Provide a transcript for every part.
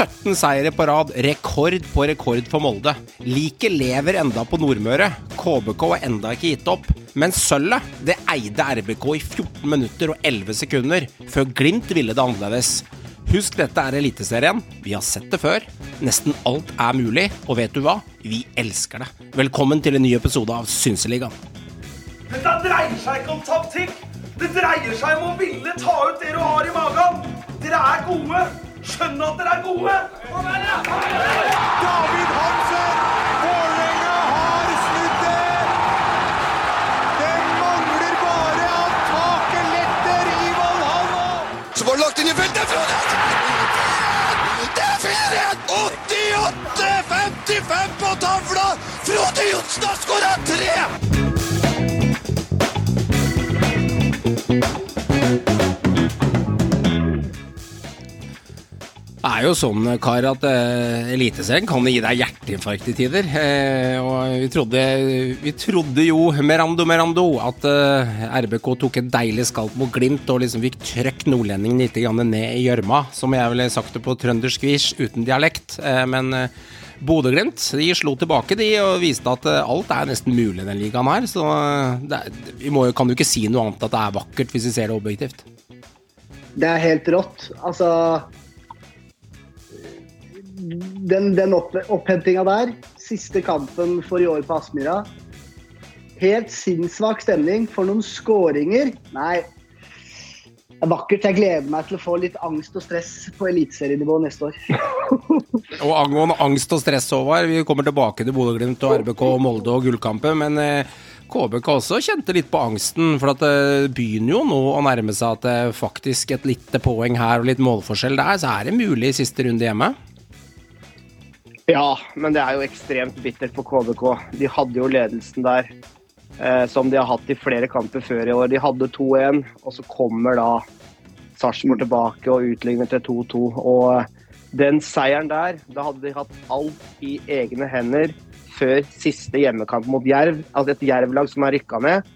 17 seire på rad, rekord på rekord for Molde. Liket lever enda på Nordmøre. KBK har enda ikke gitt opp. Men sølvet, det eide RBK i 14 minutter og 11 sekunder, før Glimt ville det annerledes. Husk, dette er Eliteserien. Vi har sett det før. Nesten alt er mulig, og vet du hva? Vi elsker det. Velkommen til en ny episode av Synseligaen. Dette dreier seg ikke om taktikk. Det dreier seg om å ville ta ut det du har i magen. Dere er gode. Skjønn at dere er gode. David Hansen! Vålerenga har snudd det! Det mangler bare at taket letter i Valhalla! Så var det lagt inn i feltet! Det er 4-1! 88-55 på tavla! Frode Johnsen har skåra tre! Det er jo sånn, Kar, at uh, Eliteserien kan gi deg hjerteinfarkt i tider. Uh, og vi trodde, vi trodde jo, Merando Merando, at uh, RBK tok et deilig skalp mot Glimt og liksom fikk trøkk nordlendingen litt ned i gjørma, som jeg ville sagt det på trøndersk vis, uten dialekt. Uh, men Bodø-Glimt de slo tilbake de og viste at eh, alt er nesten mulig i den ligaen her. Så eh, er, vi må, kan jo ikke si noe annet at det er vakkert, hvis vi ser det objektivt. Det er helt rått. Altså Den, den opp, opphentinga der, siste kampen for i år på Aspmyra. Helt sinnssvak stemning for noen skåringer. Nei. Det er vakkert. Jeg gleder meg til å få litt angst og stress på eliteserienivå neste år. Og angående angst og stress, Håvard, vi kommer tilbake til Bodø-Glimt og RBK, Molde og gullkampen, men eh, KBK også kjente litt på angsten, for det begynner jo nå å nærme seg at det faktisk et lite poeng her og litt målforskjell der, så er det mulig i siste runde hjemme. Ja, men det er jo ekstremt bittert for KBK. De hadde jo ledelsen der, eh, som de har hatt i flere kamper før i år. De hadde 2-1, og så kommer da Sarpsborg tilbake og utligner til 2-2. Og den seieren der, da hadde de hatt alt i egne hender før siste hjemmekamp mot Jerv. Altså et Jerv-lag som er rykka ned.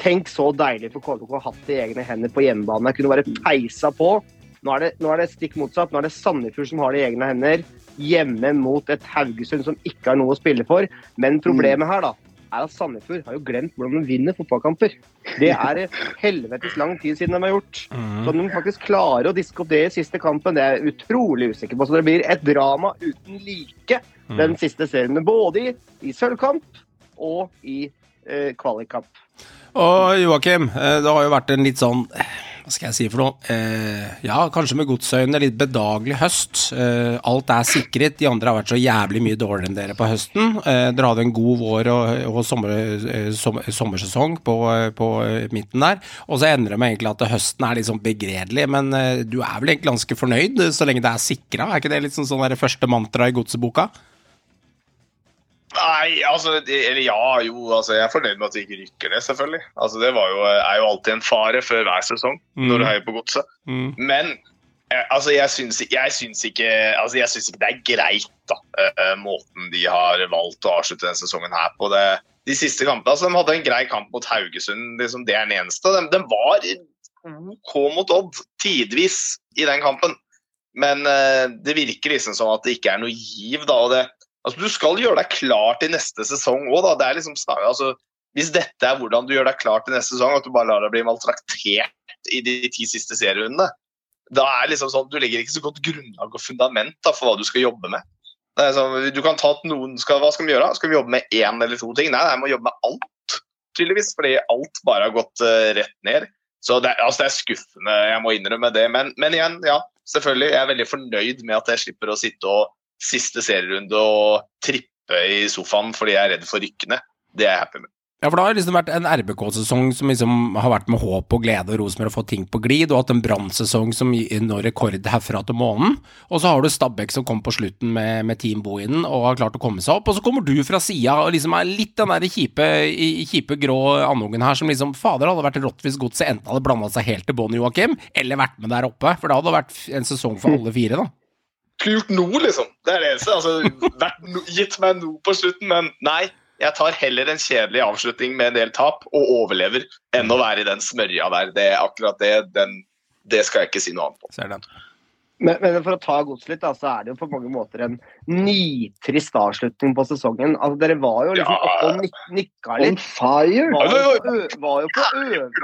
Tenk så deilig for KBK å ha hatt det i egne hender på hjemmebane. Kunne bare peisa på. Nå er, det, nå er det stikk motsatt. Nå er det Sandefjord som har det i egne hender. Hjemme mot et Haugesund som ikke har noe å spille for. Men problemet her da, er at Sandefjord har jo glemt hvordan de vinner fotballkamper. Det er helvetes lang tid siden de har gjort. Så om de faktisk klarer å diske opp det i siste kampen, det er jeg utrolig usikker på. Så det blir et drama uten like den siste serien. Både i, i sølvkamp og i eh, kvalikkamp. Og Joakim, eh, det har jo vært en litt sånn Skal jeg si for noe? Eh, ja, kanskje med godsøyne litt bedagelig høst. Eh, alt er sikret. De andre har vært så jævlig mye dårligere enn dere på høsten. Eh, dere hadde en god vår og, og sommer, eh, som, sommersesong på, eh, på eh, midten der. Og så endrer det meg egentlig at høsten er litt sånn begredelig, men du er vel egentlig ganske fornøyd så lenge det er sikra? Er ikke det litt sånn, sånn der første mantra i godseboka? Nei, altså Eller ja, jo. altså Jeg er fornøyd med at vi ikke rykker ned, selvfølgelig. Altså Det var jo, er jo alltid en fare før hver sesong når du heier på godset. Mm. Men eh, altså jeg syns, jeg syns ikke altså jeg syns ikke det er greit, da, eh, måten de har valgt å avslutte denne sesongen her på. Det, de siste kampene, altså De hadde en grei kamp mot Haugesund, liksom, det er den eneste. De, de var OK mot Odd tidvis i den kampen. Men uh, det virker liksom som at det ikke er noe giv. da, og det Altså, Du skal gjøre deg klar til neste sesong òg. Liksom, snak- altså, hvis dette er hvordan du gjør deg klar til neste sesong, at du bare lar deg bli maltraktert i de ti siste serierundene, da er det liksom sånn, du legger ikke så godt grunnlag og fundament da, for hva du skal jobbe med. Det er sånn, du kan ta at noen skal, Hva skal vi gjøre? da? Skal vi jobbe med én eller to ting? Nei, jeg må jobbe med alt, tydeligvis, fordi alt bare har gått uh, rett ned. Så det, er- altså, det er skuffende, jeg må innrømme det. Men, men igjen, ja, selvfølgelig. Jeg er veldig fornøyd med at jeg slipper å sitte og siste serierunde og trippe i sofaen fordi jeg er redd for rykkene. Det er jeg happy med. Ja, for det har liksom vært en RBK-sesong som liksom har vært med håp og glede og Rosenborg har fått ting på glid, og hatt en Brann-sesong som når rekord herfra til månen. Og så har du Stabæk som kom på slutten med, med Team Bohinen og har klart å komme seg opp. Og så kommer du fra sida og liksom er litt den der kjipe, i- kjipe grå andungen her som liksom Fader, hadde vært rått hvis godset enten hadde blanda seg helt til bånn, Joakim, eller vært med der oppe. For det hadde vært en sesong for alle fire, da. Skulle gjort noe, liksom. Det er det eneste. Altså, no, gitt meg noe på slutten, men nei. Jeg tar heller en kjedelig avslutning med en del tap og overlever, enn å være i den smørja der. Det er akkurat det. Den, det skal jeg ikke si noe annet på. Ser den. Men, men for å ta gods litt, da, så er det jo på mange måter en nitrist avslutning på sesongen. Altså, Dere var jo liksom Ja. oppe og nik nikka On litt. fire! Var jo, på var, jo på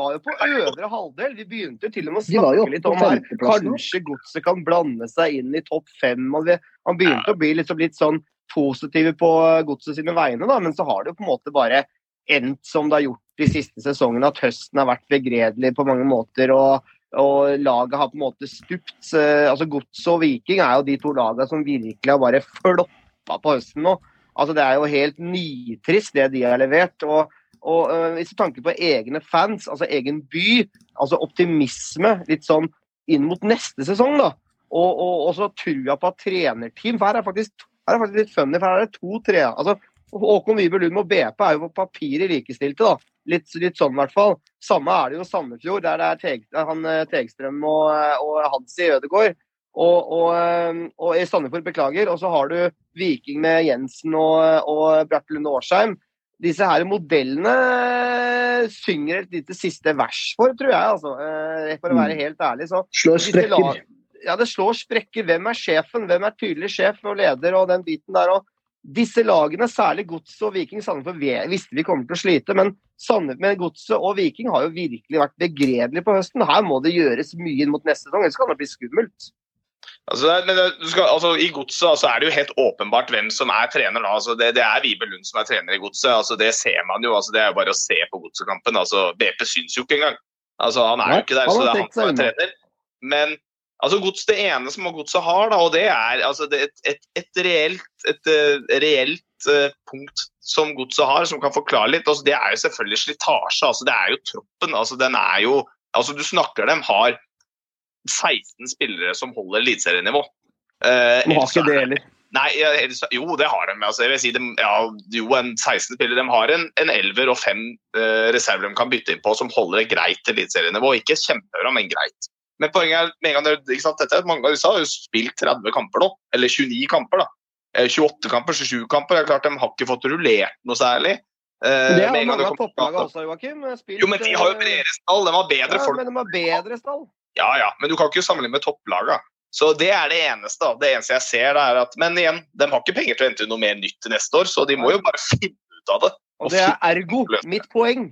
var jo på øvre halvdel. Vi begynte jo til og med å snakke litt om her. Kanskje godset kan blande seg inn i topp fem. Og vi, man begynte å bli liksom litt sånn positive på godset sine vegne, da, men så har det jo på en måte bare endt som det har gjort de siste sesongene, at høsten har vært begredelig på mange måter. og og laget har på en måte stupt. Eh, altså Gods og Viking er jo de to lagene som virkelig har bare floppa på høsten nå. Altså Det er jo helt nitrist det de har levert. Og, og uh, hvis du tanker på egne fans, altså egen by, altså optimisme litt sånn inn mot neste sesong, da. Og, og, og så trua på at trenerteam For her er faktisk, her er faktisk litt funny, for her er det to tre altså Håkon Wibe Lund og BP er jo på papiret likestilte, da. Litt, litt sånn i hvert fall. Samme er det jo Sandefjord, der det er Teg, han, eh, Tegstrøm og, og Hansi Ødegaard. Og, og, eh, og i Sandefjord, beklager. Og så har du Viking med Jensen og, og Bjarte Lund Årsheim. Disse her modellene synger et lite siste vers for, tror jeg. altså. Eh, For å være helt ærlig. så Slår sprekker. Ja, det slår sprekker. Hvem er sjefen? Hvem er tydelig sjef og leder og den biten der? Og disse lagene, særlig Godset og Viking Sandefjord, visste vi kommer til å slite, men, men Godset og Viking har jo virkelig vært begredelige på høsten. Her må det gjøres mye inn mot neste sesong, ellers kan det bli skummelt. Altså, skal, altså, I Godset altså, er det jo helt åpenbart hvem som er trener nå. Altså, det, det er Vibe Lund som er trener i Godset. Altså, det ser man jo. Altså, det er jo bare å se på Godset-kampen. Altså, BP syns jo ikke engang. Altså, han er jo ikke der, så det er han som er trener. Men altså, Gods, det ene som Godset har, da, og det er altså, det, et, et, et reelt, et, eh, reelt uh, punkt som Godset har, som kan forklare litt, altså, det er jo selvfølgelig slitasje. Altså, det er jo troppen. Altså, den er jo altså, Du snakker dem har 16 spillere som holder eliteserienivå. Uh, De har ikke det heller. Nei, jo, det har de. Altså, jeg vil si de, ja, jo, en 16 spiller. De har en, en elver og fem uh, reserver de kan bytte inn på som holder et greit eliteserienivå. Ikke kjempebra, men greit. Men poenget er, med sant, dette, mange av disse har jo spilt 30 kamper nå. Eller 29 kamper, da. Eh, 28 kamper, 27 kamper. Det er klart De har ikke fått rullert noe særlig. Eh, Det har mange av topplagene også, Joakim. Spilt, Jo, men de har jo eh, bredere stall. De har bedre ja, folk. Men de har bedre stall. Ja, ja, men du kan ikke sammenligne med topplagene. Så det er det eneste. Det eneste jeg ser, er at Men igjen, de har ikke penger til å hente noe mer nytt til neste år, så de må jo bare finne ut av det. Og det er ergo mitt poeng.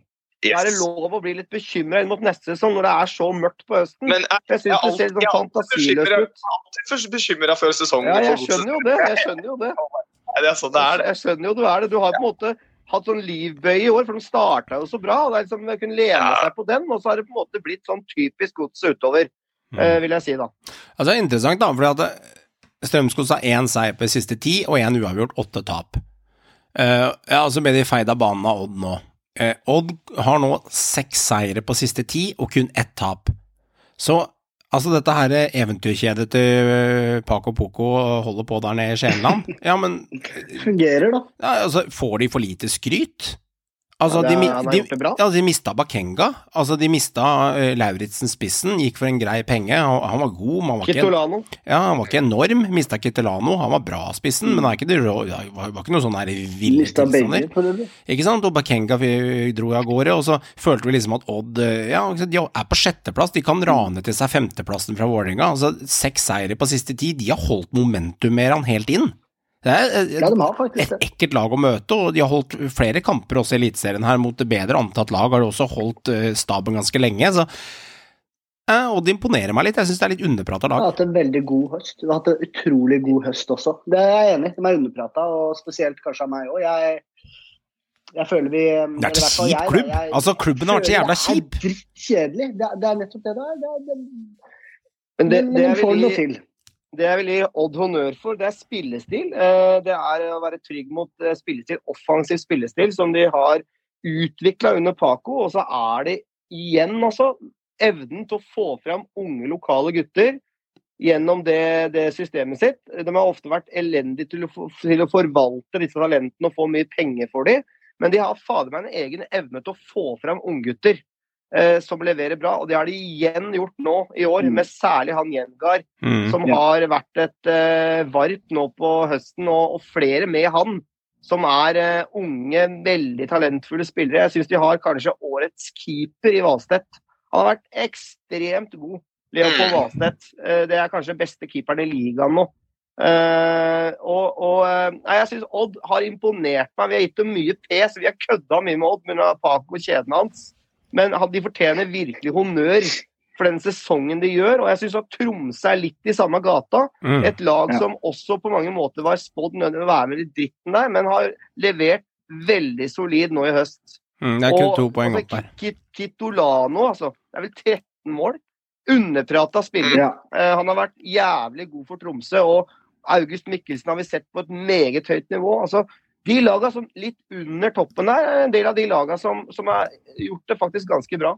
Da er det lov å bli litt bekymra inn mot neste sesong når det er så mørkt på høsten. Men jeg, jeg syns jeg det ser alltid- sånn fantasiløst ut. alltid først bekymra før sesongen. Ja, jeg skjønner jo det. Jeg skjønner jo det. Det er sånn det er. det. Jeg skjønner jo du er det. Du har på en måte hatt sånn livbøye i år, for de starta jo så bra. og Det er liksom, de kunne lene Ja. seg på den, og så har det på en måte blitt sånn typisk godset utover, Mm. eh, vil jeg si da. Altså, det er interessant, da, fordi at eh, Strømsgods har én seier på de siste ti, og én uavgjort, åtte tap. Uh, ja, altså ble de feid av banen av Odd nå. Eh, Odd har nå seks seire på siste ti, og kun ett tap. Så altså, dette her eventyrkjedet til eh, Paco Poco holder på der nede i Skjæveland. Ja, men Fungerer, da. ja, altså, får de for lite skryt? Altså, Ja, det de, han de, ja, de mista Bakenga. Altså, de mista uh, Lauritzen spissen, gikk for en grei penge. Han, han var god, men han var ikke ja, han var ikke enorm. Mista Kitolano. Han var bra spissen, men ikke det var var ikke noe sånn her ville tilstander. Ikke sant? Og Bakenga dro av gårde, og så følte vi liksom at Odd eh, ja, de er på sjetteplass. De kan rane til seg femteplassen fra Vålerenga. Altså, seks seire på siste ti. De har holdt momentum mer enn helt inn. Det er eh, Ja, de har faktisk et ekkelt lag å møte, og de har holdt flere kamper også i Eliteserien her mot bedre antatt lag. Har de også holdt eh, staben ganske lenge, så eh, Og det imponerer meg litt. Jeg syns det er litt underprata De lag. har hatt en veldig god høst. De har hatt en utrolig god høst også. Det er jeg enig i. De er underprata, og spesielt kanskje av meg òg. Jeg, jeg føler vi Det er en kjip klubb. Altså, klubben har vært så jævla kjip. Det er drittkjedelig. Det, det er nettopp det det er. Det, det, Men det, men det de får vil noe til. Det jeg vil gi Odd honnør for, det er spillestil. Eh, Det er å være trygg mot eh, spillestil, offensiv spillestil, som de har utvikla under Paco. Og så er det igjen også evnen til å få fram unge, lokale gutter gjennom det, det systemet sitt. De har ofte vært elendige til å, til å forvalte disse talentene og få mye penger for dem. Men de har fader meg en egen evne til å få fram unggutter som leverer bra. Og det har de igjen gjort nå i år, Mm. med særlig han Jengar, Mm. som Ja. har vært et uh, varp nå på høsten, og, og flere med han. Som er uh, unge, veldig talentfulle spillere. Jeg syns de har kanskje årets keeper i Valstedt. Han har vært ekstremt god. Leopold Mm. Valstedt. Uh, Det er kanskje beste keeperen i ligaen nå. Eh, og, og eh, nei, jeg syns Odd har imponert meg. Vi har gitt dem mye pes, vi har kødda mye med Odd pga. Paco og kjeden hans. Men de fortjener virkelig honnør for den sesongen de gjør. Og jeg syns at Tromsø er litt i samme gata. Mm. Et lag Ja. som også på mange måter var spådd nødvendig å være med i dritten der, men har levert veldig solid nå i høst. Mm, det er kun Og- to poeng altså, opp der. Kit- Kitolano, altså. Det er vel 13 mål. Underprata spiller. Ja. Uh, han har vært jævlig god for Tromsø. Og August Mikkelsen har vi sett på et meget høyt nivå. Altså, de laga som litt under toppen der, er en del av de laga som, som har gjort det faktisk ganske bra.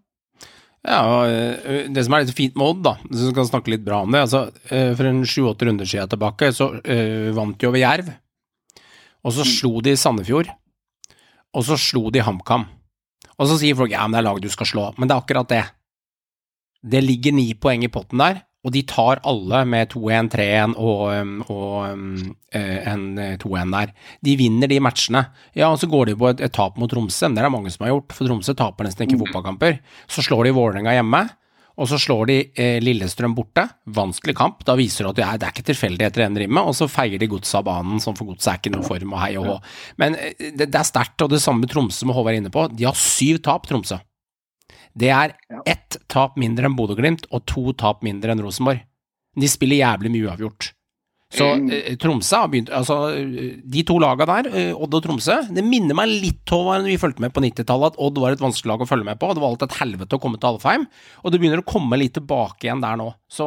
Ja, og eh, Det som er litt fint med Odd, da, vi skal snakke litt bra om det altså, eh, For en sju-åtte runder siden tilbake så uh, vant de over Jerv. Og så slo de Sandefjord. Og så slo de HamKam. Og så sier folk ja, men det er lag du skal slå. Men det er akkurat det. Det ligger ni poeng i potten der, og de tar alle med 2-1, 3-1 og, um, og um, eh, en eh, 2-1 der. De vinner de matchene. Ja, og så går de på et, et tap mot Tromsø, men det er det mange som har gjort, for Tromsø taper nesten ikke fotballkamper. Så slår de Vålerenga hjemme, og så slår de eh, Lillestrøm borte. Vanskelig kamp. Da viser det at det er, det er ikke tilfeldigheter i den med. og så feier de godset av banen, som for godset er ikke noe form og hei og hå. Men eh, det, det er sterkt, og det samme med Tromsø, som Håvard er inne på. De har syv tap, Tromsø. Det er ett tap mindre enn Bodø-Glimt og to tap mindre enn Rosenborg. De spiller jævlig mye uavgjort. Så Mm. eh, Tromsø har begynt Altså, eh, de to laga der, eh, Odd og Tromsø, det minner meg litt om når vi fulgte med på 90-tallet, at Odd var et vanskelig lag å følge med på. Det var alltid et helvete å komme til Alfheim, og det begynner å komme litt tilbake igjen der nå. Så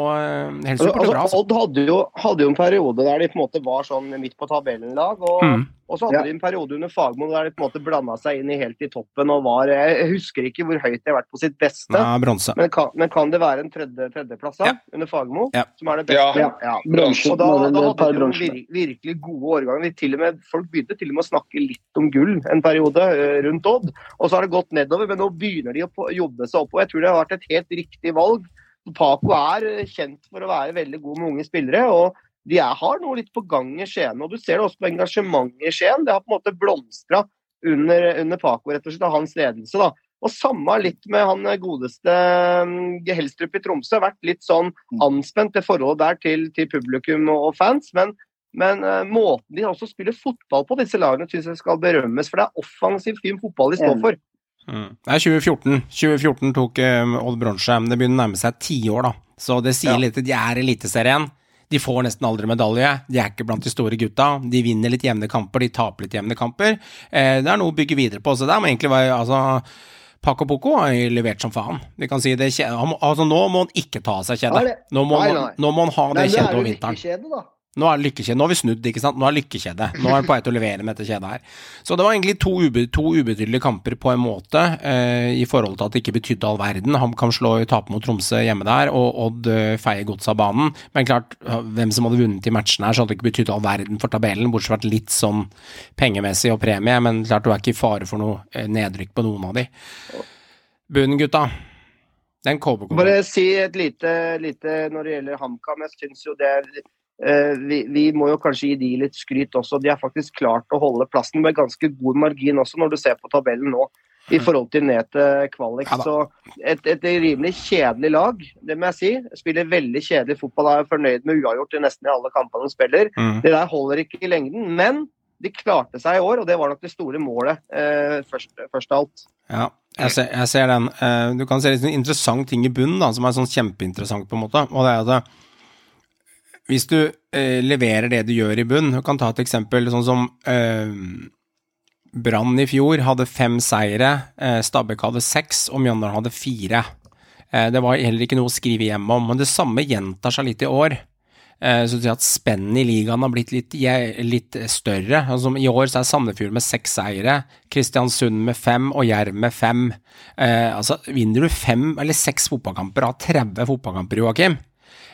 helt supert og bra, Altså, altså. Odd hadde jo, hadde jo en periode der de på en måte var sånn midt på tabellen-lag. Og, Mm. Og så hadde Ja. de en periode under Fagmo der de på en måte blanda seg inn i helt i toppen og var Jeg husker ikke hvor høyt de har vært på sitt beste. Nei. Men kan, men kan det være en tredje, tredjeplass da, Ja. under Fagmo, Ja. som er det beste? Ja. Bronse. Og da, da hadde de vir, virkelig gode årganger. Vi Til og med, folk begynte til og med å snakke litt om gull en periode eh, rundt Odd. Og så har det gått nedover, men nå begynner de å jobbe seg opp. Og jeg tror det har vært et helt riktig valg. Paco er eh, kjent for å være veldig god med unge spillere. og de er, har noe litt på gang i Skien. og Du ser det også på engasjementet i Skien. Det har på en måte blomstra under, under Paco, rett og slett, av hans ledelse. da. Og samme litt med han godeste Gehelstrup Helstrup i Tromsø. Vært litt sånn anspent, det forholdet der til, til publikum og, fans. Men, men eh, måten de også spiller fotball på, disse lagene, syns jeg skal berømmes. For det er offensiv, fin fotball de står for. Mm. Det er 2014. 2014 tok um, Odd bronse, men det begynner å nærme seg ti år, da. Så det sier Ja. litt De er Eliteserien. De får nesten aldri medalje. De er ikke blant de store gutta. De vinner litt jevne kamper, de taper litt jevne kamper. Eh, det er noe å bygge videre på. Så det må egentlig være altså, Paco Poco har levert som faen. Vi kan si det, altså, nå må han ikke ta av seg kjedet. Nå nå må han ha det kjedet over vinteren. kjede da. Nå er lykkekjede. Nå har vi snudd, ikke sant. Nå er lykkekjede. Nå er han på vei til å levere med dette kjedet her. Så det var egentlig to, ube, to ubetydelige kamper på en måte, eh, i forhold til at det ikke betydde all verden. Han kan slå tape mot Tromsø hjemme der, og Odd eh, feier godset av banen. Men klart, hvem som hadde vunnet i matchene her, så hadde det ikke betydd all verden for tabellen, bortsett fra litt sånn pengemessig og premie, men klart du er ikke i fare for noe eh, nedrykk på noen av de. Bunnen, gutta. Den KBK. Bare si et lite, lite når det gjelder HamKam. Jeg syns jo det er vi, vi må jo kanskje gi de litt skryt også. De har faktisk klart å holde plassen med ganske god margin også, når du ser på tabellen nå. I forhold til ned til kvalik. Så et, et rimelig kjedelig lag, det må jeg si. Spiller veldig kjedelig fotball. Er fornøyd med uavgjort i nesten i alle kampene de spiller. Mm. Det der holder ikke i lengden. Men de klarte seg i år, og det var nok det store målet eh, først, først av alt. Ja, jeg ser, jeg ser den. Eh, Du kan se litt interessant ting i bunnen, da, som er sånn kjempeinteressant, på en måte. Og det er at eh, hvis du eh, leverer det du gjør i bunn Du kan ta et eksempel sånn som eh, Brann i fjor hadde fem seire, eh, Stabæk hadde seks, og Mjøndalen hadde fire. Eh, det var heller ikke noe å skrive hjem om, men det samme gjentar seg litt i år. Eh, så at spennet i ligaen har blitt litt, litt større. Altså, I år så er Sandefjord med seks seire, Kristiansund med fem og Jerv med fem. Eh, altså, vinner du fem eller seks fotballkamper av 30 fotballkamper, Joakim,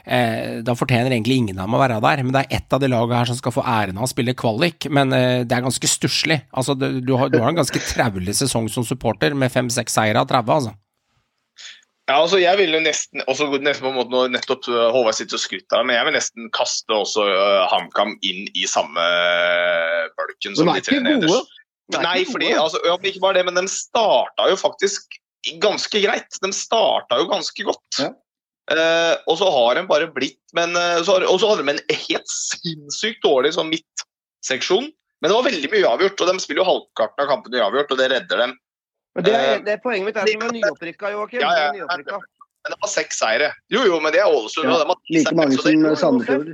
eh, da fortjener egentlig ingen av dem å være der. Men det er ett av de lagene her som skal få æren av å spille kvalik, men eh, det er ganske stusslig. Altså, du, du, har, du har en ganske traulig sesong som supporter, med fem-seks seire av 30, altså. Ja, altså jeg vil jo nesten også nesten på en måte når nettopp uh, Håvard sitter og skryter av men jeg vil nesten kaste også uh, HamKam inn i samme bølken som de tre nederst. Er Nei, fordi, altså, ja, ikke bare det, men de starta jo faktisk ganske greit. De starta jo ganske godt. Ja. Eh, og så har de bare blitt men, eh, så har, Og så hadde de en helt sinnssykt dårlig sånn midtseksjon. Men det var veldig mye uavgjort, og de spiller jo halvparten av kampene uavgjort, og det redder dem. Men det, er, Eh, det er Poenget mitt er som er nyopprykka, Joakim. Ja, ja. Men de har seks seire. Jo, jo, men det er Ålesund. Ja, og de har like mange som jo, Sandefjord.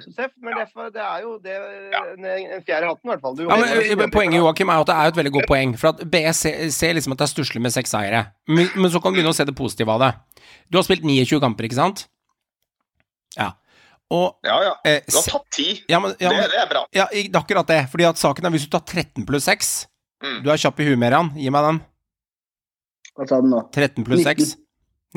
Men det er jo det, en, fjerde i hatten, i hvert fall. Du, Ja, men eh, Poenget Joakim, er at det er et veldig godt poeng. For at BS ser, liksom at det er stusslig med seks seire. Men, men så kan du begynne å se det positive av det. Du har spilt 29 kamper, ikke sant? Ja. Og Ja, ja. eh, Du har tatt ti. ja, men, ja, det, men, det er bra. ja, det er akkurat det. Fordi at saken er hvis du tar 13 pluss 6 Mm. Du er kjapp i huet, Meran. Gi meg den. Hva sa den nå? 13 pluss 19. 6.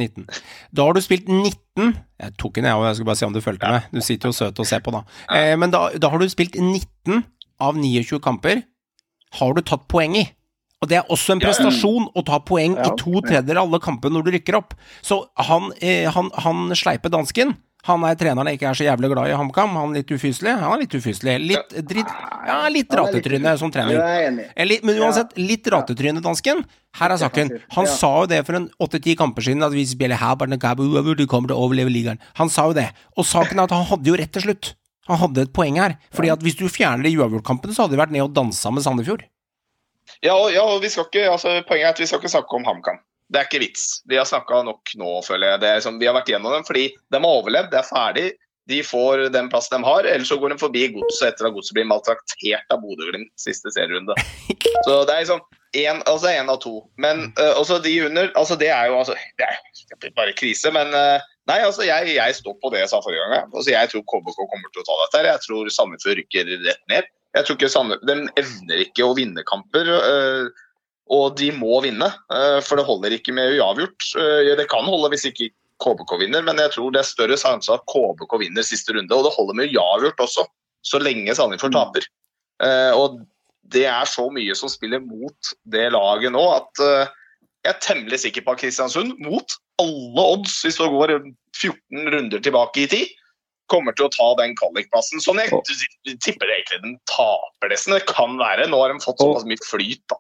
19. Da har du spilt 19 Jeg tok den, jeg òg. Jeg skulle bare se om du fulgte med. Du sitter jo søt og ser på, da. Eh, men da, da har du spilt 19 av 29 kamper. Har du tatt poeng i. Og det er også en prestasjon å ta poeng i to tredjedeler av alle kamper når du rykker opp. Så han, eh, han, han sleipe dansken han er treneren jeg ikke er så jævlig glad i HamKam. Han er litt ufyselig. Han er litt ufyselig. Litt dritt Ja, litt ratetryne som trener. er men uansett, litt ratetryne, dansken. Her er saken. Han sa jo det for en åtte-ti kamper siden, at vi spiller her, de kommer til å overleve ligaen. Han sa jo det. Og saken er at han hadde jo rett til slutt. Han hadde et poeng her. Fordi at hvis du fjerner de uavgjortkampene, så hadde de vært ned og dansa med Sandefjord. Ja, og, ja, og vi skal ikke, altså, Poenget er at vi skal ikke snakke om HamKam. Det er ikke vits. Vi har snakka nok nå, føler jeg. Det er som, vi har vært gjennom dem fordi de har overlevd, det er ferdig. De får den plassen de har, ellers så går de forbi Godset etter at Godset blir maltraktert av Bodø-Glimt siste serierunde. Så det er liksom én altså en av to. Men uh, også de under altså Det er jo altså, det er bare krise, men uh, Nei, altså jeg, jeg står på det jeg sa forrige gang. Altså, jeg tror KBK kommer til å ta dette. her. Jeg tror Sandefjord rykker rett ned. Jeg tror ikke Sandefjord, De evner ikke å vinne kamper. øh, og de må vinne, øh, for det holder ikke med uavgjort. Øh, Det kan holde hvis ikke KBK vinner, men jeg tror det er større sjanse at KBK vinner siste runde. Og det holder med uavgjort også, så lenge Sandefjord taper. Eh, Og det er så mye som spiller mot det laget nå at eh, jeg er temmelig sikker på at Kristiansund, mot alle odds, hvis det går 14 runder tilbake i tid, kommer til å ta den kvalikplassen. Sånn jeg tipper egentlig den taper nesten. Det kan være. Nå har de fått såpass mye flyt, da.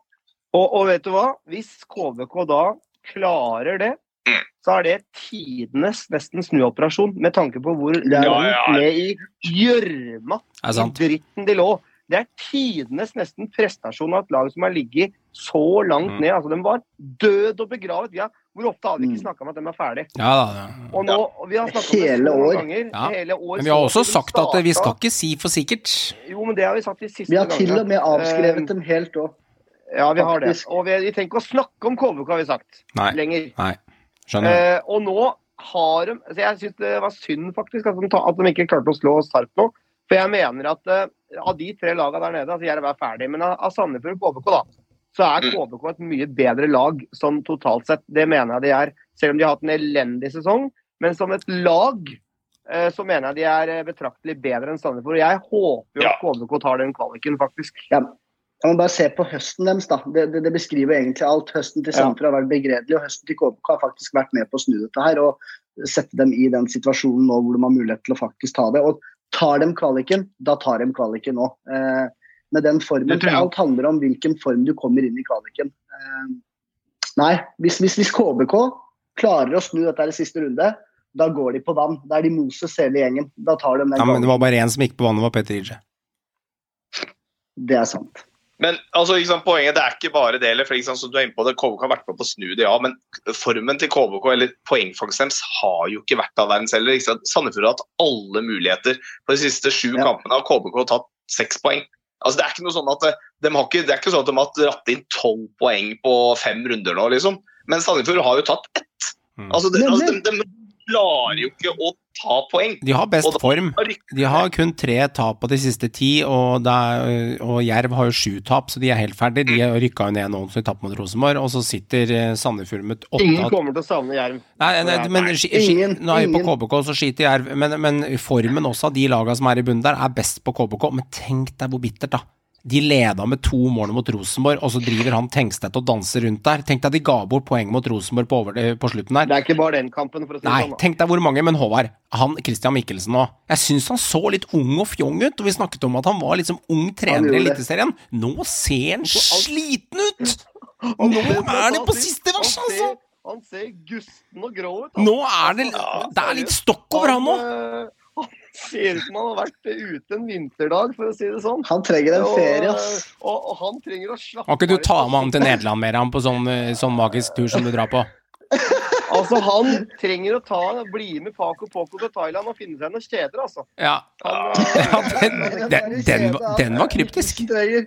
Og, og vet du hva? Hvis KBK da klarer det, Mm. så er det tidenes nesten snuoperasjon, med tanke på hvor Ja, langt ja. ned i gjørma Er i dritten de lå. Det er tidenes nesten prestasjon av et lag som har ligget så langt Mm. ned. Altså, De var død og begravet. Ja, hvor ofte har vi ikke Mm. snakka om at de er ferdig? Ja da. Og nå, vi har snakket om det Hele så mange år. ganger. Ja. Hele år Men vi har også sagt at vi skal ikke si for sikkert. Jo, men det har vi sagt de siste gangene. Vi har til og med avskrevet Eh, dem helt òg. Ja, vi har det. Og vi, vi trenger ikke å snakke om KVK, har vi sagt. Nei. Lenger. Nei. Skjønner. Eh, og nå har de så Jeg syns det var synd faktisk at de, ta- at de ikke klarte å slå Sarp nå. For jeg mener at uh, av de tre lagene der nede, altså Jerv er ferdig, men av, av Sandefjord og KBK, da, så er KVK KBK et mye bedre lag sånn totalt sett. Det mener jeg de er. Selv om de har hatt en elendig sesong. Men som et lag eh, så mener jeg de er eh, betraktelig bedre enn Sandefjord. Og jeg håper jo Ja. at KBK tar den kvaliken, faktisk. Ja. Jeg må bare se på høsten deres. da. Det, det, det beskriver egentlig alt. Høsten til Ja. Har vært begredelig, og høsten til KBK har faktisk vært med på å snu dette her og sette dem i den situasjonen nå hvor de har mulighet til å faktisk ta det. Og tar dem kvaliken, da tar de kvaliken nå. Eh, med den formen. Det. Alt handler om hvilken form du kommer inn i kvaliken. Eh, nei, hvis, hvis, hvis KBK klarer å snu dette i siste runde, da går de på vann. Da er de Moses hele gjengen. Da tar de den Ja, men det var bare én som gikk på vannet, var Petter Ije. Det er sant. Men altså, liksom, poenget det er ikke bare det. Eller, for liksom, som du er inne på det, KBK har vært med på å snu det, ja. Men formen til KBK, eller poengfangsten deres, har jo ikke vært av verdens heller. Sandefjord har hatt alle muligheter. På de siste sju Ja. kampene har KBK tatt seks poeng. Altså, det er ikke noe sånn at de har ikke, det er ikke sånn at de har dratt inn tolv poeng på fem runder nå, liksom. Men Sandefjord har jo tatt ett. Mm. Altså, de, altså, de, de klarer jo ikke å ta poeng. De har best form. De har kun tre tap på de siste ti, og, det er, og Jerv har jo sju tap, så de er helt ferdige. De har rykka jo ned nå som de tapte mot Rosenborg, og så sitter eh, Sandefjord med åtte Ingen kommer til å savne Jerv. Nei, nei, men ski, ingen, nå er vi på. KBK, så skiter Jerv. Men, men formen også av de lagene som er i bunnen der, er best på KBK. Men tenk deg hvor bittert, da. De leda med to mål mot Rosenborg, og så driver han Tengstedt og danser rundt der. Tenk deg de ga bort poeng mot Rosenborg på, over, på slutten der. Det er ikke bare den kampen, for å si det Nei, sånn. tenk deg hvor mange, men Håvard, han Christian Mikkelsen nå Jeg syns han så litt ung og fjong ut, og vi snakket om at han var liksom ung trener i. Eliteserien. Nå ser han sliten ut! Og Nå er han på siste vers, altså! Han ser gusten og grå ut. altså. Nå er det Det er litt stokk over han nå! Eh, Han ser ut som han har vært ute en vinterdag, for å si det sånn. Han trenger en ferie, ass. Og, og han trenger å slappe Kan ikke du ta med han til Nederland mer, han, på sånn, eh, sånn magisk tur som du drar på? Altså, han trenger å ta, bli med Paco Poco til Thailand og finne seg noen kjeder, altså. Ja. Han, eh, ja den, den, den, var- den var kryptisk. Eh,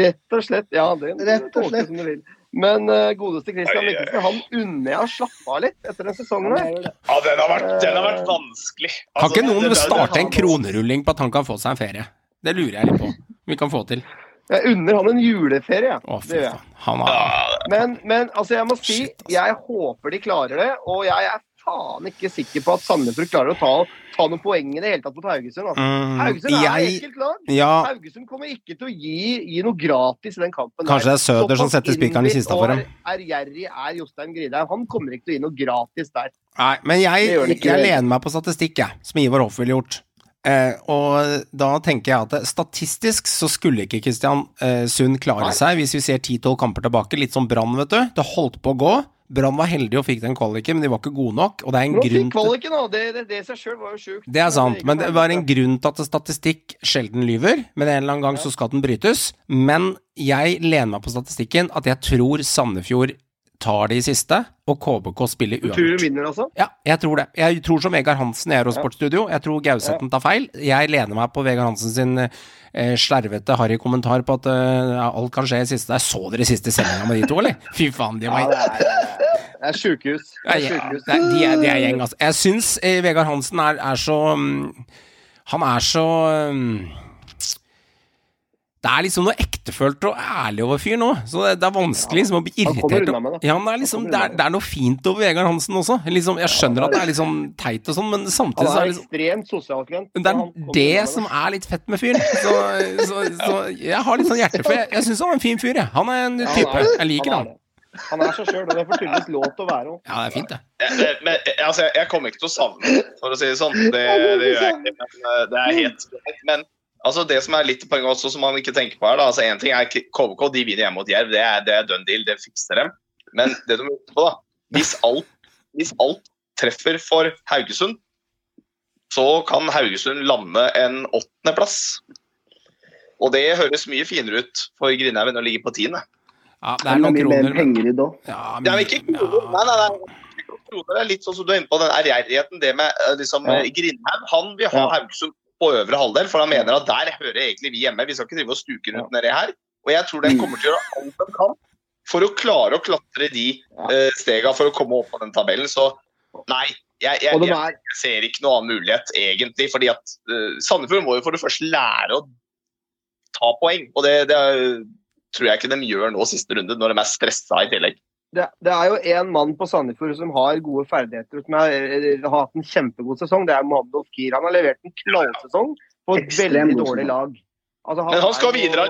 Rett og slett. Ja, det Rett og tolkes slett. som du vil. Men uh, godeste Christian. Mikkelsen, han unner jeg å slappe av litt etter den sesongen her. Ja, den har vært, den har vært vanskelig. Kan ikke Altså, noen starte en kronerulling på at han kan få seg en ferie? Det lurer jeg litt på. om Vi kan få til. Jeg unner han en juleferie. Å, fy faen. Han har Men, men altså, jeg må si, Shit, altså. jeg håper de klarer det. Og jeg er faen ikke sikker på at Sandefjord klarer å ta, ta noen poeng i det hele tatt mot Haugesund. Altså. mm, Haugesund er Jeg ekkelt lag. Ja, Haugesund kommer ikke til å gi, gi noe gratis i den kampen. Kanskje det er Søder som setter spikeren i kista for dem. Og er er Jostein Gridheim. Han kommer ikke til å gi noe gratis der. Nei, men jeg, jeg lener meg på statistikk, jeg, som Ivar Hoff ville gjort. Eh, og da tenker jeg at statistisk så skulle ikke Kristian eh, Sund klare Nei. seg, hvis vi ser 10-12 kamper tilbake. Litt som Brann, vet du. Det holdt på å gå. Brann var heldig og fikk den kvaliken, men de var ikke gode nok. Og det er en Nå grunn fikk kvaliken, da. Det, det, det seg sjøl var jo sjukt. Det er sant, men det var en grunn til at statistikk sjelden lyver. Men en eller annen gang så skal den brytes. Men jeg lener meg på statistikken at jeg tror Sandefjord tar de siste, og KBK spiller uavgjort. tror du vinner, altså? Ja, jeg tror det. Jeg tror som Vegard Hansen i Eurosportstudio. Jeg tror Gauseten tar feil. Jeg lener meg på Vegard Hansen sin eh, slervete, harry kommentar på at eh, alt kan skje i siste. Der så dere siste sendinga med de to, eller? Fy faen, de Ja, det er, det er sjukehus. Det ja, er ja, sjukehus. det er, de, er, de er gjeng, altså. Jeg syns eh, Vegard Hansen er, er så um, Han er så mm, Det er liksom noe ektefølt og ærlig over fyren nå. Så det, det er vanskelig liksom, å bli han irritert. unna med. Ja, men det, er liksom, det, er, det er noe fint over Vegard Hansen også. Liksom, jeg skjønner at det er sånn teit og sånn, men samtidig så er det liksom ekstremt sosialklient. men det er det som er litt fett med fyren. Så, så, så jeg har litt sånn hjerte for Jeg, jeg syns han er en fin fyr, jeg. Han er en type. Jeg liker han. Han er seg sjøl, og det får tydeligvis lov til å være òg. Ja, det er fint, det. Men altså, jeg, kommer ikke til å savne det, for å si det sånn. Det, det gjør jeg ikke. Men eh, det er helt greit. Men altså, det som er litt poeng også, som man ikke tenker på her, da, altså en ting er KVK de vinner hjemme mot Jerv. Det er, det er done deal, det fikser dem. Men det du må huske på, da hvis alt, hvis alt treffer for Haugesund, så kan Haugesund lande en åttendeplass. Og det høres mye finere ut for Grindhaug enn å ligge på tiende. Ja, det er noen kroner. men- penger i da. Ja, Det er ikke kroner. Nei, nei, nei. Kroner er litt sånn som du er inne på, den ærgjerrigheten. Det med eh, liksom, Ja. Grindhaug, han vil ha Ja. Haugesund på øvre halvdel, for han mener at der hører egentlig vi hjemme. Vi skal ikke drive og stuke rundt nedi her. Og jeg tror den kommer til å gjøre alt den kan for å klare å klatre de uh, stega for å komme opp på den tabellen. Så nei, jeg, jeg, jeg, jeg ser ikke noen annen mulighet, egentlig. fordi at uh, Sandefjord må jo for det første lære å ta poeng. Og det, det tror jeg ikke de gjør nå siste runde, når de er stressa i tillegg. Det, det er jo en mann på Sandefjord som har gode ferdigheter, som eh, har hatt en kjempegod sesong. Det er Mohammed Ofkir. Han har levert en knallsesong på et Ekstremt veldig dårlig lag. Altså, Men han skal er jo- videre.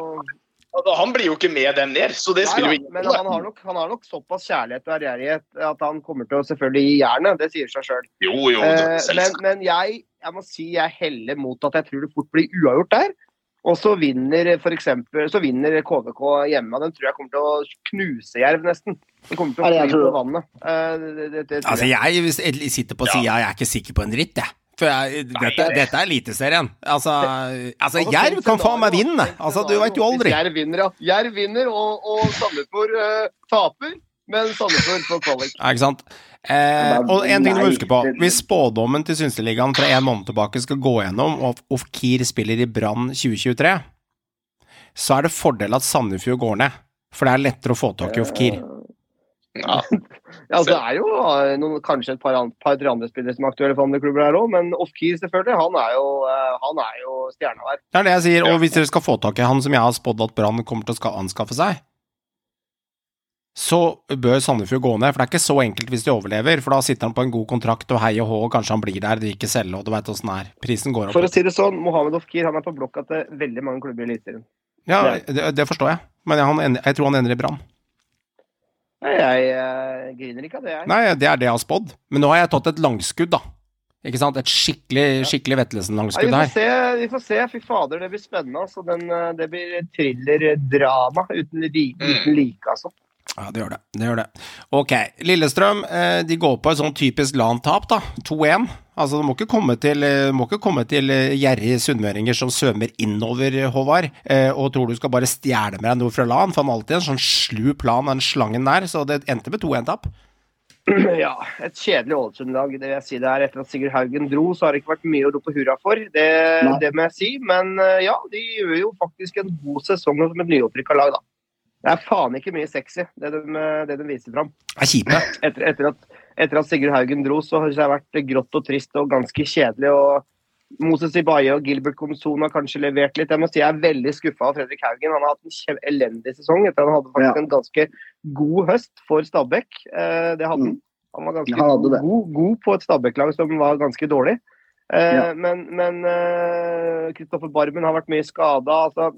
Altså, Han blir jo ikke med dem ned, så det spiller jo ingen men han har, nok, han har nok såpass kjærlighet og ærgjerrighet at han kommer til å selvfølgelig gi jernet. Det sier seg sjøl. Jo, jo, Eh, men men jeg, jeg må si jeg heller mot at jeg tror det fort blir uavgjort der. Og så vinner for eksempel, så vinner KVK hjemme. Den tror jeg kommer til å knuse Jerv, nesten. Den kommer til å Ja, fly på vannet. Eh, det, det, det, Altså, jeg. jeg sitter på sida, jeg er ikke sikker på en dritt, jeg. For jeg, dette, dette er Eliteserien. Altså, altså Altså, Jerv kan faen meg vinne! Altså, du veit jo aldri. Jerv vinner, ja. Jerv vinner, og, og Sandefjord uh, taper. Men Sandefjord får kvalik. Ja, ikke sant? Eh, og en ting du må huske på. Hvis spådommen til Synseligaen fra en måned tilbake skal gå gjennom, og Ofkir spiller i Brann 2023, så er det fordel at Sandefjord går ned. For det er lettere å få tak i Ofkir. Ja. Ja, det er jo eh, noen, kanskje et par, an- par tre andre spillere som er aktuelle for andre klubber her òg, men Ofkir selvfølgelig, han er jo, eh, han er jo stjerna der. Det er det jeg sier. Og hvis dere skal få tak i han som jeg har spådd at Brann kommer til å anskaffe seg, så bør Sandefjord gå ned. For det er ikke så enkelt hvis de overlever. For da sitter han på en god kontrakt og hei og hå, kanskje han blir der, de ikke selger, og du veit åssen det er. Prisen går opp. For å si det sånn, Mohammed Ofkir han er på blokka til veldig mange klubber i Eliteserien. Ja, det, det forstår jeg. Men jeg, han, jeg tror han ender i Brann. Nei, Jeg jeg griner ikke av det, jeg. Nei, det er det jeg har spådd. Men nå har jeg tatt et langskudd, da. Ikke sant? Et skikkelig, skikkelig Vetlesen-langskudd vi, her. se, vi får se. Fy fader, det blir spennende. Altså. Den, eh, det blir thriller-drama uten, uten like, altså. Ja, det gjør det. det gjør det. Ok, Lillestrøm eh, de går på et sånn typisk LAN-tap, da. 2-1. Altså, Det må ikke komme til, eh, må ikke komme til eh, gjerrige sunnmøringer som svømmer innover, Håvard, og tror du skal bare stjele med deg noe fra LAN. For han har alltid en sånn slu plan, den slangen der. Så det endte med 2-1-tap. Ja, et kjedelig Ålesund-lag. Det vil jeg si det er Etter at Sigurd Haugen dro, så har det ikke vært mye å rope hurra for. Det, det må jeg si. Men ja, de gjør jo faktisk en god sesong som et nyopprykka lag, da. Det er faen ikke mye sexy, det de, det de viser fram. Er. Etter, etter, at, etter at Sigurd Haugen dro, så har det vært grått og trist og ganske kjedelig. og Moses Ibaye og Gilbert Komson har kanskje levert litt. Jeg må si jeg er veldig skuffa av Fredrik Haugen. Han har hatt en elendig sesong etter at han hadde faktisk Ja. en ganske god høst for Stabæk. Eh, det hadde han. Mm. Han var ganske Han hadde det. god, god på et Stabæk-lag som var ganske dårlig. Eh, Ja. Men men, eh, Kristoffer Barmen har vært mye skada. Altså,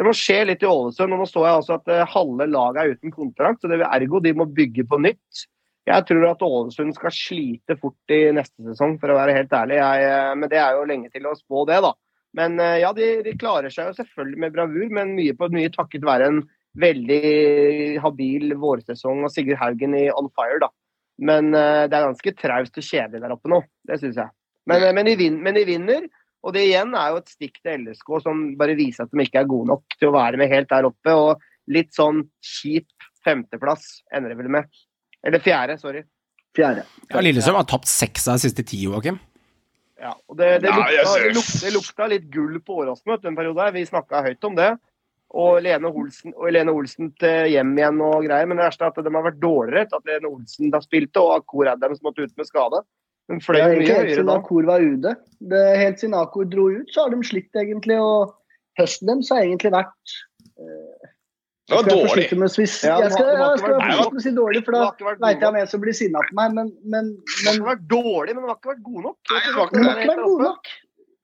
det må skje litt i Ålesund. og Nå så jeg altså at eh, halve laget er uten kontrakt, så det vil ergo de må bygge på nytt. Jeg tror at Ålesund skal slite fort i neste sesong, for å være helt ærlig. Jeg, eh, men det er jo lenge til å spå det, da. Men eh, ja, de, de klarer seg jo selvfølgelig med bravur, men mye på mye takket være en veldig habil vårsesong og Sigurd Haugen i on fire, da. Men det er ganske traust og kjedelig der oppe nå. Det syns jeg. Men, men, de vin, men de vinner. Og det igjen er jo et stikk til LSK som bare viser at de ikke er gode nok til å være med helt der oppe. Og litt sånn kjip femteplass ender det vel med. Eller fjerde, sorry. Fjerde. Ja, Lillestrøm har tapt seks av de siste ti, Joakim. Ja, og det, det, lukta, det, lukta, det lukta litt gull på Åråsen vet du, en periode. her. Vi snakka høyt om det. Og Lene Olsen, og Lene Olsen til hjem igjen og greier. Men det verste er at de har vært dårligere etter at Lene Olsen da spilte, og Akor Adams måtte ut med skade. De fløy Det er mye helt høyere siden da. Akor var ute. Det, helt siden Akor dro ut, så har de slitt egentlig. Og høsten deres har egentlig vært Det var dårlig. jeg dårlig. forsiktig med å si- Ja, Jeg skal, det jeg skal med å si dårlig, for da veit jeg om en som blir sinna på meg. Men, men, De har ikke vært dårlig, men den har ikke vært god nok. Den har ikke vært god nok.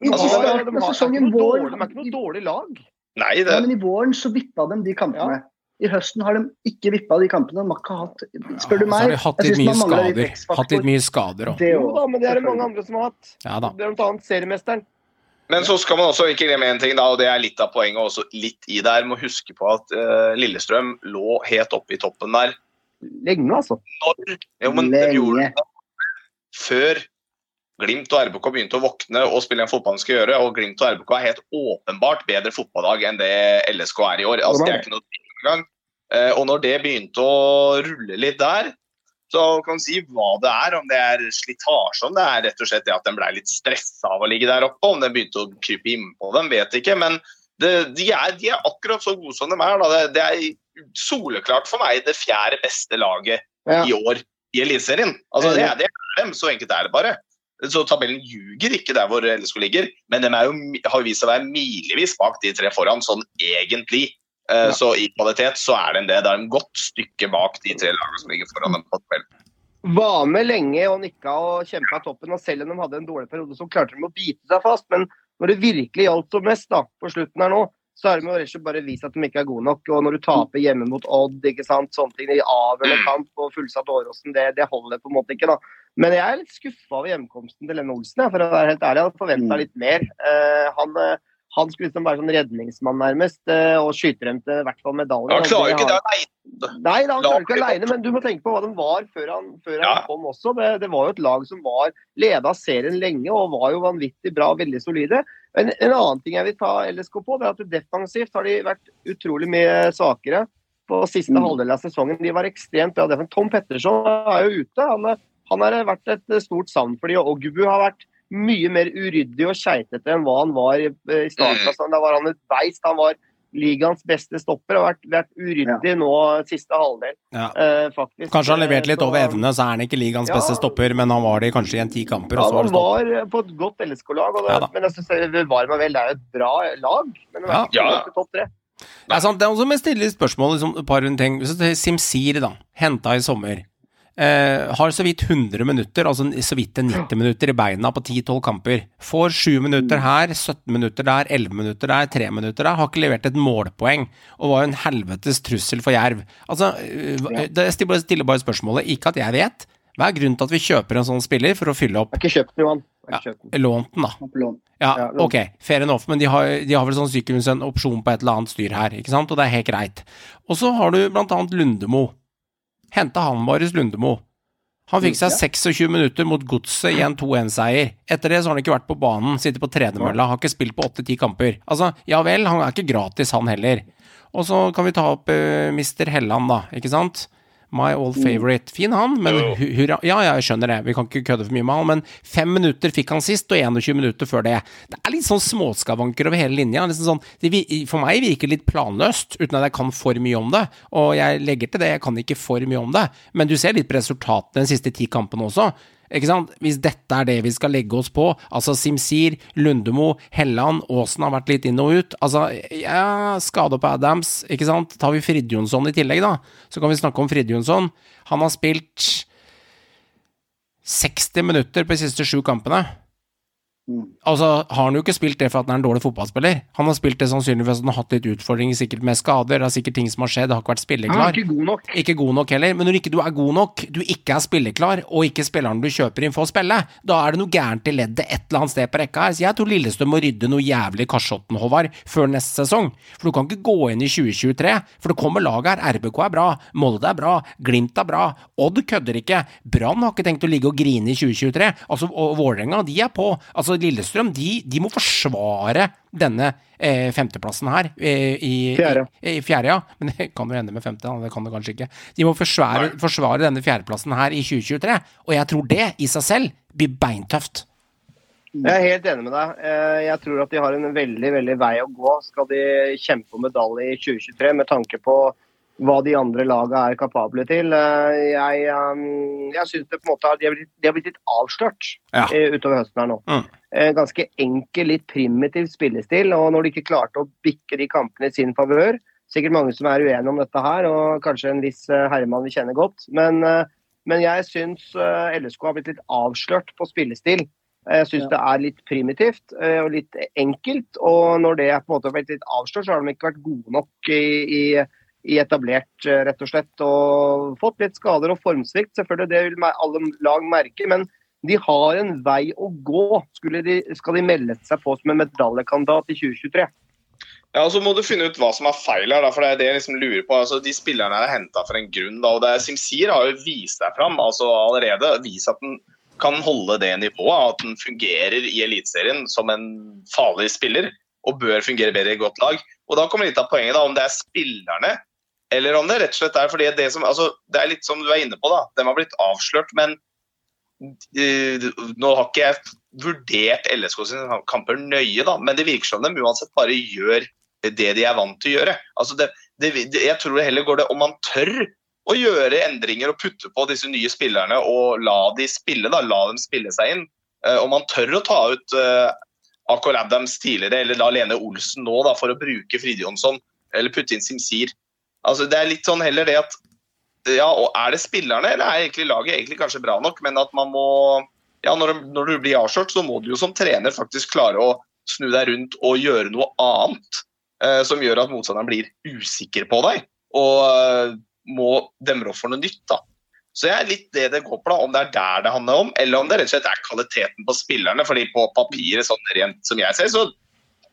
I Altså, starten av sesongen vår De er ikke noe dårlig lag. Nei, det, ja, men I våren så vippa de de kampene. I høsten har de ikke vippa de kampene. De har ikke hatt Spør du meg Så har de hatt litt mye skader. Hatt litt mye skader òg. Jo da, men det er det mange andre som har hatt. Ja da. Blant annet seriemesteren. Men så skal man også ikke glemme en ting, da, og det er litt av poenget også litt i der. Må huske på at uh, Lillestrøm lå helt oppe i toppen der. Lenge, altså. Når, jo, men de gjorde det før Glimt og RBK begynte å våkne og spille en fotball de skal gjøre. Og Glimt og RBK er helt åpenbart bedre fotballag enn det LSK er i år. Altså, det er ikke noe tvil engang. Eh, og når det begynte å rulle litt der, så kan man si hva det er. Om det er slitasje, om det er rett og slett det at den ble litt stressa av å ligge der oppe. Om den begynte å krype innpå dem, vet ikke. Men det, de, er, de er akkurat så gode som de er. Da. Det, det er soleklart for meg det fjerde beste laget Ja. i år i Eliteserien. Altså, det, det er dem, så enkelt er det bare. Så tabellen ljuger ikke der hvor LSK ligger, men de er jo, har vist seg å være milevis bak de tre foran, sånn egentlig. Eh, Ja. Så i kvalitet så er den det. Det er en et godt stykke bak de tre lagene som ligger foran dem. på tabellen. Var med lenge og nikka og kjempa toppen. og Selv om de hadde en dårlig periode, så klarte de å bite seg fast. Men når det virkelig gjaldt som mest da, på slutten her nå, så har de jo rett og slett bare vist at de ikke er gode nok. Og når du taper hjemme mot Odd, ikke sant, sånne ting, i avgjørende kamp og fullsatt Åråsen, det, det holder på en måte ikke. da. Men jeg er litt skuffa over hjemkomsten til Lenne Olsen, jeg, for å være helt ærlig. Jeg hadde forventa Mm. litt mer. Uh, han, eh, han skulle liksom være sånn redningsmann, nærmest, eh, og skyte dem til i hvert fall medalje. Han klarer jo ikke det aleine. Nei, han klarer ikke aleine, men du må tenke på hva de var før han, før Ja. han kom også. Det, det var jo et lag som var leda serien lenge og var jo vanvittig bra og veldig solide. En, en annen ting jeg vil ta LSK på, det er at defensivt har de vært utrolig mye svakere på siste Mm. halvdel av sesongen. De var ekstremt bra. Tom Petterson er jo ute. Han, han har vært et stort savn for de, og Gubu har vært mye mer uryddig og keitete enn hva han var i, starten. Mm. Da var han et beist. Han var ligaens beste stopper og har vært, vært uryddig nå siste halvdel, Ja. eh, faktisk. Kanskje han leverte litt Så- over evne, så er han ikke ligaens Ja. beste stopper, men han var det kanskje i en ti kamper, Ja, og så var han det var eh, på et godt LSK-lag, Ja men jeg synes det var meg vel, det er jo et bra lag. Men det er ikke Ja. topp tre. Det er sant, det er også med stille spørsmål, liksom, et par rundt ting. Simsir, da, henta i sommer. Eh, har så vidt 100 minutter, altså så vidt 90 minutter i beina på 10-12 kamper. Får 7 minutter her, 17 minutter der, 11 minutter der, 3 minutter der. Har ikke levert et målpoeng, og var jo en helvetes trussel for Jerv. Altså, det stiller bare- spørsmålet, ikke at jeg vet. Hva er grunnen til at vi kjøper en sånn spiller for å fylle opp Jeg har ikke kjøpt Johan. Ja. Lånt den, da. Ja, ok, fair enough, men de har, de har vel sannsynligvis en opsjon på et eller annet styr her, ikke sant, og det er helt greit. Og så har du blant annet Lundemo. Henta han Marius Lundemo. Han fikk seg 26 minutter mot Godset i en 2-1-seier. Etter det så har han ikke vært på banen, sitter på tredemølla, har ikke spilt på 8-10 kamper. Altså, ja vel, han er ikke gratis, han heller. Og så kan vi ta opp uh, Mr. Helland, da, ikke sant? My old favorite. Fin han, men hurra Ja, ja, jeg skjønner det, vi kan ikke kødde for mye med han, men fem minutter fikk han sist, og 21 minutter før det. Det er litt sånn småskavanker over hele linja. Liksom sånn, for meg virker det litt planløst, uten at jeg kan for mye om det. Og jeg legger til det, jeg kan ikke for mye om det, men du ser litt på resultatene de siste ti kampene også. Ikke sant? Hvis dette er det vi skal legge oss på, altså Simsir, Lundemo, Helland, Aasen har vært litt inn og ut. Altså, ja, skade på Adams, ikke sant. Tar vi Fridjonsson i tillegg, da, så kan vi snakke om Fridjonsson. Han har spilt 60 minutter på de siste sju kampene. Altså, har han jo ikke spilt det for at han er en dårlig fotballspiller. Han har spilt det sannsynligvis han har hatt litt utfordringer, sikkert med skader, det er sikkert ting som har skjedd, det har ikke vært spilleklar. ikke god nok. Ikke god nok heller, men når ikke du er god nok, du ikke er spilleklar, og ikke spilleren du kjøper inn får spille, da er det noe gærent i leddet et eller annet sted på rekka her. Så jeg tror Lillestrøm må rydde noe jævlig i kasjotten, Håvard, før neste sesong. For du kan ikke gå inn i 2023, for det kommer lag her. RBK er bra, Molde er bra, Glimt er bra, Odd kødder ikke. Brann har ikke tenkt å ligge og grine i 2023. Altså, og Vålerenga, de er på. Altså, Lillestrøm, de, de må forsvare denne eh, femteplassen her. Eh, i, Fjerde. I, i fjerde, ja. Men det kan jo ende med femte, det kan det kanskje ikke. De må forsvare, forsvare denne fjerdeplassen her i 2023, og jeg tror det i seg selv blir beintøft. Jeg er helt enig med deg. Eh, Jeg tror at de har en veldig veldig vei å gå. Skal de kjempe om medalje i 2023 med tanke på hva de andre lagene er kapable til. Eh, Jeg, eh, jeg syns det på en måte har, de har blitt, de har blitt litt avslørt Ja. eh, utover høsten her nå. Mm. Eh, Ganske enkel, litt primitiv spillestil. Og når de ikke klarte å bikke de kampene i sin favør Sikkert mange som er uenige om dette her, og kanskje en viss herremann vi kjenner godt. Men, men jeg syns LSK har blitt litt avslørt på spillestil. Jeg syns Ja. det er litt primitivt og litt enkelt. Og når det på en måte har blitt litt avslørt, så har de ikke vært gode nok i, i, i etablert, eh, rett og slett. Og fått litt skader og formsvikt. Selvfølgelig, det vil alle lag merke. Men de har en vei å gå, de, skal de melde seg på som en medaljekandidat i 2023. Ja, og så må du finne ut hva som er feil her, da, for det er det jeg liksom lurer på. Altså, de spillerne er henta for en grunn. da, og det er Simsir har jo vist seg fram altså allerede. Vist at den kan holde det nivået. At den fungerer i Eliteserien som en farlig spiller. Og bør fungere bedre i godt lag. Og Da kommer litt av poenget, da, om det er spillerne eller om det rett og slett er fordi det som altså, Det er litt som du er inne på, da. De har blitt avslørt, men uh, nå har ikke jeg vurdert LSK sine kamper nøye, da, men det virker som de uansett bare gjør det de er vant til å gjøre. Altså det, det, jeg tror det heller går det om man tør å gjøre endringer og putte på disse nye spillerne og la de spille, da, la dem spille seg inn. Uh, om man tør å ta ut uh, Akol Adams tidligere, eller da Lene Olsen nå da, for å bruke Fridjonsson, eller putte inn Simsir. Altså, det er litt sånn heller det at ja, og Er det spillerne, eller er egentlig laget egentlig kanskje bra nok, men at man må ja, når, når du blir avslørt, så må du jo som trener faktisk klare å snu deg rundt og gjøre noe annet eh, som gjør at motstanderen blir usikker på deg og eh, må demre opp for noe nytt. da. Så jeg er litt det det går på, da, om det er der det handler om, eller om det rett og slett er kvaliteten på spillerne. fordi på papiret, sånn rent som jeg ser, så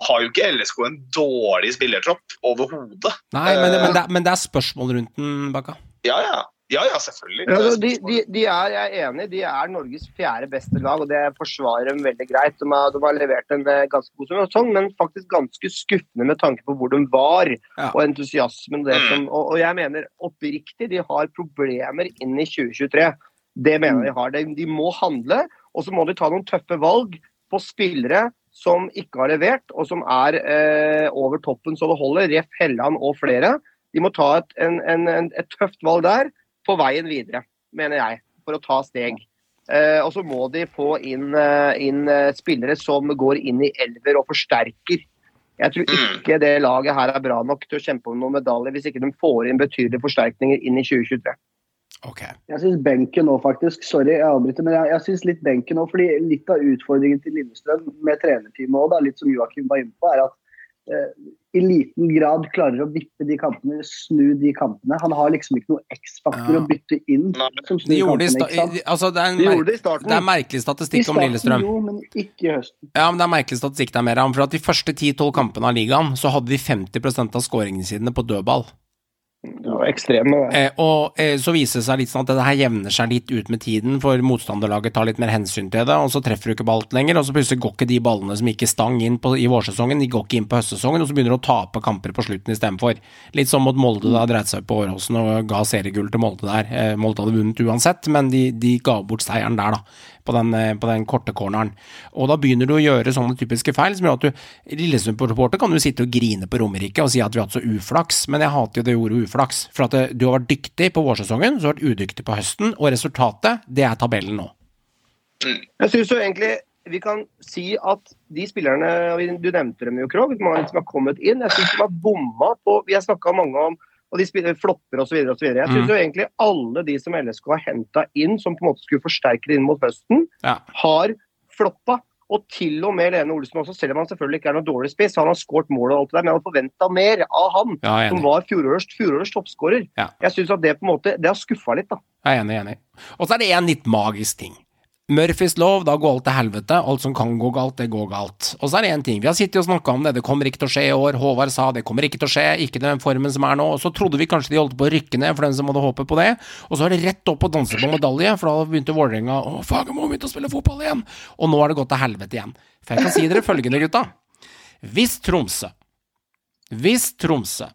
har jo ikke LSK en dårlig spillertropp overhodet. Nei, men, Eh, men, det, er- men det er spørsmål rundt den, Bakka. Ja, ja. Ja, ja, selvfølgelig. Ja, altså, de, de, de er, jeg er enig, de er Norges fjerde beste lag, og det forsvarer dem veldig greit. De har, de har levert en eh, ganske god sesong, men faktisk ganske skuffende med tanke på hvor de var, Ja. og entusiasmen. Det Mm. som, og, og jeg mener oppriktig, de har problemer inn i 2023. Det mener jeg de har. De, de må handle, og så må de ta noen tøffe valg på spillere som ikke har levert, og som er eh, over toppen så det holder. Ref. Helland og flere. De må ta et, en, en, et tøft valg der på veien videre, mener jeg, for å ta steg. Eh, og så må de få inn, eh, inn eh, spillere som går inn i elver og forsterker. Jeg tror Mm. ikke det laget her er bra nok til å kjempe om noen medaljer hvis ikke de får inn betydelige forsterkninger inn i 2023. Ok. Jeg syns benken nå, faktisk. Sorry, jeg avbryter, men jeg, jeg synes litt benken nå, fordi litt av utfordringen til Lillestrøm med trenerteamet òg, litt som Joakim var inne på, er at eh, i liten grad klarer å vippe de kampene, snu de kampene. Han har liksom ikke noe X-faktor Ja. å bytte inn Som snur De gjorde i kampene, altså, det, er en De mer gjorde det i starten. det er merkelig statistikk om Lillestrøm. jo, men ikke i høsten. Ja, men det er merkelig statistikk der, Meran. For at de første 10-12 kampene av ligaen, så hadde de 50% av skåringene sine på dødball. Var ekstreme. Eh, og eh, så viser det seg litt sånn at det her jevner seg litt ut med tiden, for motstanderlaget tar litt mer hensyn til det, og så treffer du ikke på lenger, og så plutselig går ikke de ballene som gikk i stang inn på, i vårsesongen, de går ikke inn på høstsesongen, og så begynner du å tape kamper på slutten istedenfor. Litt som mot Molde da dreit seg på Åråsen og ga seriegull til Molde der. Eh, Molde hadde vunnet uansett, men de, de ga bort seieren der, da. På den, eh, på den korte corneren. Og da begynner du å gjøre sånne typiske feil som gjør at du Lillesund-reporter kan jo sitte og grine på Romerike og si at vi har hatt så uflaks, men jeg hater jo det ordet uflaks. For at du har vært dyktig på vårsesongen, så har du vært udyktig på høsten, og resultatet, det er tabellen nå. Jeg synes jo egentlig vi kan si at de spillerne Du nevnte dem jo, Krog, som har kommet inn. Jeg syns de har bomma på Vi har snakka mange om og de spiller flopper osv. Jeg Mm. syns jo egentlig alle de som LSK har henta inn, som på en måte skulle forsterke det inn mot høsten, Ja. har floppa. Og til og med Lene Olsen også, selv om han selvfølgelig ikke er noe dårlig spiss, han har skåret mål og alt det der, men jeg hadde forventa mer av han, Ja, som var fjorårets, fjorårets toppskårer. Ja. Jeg syns at det på en måte Det har skuffa litt, da. Jeg er enig, enig. Og så er det en litt magisk ting. Murphys lov, da går alt til helvete. Alt som kan gå galt, det går galt. Og så er det én ting. Vi har sittet og snakka om det, det kommer ikke til å skje i år. Håvard sa det kommer ikke til å skje, ikke den formen som er nå. Og så trodde vi kanskje de holdt på å rykke ned, for den som hadde håpet på det. Og så er det rett opp og danse på medalje, for da begynte Vålerenga å Fagermo begynte å spille fotball igjen. Og nå er det gått til helvete igjen. For jeg kan si dere følgende, gutta. Hvis Tromsø Hvis Tromsø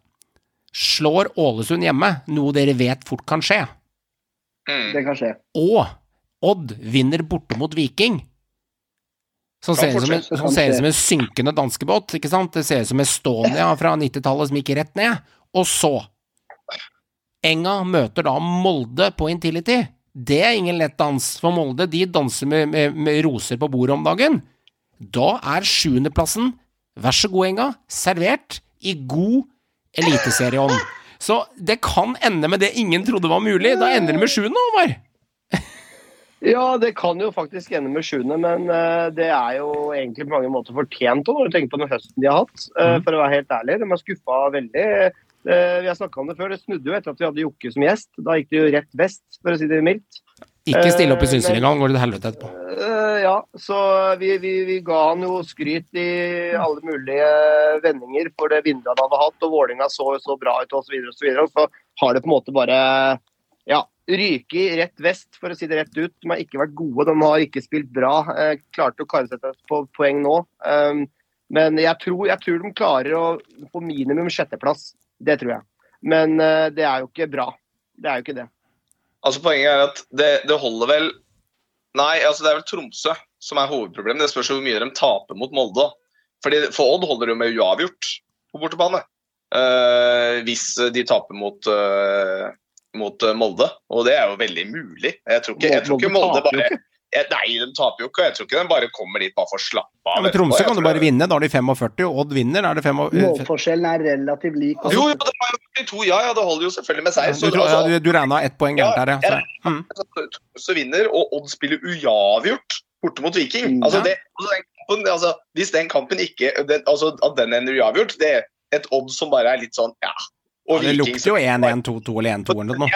slår Ålesund hjemme, noe dere vet fort kan skje, Mm. Det kan skje. og Odd vinner borte mot Viking. Som ser, ut som en, som som en synkende danskebåt, ikke sant? Det ser ut som Estonia fra 90-tallet som gikk rett ned. Og så Enga møter da Molde på Intility. Det er ingen lett dans, for Molde de danser med, med, med roser på bordet om dagen. Da er sjuendeplassen, vær så god, Enga, servert i god eliteserieånd. Så det kan ende med det ingen trodde var mulig. Da ender det med sjuende, Håvard. Ja, det kan jo faktisk ende med sjuende, men eh, det er jo egentlig på mange måter fortjent òg, når du tenker på den høsten de har hatt. eh, Mhm. For å være helt ærlig. De har skuffa veldig. Eh, vi har snakka om det før, det snudde jo etter at vi hadde Jokke som gjest. Da gikk det jo rett vest, for å si det mildt. Ikke stille opp i engang, går det til helvete etterpå. Ja, så vi, vi, vi ga han jo skryt i alle mulige vendinger for det vinduet han hadde hatt, og Vålinga så jo så bra ut osv. Og, så videre, og så har det på en måte bare ja, ryket rett vest, for å si det rett ut. De har ikke vært gode, de har ikke spilt bra. Eh, klarte å kare seg et poeng nå. Um, men jeg tror, jeg tror de klarer å få minimum sjetteplass. Det tror jeg. Men uh, det er jo ikke bra. Det er jo ikke det. Altså Poenget er at det, det holder vel Nei, altså det er vel Tromsø som er hovedproblemet. Det spørs hvor mye de taper mot Molde. Fordi For Odd holder det jo med uavgjort på bortebane. Uh, hvis de taper mot, eh, mot eh, Molde. Og det er jo veldig mulig. Jeg tror ikke, jeg tror ikke Molde bare Nei, de taper jo ikke. Jeg tror ikke de bare kommer dit bare for å slappe av. Ja, men Tromsø kan du bare vinne, da har de 45, og Odd vinner, da er det 45. Målforskjellen er relativt lik. Jo, jo, det var jo 42, ja, ja, det holder jo selvfølgelig med seg. Du, altså, tror- ja, altså, du, du regna ett poeng gærent der, ja. Så, mm. Tromsø vinner, og Odd spiller uavgjort borte mot Viking. Mm. Altså, det, altså, den kampen, altså, hvis den kampen ikke den, altså, At den ender uavgjort, det er et Odd som bare er litt sånn ja. Og Ja, det Viking lukter jo 1-1, 2-2 eller 1-2 eller noe.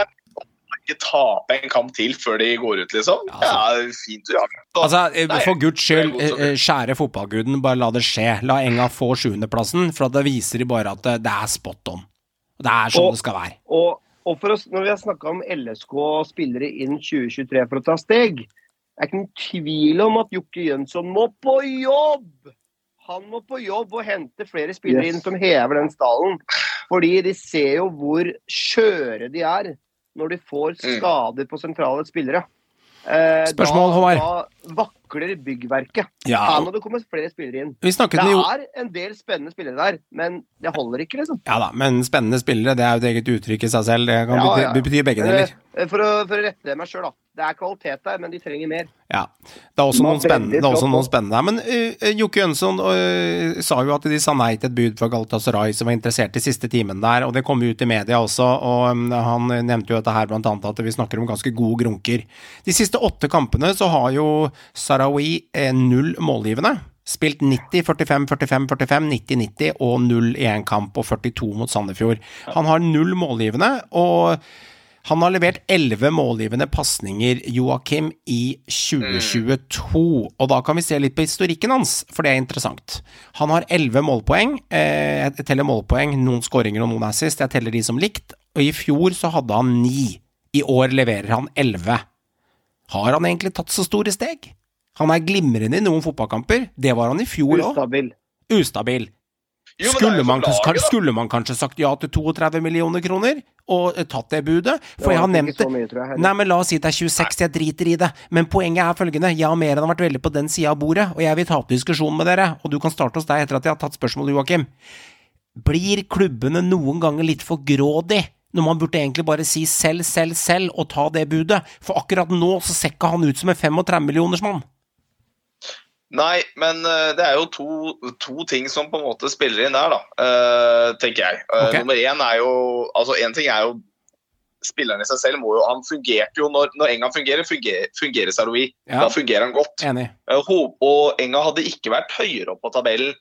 ikke tape en kamp til før de går ut, liksom. Ja, Ja, fint Ja. Så- Altså, eh, For guds skyld, eh, kjære fotballguden, bare la det skje. La Enga få sjuendeplassen, for da viser de bare at det, det er spot on. Det er sånn Og- det skal være. Og, og for oss, når vi har snakka om LSK og spillere inn 2023 for å ta steg, det er ikke noen tvil om at Jokke Jønsson må på jobb! Han må på jobb og hente flere spillere Yes. inn som hever den stallen. Fordi de ser jo hvor skjøre de er når de får Mm. skader på sentrale spillere. Eh, Spørsmål, Håvard? Da vakler byggverket. Ja, Her må det komme flere spillere inn. Det er en del spennende spillere der, men det holder ikke, liksom. Ja da, men spennende spillere, det er jo et eget uttrykk i seg selv. Det kan Ja, bety, bety begge deler. Eh, For å, for å rette meg sjøl, da. Det er kvalitet der, men de trenger mer. Ja. Det er også noen spennende, det er også noen spennende her. Men uh, Jokke Jønsson uh, sa jo at de sa nei til et bud fra Galatasaray som var interessert i siste timen der, og det kom ut i media også. og um, Han nevnte jo dette her blant annet at vi snakker om ganske gode grunker. De siste åtte kampene så har jo Sarawi eh, null målgivende. Spilt 90, 45, 45, 45, 90, 90 og 0 i én kamp og 42 mot Sandefjord. Han har null målgivende, og han har levert 11 målgivende pasninger, Joakim, i 2022. Og da kan vi se litt på historikken hans, for det er interessant. Han har 11 målpoeng. Eh, Jeg teller målpoeng, noen skåringer og noen assist. Jeg teller de som likt. Og i fjor så hadde han 9. I år leverer han 11. Har han egentlig tatt så store steg? Han er glimrende i noen fotballkamper. Det var han i fjor òg. Ustabil. Ustabil. Jo, Skulle man, laget, skulle man kanskje sagt ja til 32 millioner kroner og eh, tatt det budet? For Det jeg har nevnt det. mye. Nei, men la oss si det er 26, jeg driter i det. Men poenget er følgende, jeg og mer har vært veldig på den sida av bordet, og jeg vil ta opp diskusjonen med dere, og du kan starte hos deg etter at jeg har tatt spørsmålet, Joakim. Blir klubbene noen ganger litt for grådig? Når man burde egentlig bare si selv, selv, selv, og ta det budet. For akkurat nå så ser ikke han ut som en 35 millioners mann. Nei, men eh, det er jo to, to ting som på en måte spiller inn der, da, eh, tenker jeg. Okay. Nummer én er jo Altså, én ting er jo Spilleren i seg selv må jo Han fungerte jo når, når Enga fungerer, fungerer, fungerer Saroui. Ja. Da fungerer han godt. Enig. Eh, Og Enga hadde ikke vært høyere opp på tabellen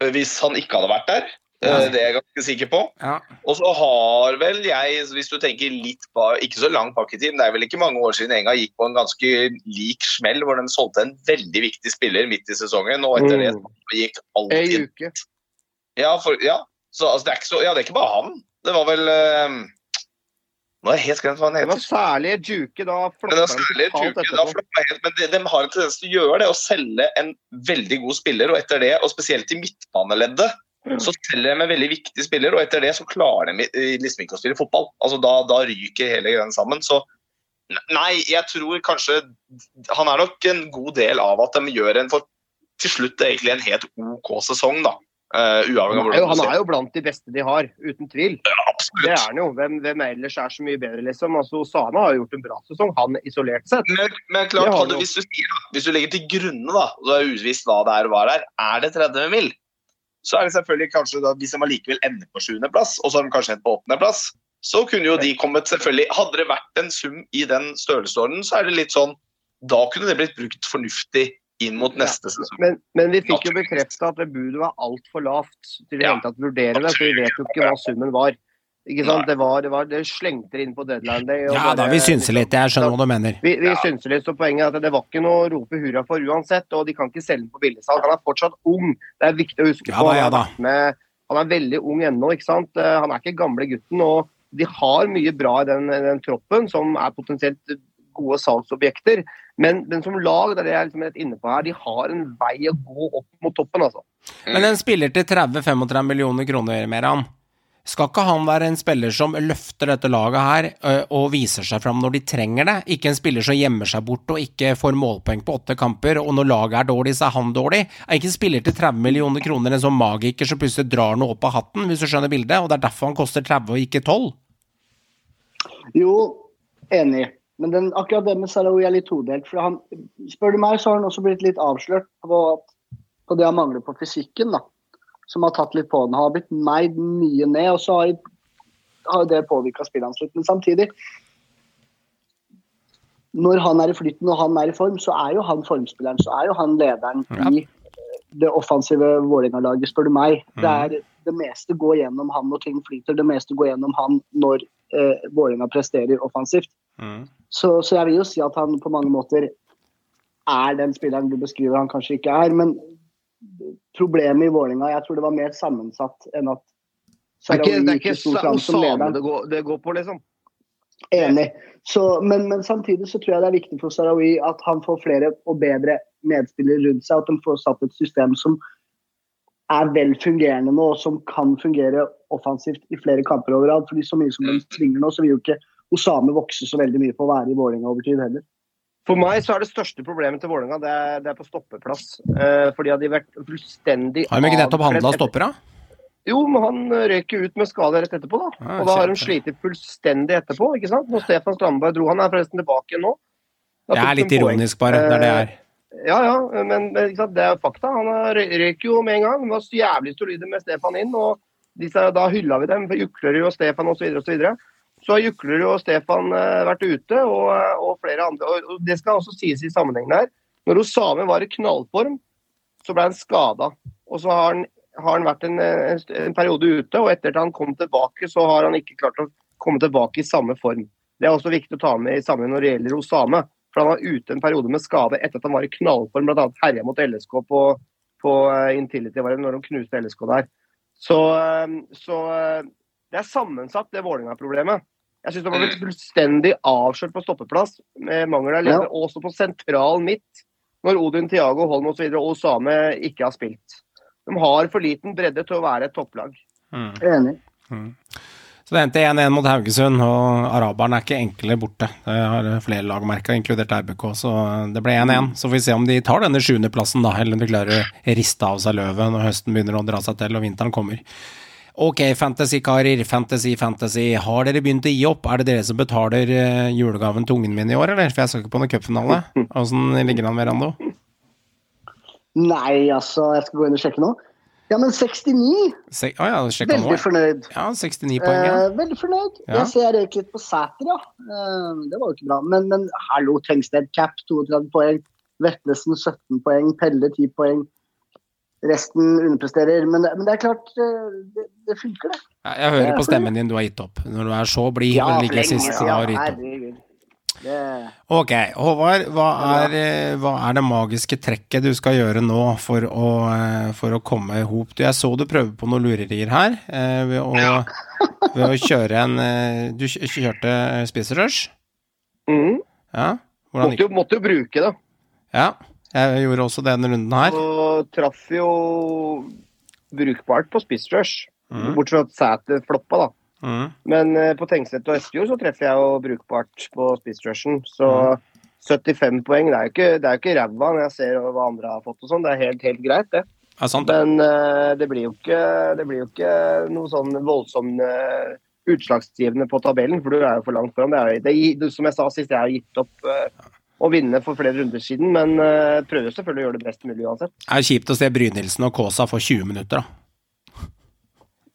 eh, hvis han ikke hadde vært der. Eh, Ja. Det er jeg ganske sikker på. Ja. Og så har vel jeg, hvis du tenker litt på ikke så lang pakketid, men det er vel ikke mange år siden Enga gikk på en ganske lik smell, hvor de solgte en veldig viktig spiller midt i sesongen, og etter det gikk alt gikk Ei alltid uke. Ja, for, ja. Så altså, det er ikke så Ja, det er ikke bare han. Det var vel eh, Nå har jeg helt glemt hva han heter. Det var særlig Juke. Da floppa det var han særlig totalt da etterpå. helt, men de, de har en tendens til å gjøre det, å selge en veldig god spiller, og etter det, og spesielt i midtbaneleddet, så selger de en veldig viktig spiller, og etter det så klarer de liksom ikke å spille fotball. Altså Da, da ryker hele greia sammen. Så nei, jeg tror kanskje Han er nok en god del av at de gjør en for til slutt egentlig en helt OK sesong, da. Uh, uavhengig av Han er, jo, hvordan han er jo blant de beste de har, uten tvil. det. Det er han jo. Hvem, hvem ellers er så mye bedre, liksom? Altså, Sana har jo gjort en bra sesong, han isolert sett. Men, men klart, hadde, hvis, du hvis du legger til grunne, da, det er uvisst hva det er og hva det er, er det 30 mil, så er det selvfølgelig kanskje da, hvis de allikevel ender på sjuendeplass, og så har de kanskje endt på åttendeplass, så kunne jo de kommet selvfølgelig Hadde det vært en sum i den størrelsesordenen, så er det litt sånn Da kunne det blitt brukt fornuftig inn mot neste sesong. Men, men vi fikk jo bekrefta at det budet var altfor lavt til i det hele tatt vurdere det, for vi vet jo ikke hva summen var. Ikke sant? Det, var, det, var, det slengte inn på deadline day. Ja da, vi synser litt, jeg skjønner hva du mener. Vi, vi Ja. synser litt, så Poenget er at det var ikke noe å rope hurra for uansett, og de kan ikke selge den på billigsalg. Han er fortsatt ung, det er viktig å huske Ja på. da, ja da. med, han er veldig ung ennå, ikke sant. Eh, Han er ikke gamle gutten. og De har mye bra i den, den troppen som er potensielt gode salgsobjekter. Men, men som lag, det er det jeg er liksom litt inne på her, de har en vei å gå opp mot toppen, altså. Men en spiller til 30-35 millioner kroner, Meran, skal ikke han være en spiller som løfter dette laget her og viser seg fram når de trenger det? Ikke en spiller som gjemmer seg bort og ikke får målpoeng på åtte kamper, og når laget er dårlig, så er han dårlig? Er ikke en spiller til 30 millioner kroner en sånn magiker som plutselig drar noe opp av hatten, hvis du skjønner bildet, og det er derfor han koster 30 og ikke 12? Jo, enig. Men den, akkurat det med Sarawi er litt todelt. For han, spør du meg, så har han også blitt litt avslørt på, på det han mangler på fysikken. da. Som har tatt litt på den. Har blitt meid mye ned, og så har, har det påvirka spillet hans litt. Men samtidig Når han er i flyten og han er i form, så er jo han formspilleren. Så er jo han lederen Ja. i det offensive Vålerenga-laget, spør du meg. Det, er, det meste går gjennom han når ting flyter. Det meste går gjennom han når eh, Vålerenga presterer offensivt. Så, så jeg vil jo si at han på mange måter er den spilleren du beskriver han kanskje ikke er. Men problemet i Vålinga, jeg tror det var mer sammensatt enn at Det er ikke, det er ikke sto fram som Osame det går, det går på, liksom. Enig. Så, men, men samtidig så tror jeg det er viktig for Sarawi at han får flere og bedre medspillere rundt seg. At de får satt et system som er vel fungerende nå, og som kan fungere offensivt i flere kamper overalt. Fordi så mye som de svinger nå, så vil jo ikke Osame vokse så veldig mye på å være i Vålerenga over tid heller. For meg så er det største problemet til Vålerenga det, det er på stoppeplass. Eh, fordi hadde de vært fullstendig Har de ikke nettopp handla stoppere? Jo, men han røyk ut med skade rett etterpå, da. Ah, og da har de slitt fullstendig etterpå, ikke sant. Når Stefan Strandberg dro Han er forresten tilbake nå. Det er litt ironisk, bare. Det er det er. Ja, ja, men, sant? det er fakta. Han røyk jo med en gang. Han var så jævlig solide med Stefan inn. og disse, Da hylla vi dem. for Juklerud og Stefan osv. Og så, har Juklerud og Stefan eh, vært ute, og, og flere andre. Og, Det skal også sies i sammenhengen her. Når Osame var i knallform, så ble han skada. Og så har han, har han vært en, en, en periode ute, og etter at han kom tilbake, så har han ikke klart å komme tilbake i samme form. Det er også viktig å ta med i sammenheng når det gjelder Osame. For han var ute en periode med skade etter at han var i knallform, bl.a. herja mot LSK på, på eh, Intility når de knuste LSK der. Så, eh, så eh, det er sammensatt, det Vålerenga-problemet. Jeg syns de har blitt fullstendig avslørt på stoppeplass, med mangel av leder, Ja. også på sentral midt, når Odin Tiago, Holm osv. og Osame ikke har spilt. De har for liten bredde til å være et topplag. Enig. Så det endte 1-1 mot Haugesund, og araberne er ikke enkle borte. Det har flere lag merka, inkludert RBK, så det ble 1-1. Så får vi se om de tar denne sjuendeplassen, da, eller om de klarer å riste av seg løvet når høsten begynner å dra seg til og vinteren kommer. Ok, fantasy-karer, fantasy, fantasy. Har dere begynt å gi opp? Er det dere som betaler eh, julegaven til ungen min i år, eller? For jeg skal ikke på noen cupfinale. Åssen ligger det an med Rando? Nei, altså, jeg skal gå inn og sjekke nå. Ja, men 69! Se, å ja. Veldig fornøyd. Ja, 69 poeng, ja. Eh, veldig fornøyd. Ja. Jeg ser røyk litt på Sæter, ja. Eh, det var jo ikke bra. Men, men hallo, Tengsted cap 32 poeng. Vetlesen 17 poeng. Pelle 10 poeng. Resten underpresterer. Men, det- men det er klart, eh, det, det funker, det. Ja, Jeg hører på stemmen din, du har gitt opp. Når du er så blid og ligger sist, ja, har gitt opp. Herregud. Det, Ok, Håvard, hva er, eh, hva er det magiske trekket du skal gjøre nå for å, eh, for å komme i hop? Jeg så du prøver på noen lurerier her eh, ved å, ved å kjøre en Du kjørte spiserush? Mm. Ja? Hvordan Måtte, gikk jo, måtte jo bruke det. Ja, jeg gjorde også denne runden her. Og traff jo brukbart på spissrush. Mm. Bortsett fra at Sæter floppa, da. Mm. Men eh, på Tengstedt og Espejord så treffer jeg jo brukbart på spissrushen. Så mm. 75 poeng, det er jo ikke, det er jo ikke ræva når jeg ser hva andre har fått og sånn. Det er helt, helt greit, det. det sant det. Men uh, det blir jo ikke, det blir jo ikke noe sånn voldsomt uh, utslagsgivende på tabellen, for du er jo for langt foran. Det er, det, som jeg sa sist, jeg har gitt opp eh, å vinne for flere runder siden, men eh, prøver selvfølgelig å gjøre det best mulig uansett. Det er kjipt å se Brynildsen og Kaasa få 20 minutter, da.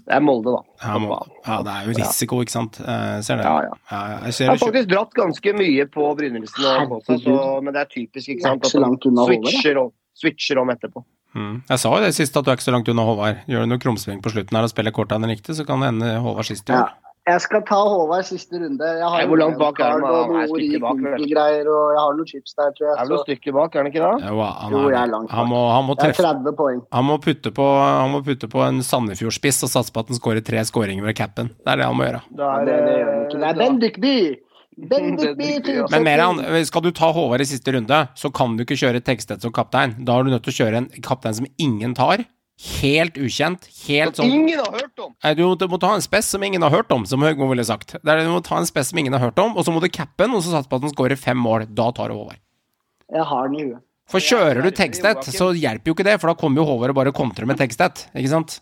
Det er Molde, da. Ja, må, ja, det er jo risiko, ikke sant. Jeg ser det. Ja, ja. jeg Jeg ser har faktisk dratt ganske mye på Brynildsen og Kaasa, men det er typisk, ikke sant. At de switcher om, switcher om etterpå. Mm. Jeg sa jo det sist, at du er ikke så langt unna Håvard. Gjør du noe krumspring på slutten her og spiller kortene riktig, så kan det ende Håvard sist i år. Ja. Jeg skal ta Håvard siste runde. Jeg har hvor langt bak er han, Han er et stykke bak, vel? greier, og jeg har noen chips der, tror jeg. Er et noe stykke bak, er han ikke det? Jo, han, Jo, er, jeg er langt han, må, han, må jeg er 30 poeng. han, må putte på, han må putte på en Sandefjord-spiss og satse på at han skårer tre skåringer ved capen. Det er det han må gjøre. Da er, det, det gjør han ikke. Det er. Men Meran, skal du ta Håvard i siste runde, så kan du ikke kjøre Tekstedt som kaptein. Da er du nødt til å kjøre en kaptein som ingen tar. Helt ukjent. Helt sånn Ingen har hørt om! Nei, Du må, du må ta en spess som ingen har hørt om, som Høgmo ville sagt. Det er, du må ta en spess som ingen har hørt om, og så må du cappe den, og så satse på at den skårer fem mål. Da tar du Håvard. Jeg har den i huet. For kjører du Tekstedt, så hjelper jo ikke det, for da kommer jo Håvard og bare kontrer med Tekstedt. Ikke sant?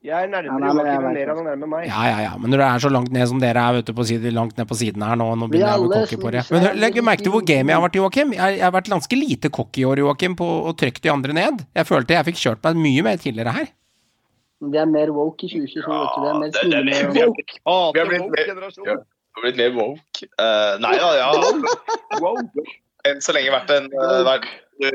Jeg er Ja, nærmere Joakim enn han er med meg. Ja, ja, ja. Men når du er så langt ned som dere er, vet du, på siden, langt ned på siden her nå, nå begynner jeg å bli cocky på det. Men legg merke til hvor game jeg har vært, Joakim. Jeg, jeg har vært ganske lite cocky i år, Joakim, på å trykke de andre ned. Jeg følte jeg fikk kjørt meg mye mer tidligere her. Vi er mer woke i 2022, vet du. Det er mer har- Woke. Vi har blitt mer- generasjon. ja. Det har blitt mer woke. Eh, nei da, ja. Woke. Enn så lenge vært en uh, vært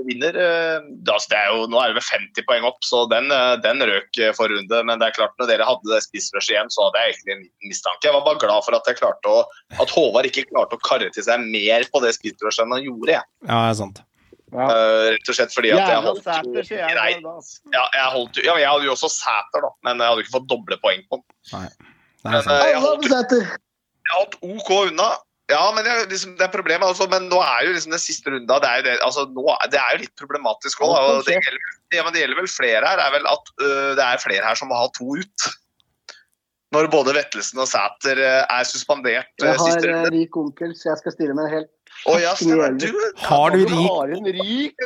vinner. eh, altså, det er jo, nå er det vel 50 poeng opp, så den, eh, den røk eh, forrige runde. Men det er klart, når dere hadde det spissrushet igjen, så hadde jeg egentlig en liten mistanke. Jeg var bare glad for at jeg klarte å, at Håvard ikke klarte å karre til seg mer på det spissrushet enn han gjorde. Jeg. Ja, det er sant. Ja. Uh, rett og slett fordi at jeg holdt Sæter, jeg Ja, jeg, holdt, ja, jeg hadde jo også Sæter, da, men jeg hadde ikke fått doble poeng på den. Nei. Det Men uh, eh, jeg holdt, jeg holdt OK unna. Ja, men jeg, liksom, det er problemet altså, Men nå er jo liksom den siste runda det er jo, det, altså, nå, det er jo litt problematisk òg. Og Det, gjelder- ja, det gjelder vel flere her. er vel at øh, Det er flere her som må ha to ut. Når både Vettelsen og Sæter er suspendert Jeg har runde. rik onkel, så jeg skal stille med en helt Å ja, Steinar. Du, Har du rik har en rik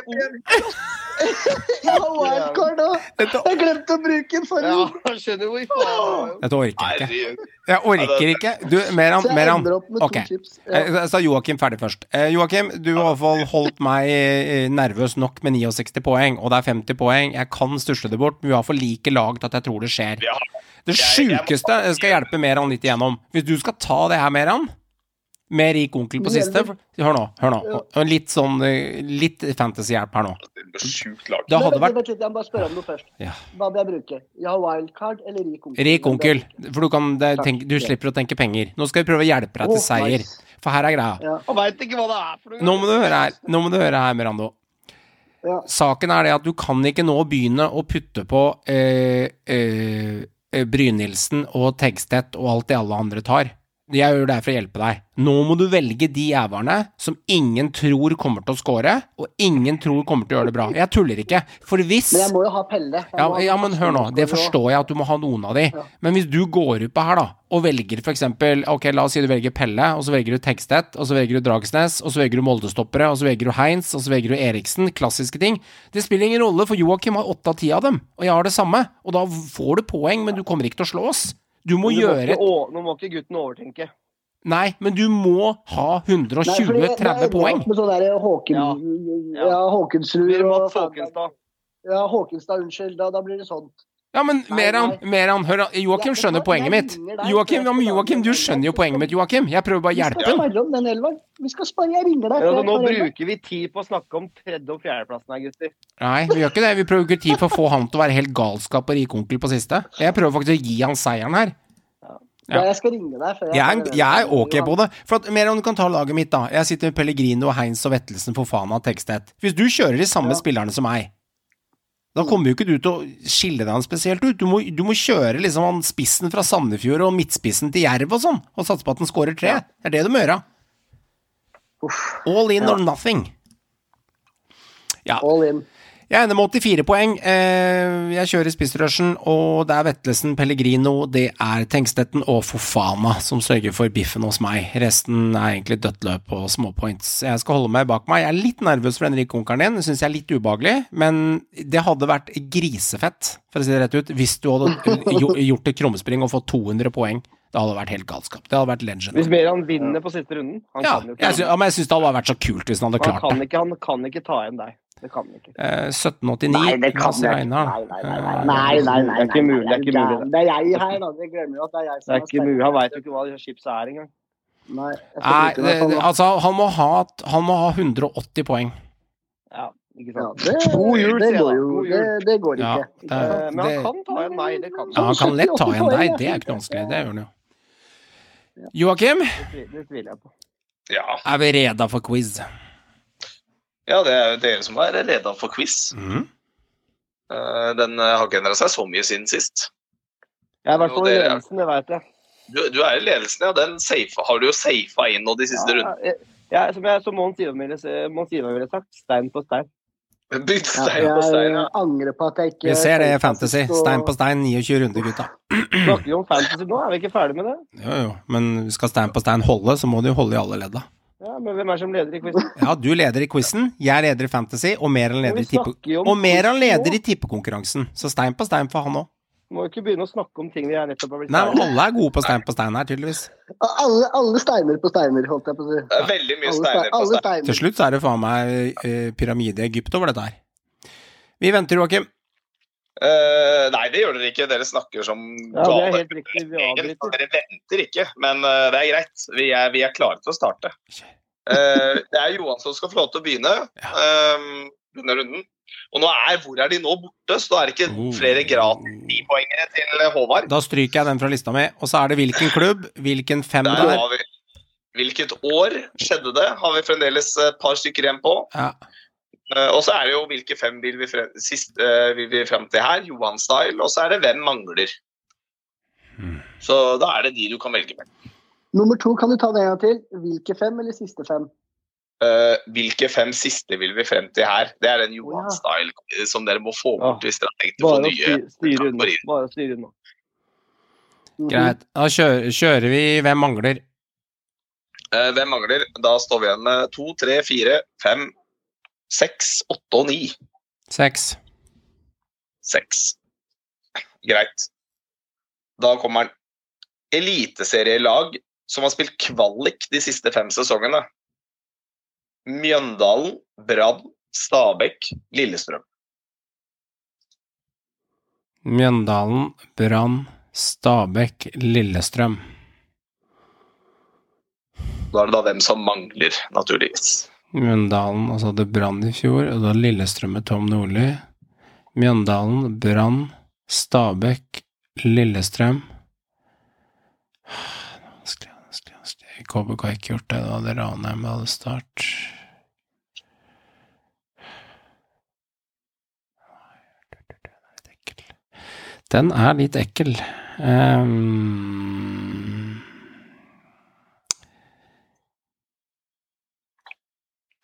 Jeg har wildcard òg. Jeg glemte å bruke den forrige. Ja, skjønner hvor faen dette orker jeg ikke. Jeg orker ikke. Du, Meran, Meran. Ok. Jeg. Eh, Så Joakim ferdig først. Eh, Joakim, du har i hvert fall holdt meg eh, nervøs nok med 69 poeng, og det er 50 poeng. Jeg kan stusle det bort, men vi har for like lag til at jeg tror det skjer. Det Jeg- jeg sjukeste skal hjelpe Meran litt igjennom. Hvis du skal ta det her, Meran, Med rik onkel på siste. Hør nå, hør nå. Litt sånn litt fantasy-hjelp her nå. Det. Hadde vært vent litt, Jeg må bare spørre om noe først. Ja. Hva vil jeg bruke? Jeg har wildcard eller rik onkel? Rik onkel, for du, kan, det, tenk, du slipper å tenke penger. Nå skal vi prøve å hjelpe deg til seier. For her er greia. Ja. Han veit ikke hva det er. Nå må du høre her, nå må du høre her, Merando. Ja. Saken er det at du kan ikke nå begynne å putte på eh, eh, eh, Brynildsen og Tegstedt og alt det alle andre tar. Jeg gjør det her for å hjelpe deg. Nå må du velge de jævlene som ingen tror kommer til å score, og ingen tror kommer til å gjøre det bra. Jeg tuller ikke. For hvis Men jeg må jo ha Pelle. Ja, ja, men hør nå, det forstår jeg at du må ha noen av de. Men hvis du går ut på her, da, og velger eksempel Ok, la oss si du velger Pelle, og så velger du Tekstedt, og så velger du Dragsnes, og så velger du Molde-stoppere, og så velger du Heinz, og så velger du Eriksen. Klassiske ting. Det spiller ingen rolle, for Joakim har åtte av ti av dem, og jeg har det samme. Og da får du poeng, men du kommer ikke til å slå oss. Du må Du må gjøre ikke, å, nå må ikke gutten overtenke. Nei, men du må ha Nei, fordi det- 120-30 det ender poeng. Med sånn der Håken, Ja. ja. Ja. Håkensrud og Håkenstad. Ja, Håkenstad, unnskyld. Da, da blir det sånn. Ja, men Meran. Meran, hør, Joakim skjønner poenget mitt. Joakim, ja, jeg Joakim, du skjønner jo poenget mitt, Joakim. Jeg prøver bare å hjelpe elveren. Vi skal spare, jeg ringer deg. Ja, for så jeg nå bruker vi tid på å snakke om tredje- og fjerdeplassen her, gutter. Nei, vi gjør ikke det. Vi prøver ikke tid på å få han til å være helt galskap og rikonkel på siste. Jeg prøver faktisk å gi han seieren her. Ja, jeg skal ringe deg. før Jeg tar er, jeg er ok på det. For at, mer om du kan ta laget mitt, da. Jeg sitter med Pellegrino og Heinz og Vettelsen Fofana og Tekstedt. Hvis du kjører de samme spillerne som meg, da kommer jo ikke du til å skille deg spesielt ut. Du må, du må kjøre liksom han spissen fra Sandefjord og midtspissen til Jerv og sånn, og satse på at den skårer tre. Det er det du må gjøre. All in or nothing. Ja. All in. Jeg ender med 84 poeng. Eh, Jeg kjører spissrushen, og det er Vetlesen, Pellegrino, det er Tengstetten og Fofana som sørger for biffen hos meg. Resten er egentlig dødt løp og småpoints. Jeg skal holde meg bak meg. Jeg er litt nervøs for den rikonkeren din, det syns jeg er litt ubehagelig, men det hadde vært grisefett, for å si det rett ut, hvis du hadde gjort et krumspring og fått 200 poeng. Det hadde vært helt galskap. Det hadde vært legend. Hvis Meran vinner på siste runden Han Ja, kan jo jeg ikke, sy ja, men jeg syns det hadde vært så kult hvis han hadde han klart kan det. ikke, han kan ikke ta igjen deg. Det kan han ikke. Eh, 1789. Nei, det kan Lasse jeg ikke. Nei, nei, nei, Eh, nei, nei, Det er ikke mulig, det er ikke mulig, det. Det er jeg her, da. Det glemmer jo at det er jeg Det er ikke mulig. Han veit jo ikke hva chipset er engang. Nei, Nei, det, det det, fall, altså, han må, ha, han må ha 180 poeng. Ja, ikke sant. Ja, det, God jul, det går jo det, det går Ja, ikke. det ikke er- Eh, Men han kan ta igjen meg. Det kan Ja, han. han kan lett ta 78 igjen deg, det er ikke noe vanskelig. Det gjør han jo. Joakim, Det tviler- jeg på. Ja. er vi reda for quiz? ja, det er jo dere som er reda for quiz. Mm. Eh, Den eh, har ikke endra seg så mye siden sist. Jeg er i hvert fall i ledelsen, det veit jeg. Du, du er i ledelsen, ja. Den safe, har du jo safa inn nå de siste Ja, rundene. jeg- som jeg, som Mons Ivar ville sagt, stein på stein. Bygd Ja, stein på stein. ja. jeg angrer på at jeg ikke Vi ser det i Fantasy. og- Stein på stein, 29 runder, gutta. Snakker vi om fantasy nå? Er vi ikke ferdig med det? Jo, jo, men skal stein på stein holde, så må du jo holde i alle ledda. Ja, men hvem er som leder i quizen? Ja, du leder i quizen, jeg leder i Fantasy, og Meran leder i tippe... Og Meran leder i tippekonkurransen, så stein på stein for han òg. Må jo ikke begynne å snakke om ting vi er nettopp har blitt Nei, men alle er gode på stein på stein her, tydeligvis. Alle, alle steiner på steiner, holdt jeg på å si. Veldig mye Alle, steiner steiner, på alle steiner. Til slutt så er det faen meg eh, pyramide i Egypt over dette her. Vi venter, Joakim. Uh, nei, det gjør dere ikke. Dere snakker som Ja, gale. er. Dere venter ikke, men uh, det er greit. Vi er, vi er klare til å starte. Uh, det er Johan som skal få lov til å begynne eh, denne runden. Og nå er Hvor er de nå borte? Så da er det ikke flere gratis tipoengere til Håvard. Da stryker jeg den fra lista mi, og så er det hvilken klubb, hvilken fem Der det er. har vi Hvilket år skjedde det? Har vi fremdeles et par stykker igjen på. Ja. Eh, og så er det jo hvilke fem vil vi frem, sist, uh, vil vi frem til her. Johan Style. Og så er det hvem mangler. Hmm. Så da er det de du kan velge med. Nummer to, kan du ta det en gang til? Hvilke fem eller siste fem? Eh, hvilke fem siste vil vi frem til her? Det er den Johan-style ja. som dere må få bort hvis dere har tenkt å få nye kategorier. Bare å styre unna. -hmm. Greit. Da kjører, kjører vi Hvem mangler? Uh, hvem mangler? Da står vi igjen med to, tre, fire, fem, seks, åtte og ni. Seks. Seks. Greit. Da kommer den. Eliteserielag som har spilt kvalik de siste fem sesongene. Mjøndalen, Brann, Stabæk, Lillestrøm. Mjøndalen, Brann, Stabæk, Lillestrøm. Da er det da hvem som mangler, naturligvis. Mjøndalen altså hadde Brann i fjor, og da Lillestrøm med Tom Nordli. Mjøndalen, Brann, Stabæk, Lillestrøm. KBK har ikke gjort det, da hadde Ranheim hadde start. Den er litt ekkel. Um...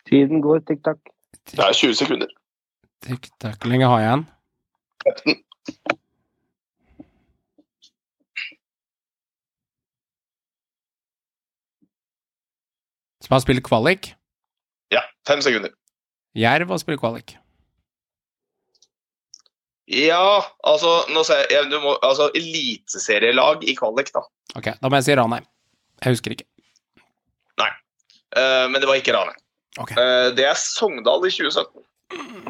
Tiden går tikk-takk. Det er 20 sekunder. tikk takk. Hvor lenge har jeg den? 15. Som har spilt kvalik? Ja, fem sekunder. Jerv har spilt kvalik. Ja, altså nå ser jeg, du må, altså Eliteserielag i kvalik, da. Ok, da må jeg si Ranheim. Jeg husker ikke. Eh, men det var ikke Ranheim. Okay. Uh, det er Sogndal i 2017.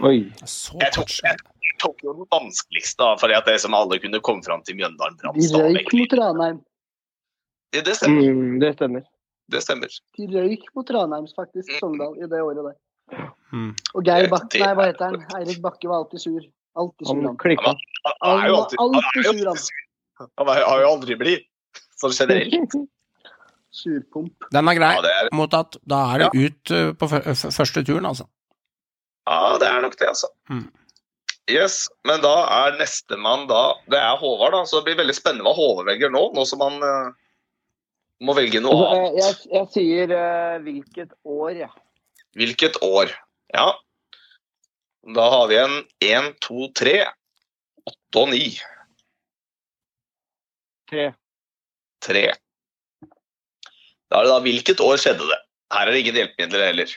Oi. Så Jeg tok, jeg tok jo den vanskeligste, da, fordi at det som alle kunne komme fram til Mjøndalen, Brann, De røyk mot Ranheim. Ja, det stemmer. Mm, det stemmer. Det stemmer. De røyk mot Ranheims, faktisk, Sogndal, i det året der. Mm. Og Geir Bakke, nei, hva heter han? Eirik Bakke var alltid sur. Alltid sur, Han han. klikka. Han er jo var alltid, alltid sur, han. Han har jo aldri blitt sånn generelt. Surpomp. Den er grei, Ja, er, mot at da er det ut uh, på første turen, altså. ja, det er nok det, altså. Mm. Yes, men da er nestemann da Det er Håvard, da. Så det blir veldig spennende hva Håvard velger nå, nå som han eh, må velge noe Altså, annet. jeg, jeg, jeg sier uh, hvilket år, ja. Hvilket år? Ja. Da har vi en 1, 2, 3, 8 og 9. Tre. 3. Da er det da hvilket år skjedde det? Her er det ingen hjelpemidler heller.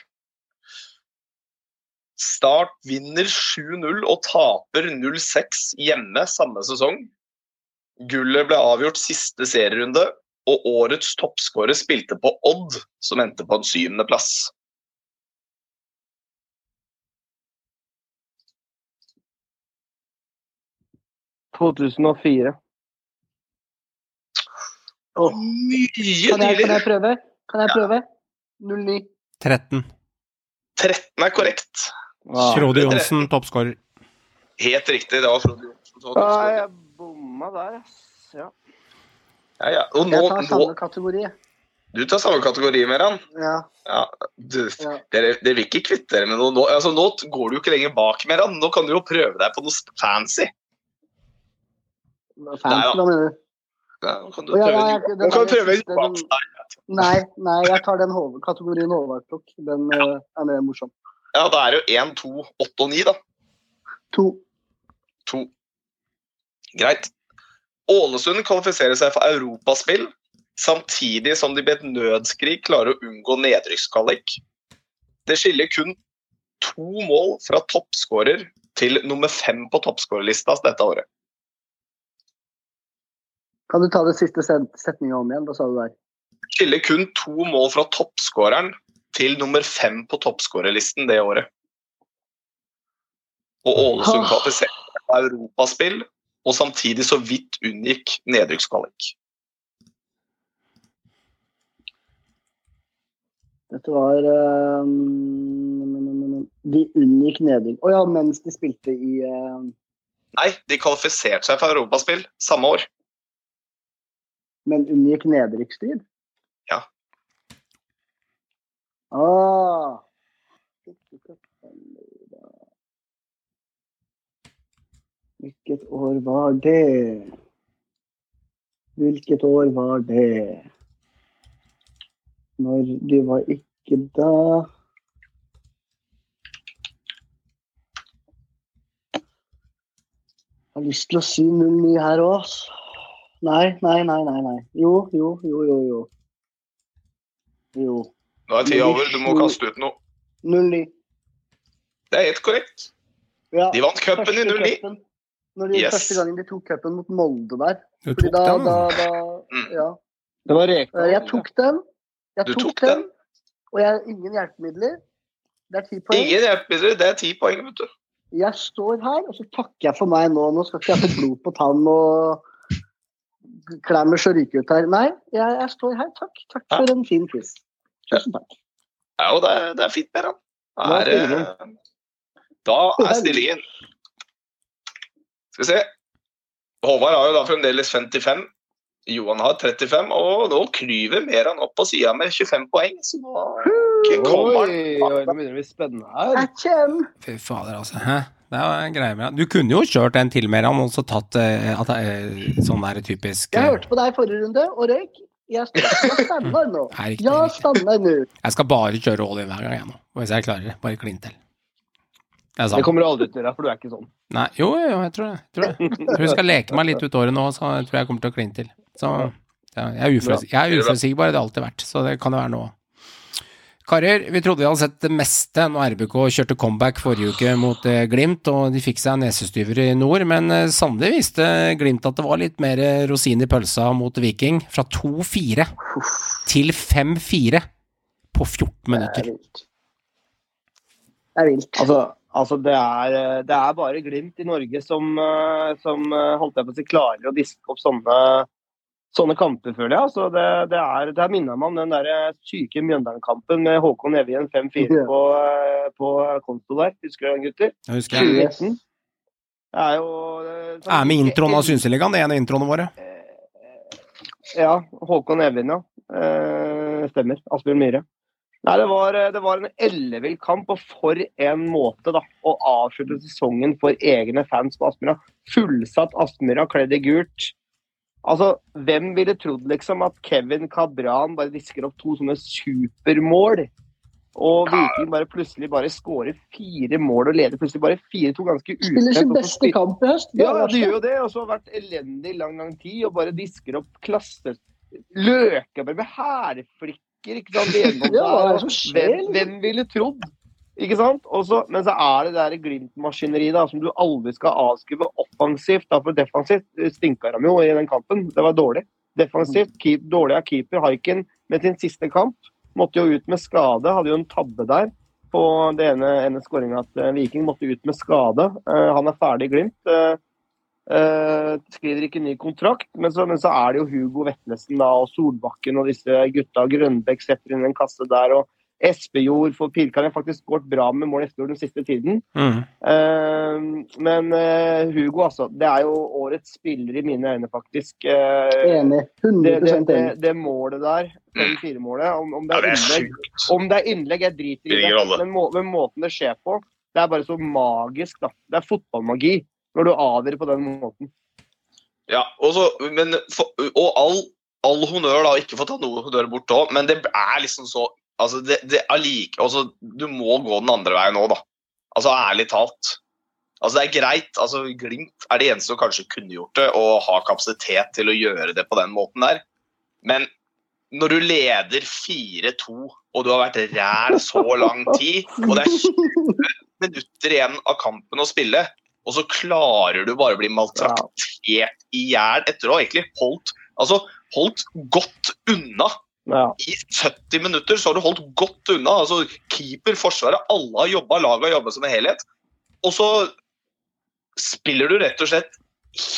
Start vinner 7-0 og taper 0-6 hjemme samme sesong. Gullet ble avgjort siste serierunde, og årets toppskårer spilte på Odd, som endte på en syvendeplass. – 2004. Mye Kan kan jeg prøve? Kan jeg prøve? 09. 13. 13 er korrekt. Ah. Frode Johnsen, toppskårer. Helt riktig, det var Frode Johnsen. Ah, jeg bomma der, ass. Ja. Ja, ja. Og nå, Jeg tar nå, samme kategori. du tar samme kategori, Meran. Ja. Ja, du, Ja. dere, dere vil ikke kvitte dere med noe nå. Altså, nå går du jo ikke lenger bak, Meran. Nå kan du jo prøve deg på noe fancy. Fancy, hva mener du? Ja, nå kan du prøve, ja, ja, nå kan du prøve siste, bak deg. Nei, nei, jeg tar den hoved, kategorien tok. Den eh, er mer morsom. Ja, da er det jo 1, 2, 8 og 9, da. To. To. Greit. Ålesund kvalifiserer seg for europaspill, samtidig som de ved et nødskrig klarer å unngå nedrykkskvalik. Det skiller kun to mål fra toppskårer til nummer fem på toppskårerlista dette året. Kan du ta det siste set- setninga om igjen? Hva sa du der? Skiller kun to mål fra toppskåreren til nummer fem på toppskårerlisten det året. Og Ålesund kvalifiserer seg for europaspill, og samtidig så vidt unngikk nedrykkskvalik. Dette var eh, De unngikk nedrykk. Å ja, mens de spilte i uh... Nei, de kvalifiserte seg for europaspill samme år. Men unngikk nedrykksstrid? Ja. Ah. Hvilket år var det? Hvilket år var det? Når de var ikke da Jeg har lyst til å si 09 her òg. Nei, nei, nei, nei. nei. Jo, jo, jo, jo. Jo. jo. Nå er tida over, du må kaste ut noe. 09. Det er helt korrekt. Ja, De vant cupen i første 09. Når de, Yes. Første gangen de tok cupen mot Molde der. Du tok da, den. da, da Mm. Ja. Det var Rekdal. Jeg tok den. Jeg Du tok, tok den. den. Og jeg har ingen hjelpemidler. Det er ti poeng. Ingen hjelpemidler, det er ti poeng, vet du. Jeg står her, og så takker jeg for meg nå. Nå skal ikke jeg få blod på tann og klemmer så ryke ut her. Nei, jeg, jeg står her. Takk. Takk for en fin quiz. Tusen takk. Ja, og det, er- det er fint, Beran. Er Da er, stillingen? da er stillingen Skal vi se. Håvard har jo da fremdeles 55. Johan har 35, og nå klyver Meran opp på sida med 25 poeng. Så nå kommer han. Oi, oi, nå begynner det å bli spennende her. Fy fader, altså. Hæ? Det er en greie med. Du kunne jo kjørt en til Meran, han og så tatt uh, at, eh, sånn der typisk Jeg eh, hørte på deg i forrige runde og røyk. Jeg stanner nå. Riktig, Jeg stanner nå. Jeg skal bare kjøre all in hver gang, jeg nå. Hvis jeg klarer det. Bare klin til. Det Det kommer du aldri til å gjøre, for du er ikke sånn. Nei, jo, jo, jeg tror det. Jeg tror, det. tror jeg skal leke meg litt ut året nå, så jeg tror jeg kommer til å kline til. Så ja, jeg er jeg er uforutsigbar, det har alltid vært. Så det kan det være nå. Karer, vi trodde vi hadde sett det meste når RBK kjørte comeback forrige uke mot eh, Glimt, og de fikk seg nesestyver i nord, men eh, Sande viste Glimt at det var litt mer eh, rosin i pølsa mot Viking. Fra 2-4 til 5-4 på 14 Det er minutter. vilt. Det er vilt. Altså, altså det, er, det er bare Glimt i Norge som, eh, som eh, holdt jeg på å si, klarer å diske opp sånne, sånne kamper, føler jeg. Altså det, det, er, det er minner meg om den der eh, syke Mjøndalen-kampen med Håkon Evjen 5-4 på, på konto der. Husker du den, gutter? Jeg husker jeg. 2019. Det er jo Det sånn- Er med introen av Synseligaen, det er en av introene våre. Ja, Håkon Evjen, ja. Stemmer. Asbjørn Myhre. Nei, det var, det var en ellevill kamp, og for en måte da, å avslutte sesongen for egne fans på Aspmyra. Fullsatt Aspmyra, kledd i gult. Altså, Hvem ville trodd liksom at Kevin Cabran bare disker opp to sånne supermål? Og Viking bare plutselig bare skårer fire mål og leder plutselig bare 4-2 ganske Spiller sin beste kamp i høst. Ja, de gjør jo det. Og så har vært elendig lang, lang tid og bare disker opp klasse... Løkeberg med hælflikker, ikke sant. Det Ja, hva er det som skjer, Hvem, liksom? hvem ville trodd? Ikke sant? Også, men så er det det Glimt-maskineriet som du aldri skal avskrive offensivt. da, For defensivt stinka de jo i den kampen. Det var dårlig. Defensivt keep, dårlig av keeper. Haiken med sin siste kamp måtte jo ut med skade. Hadde jo en tabbe der på det ene, ene skåringa at eh, Viking måtte ut med skade. Uh, han er ferdig i Glimt. Eh, eh, skriver ikke ny kontrakt, men så, men så er det jo Hugo Vetlesen da, og Solbakken og disse gutta. Grønbæk setter inn en kasse der. og Espejord for Pirkan har faktisk skåret bra med mål Espejord den siste tiden. Mm. Uh, men uh, Hugo, altså. Det er jo årets spiller i mine øyne, faktisk. Enig. det, 100 det, det, det, det målet der, 5-4-målet, om, om det Ja, det innlegg om det er innlegg, jeg driter i det. Men, må, men måten det skjer på, det er bare så magisk. da. Det er fotballmagi når du avgjør på den måten. Ja, og, så, men, for, og all, all honnør, da, ikke for å ta noe honnør bort òg, men det er liksom så altså det, det er like, altså, Du må gå den andre veien nå, da. Altså Ærlig talt. Altså Det er greit. altså Glimt er det eneste som kanskje kunne gjort det, og har kapasitet til å gjøre det på den måten der. Men når du leder 4-2, og du har vært ræl så lang tid, og det er 20 minutter igjen av kampen å spille, og så klarer du bare å bli maltraktert i hjel etter å ha egentlig holdt, altså, holdt godt unna Ja. i 70 minutter. Så har du holdt godt unna. altså Keeper, Forsvaret, alle har jobba, laget har jobba som en helhet. Og så spiller du rett og slett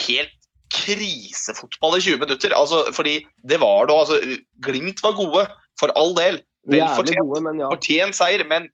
helt krisefotball i 20 minutter. altså Fordi det var da altså, Glimt var gode, for all del. Vel fortjent gode, men ja. fortjent seier, men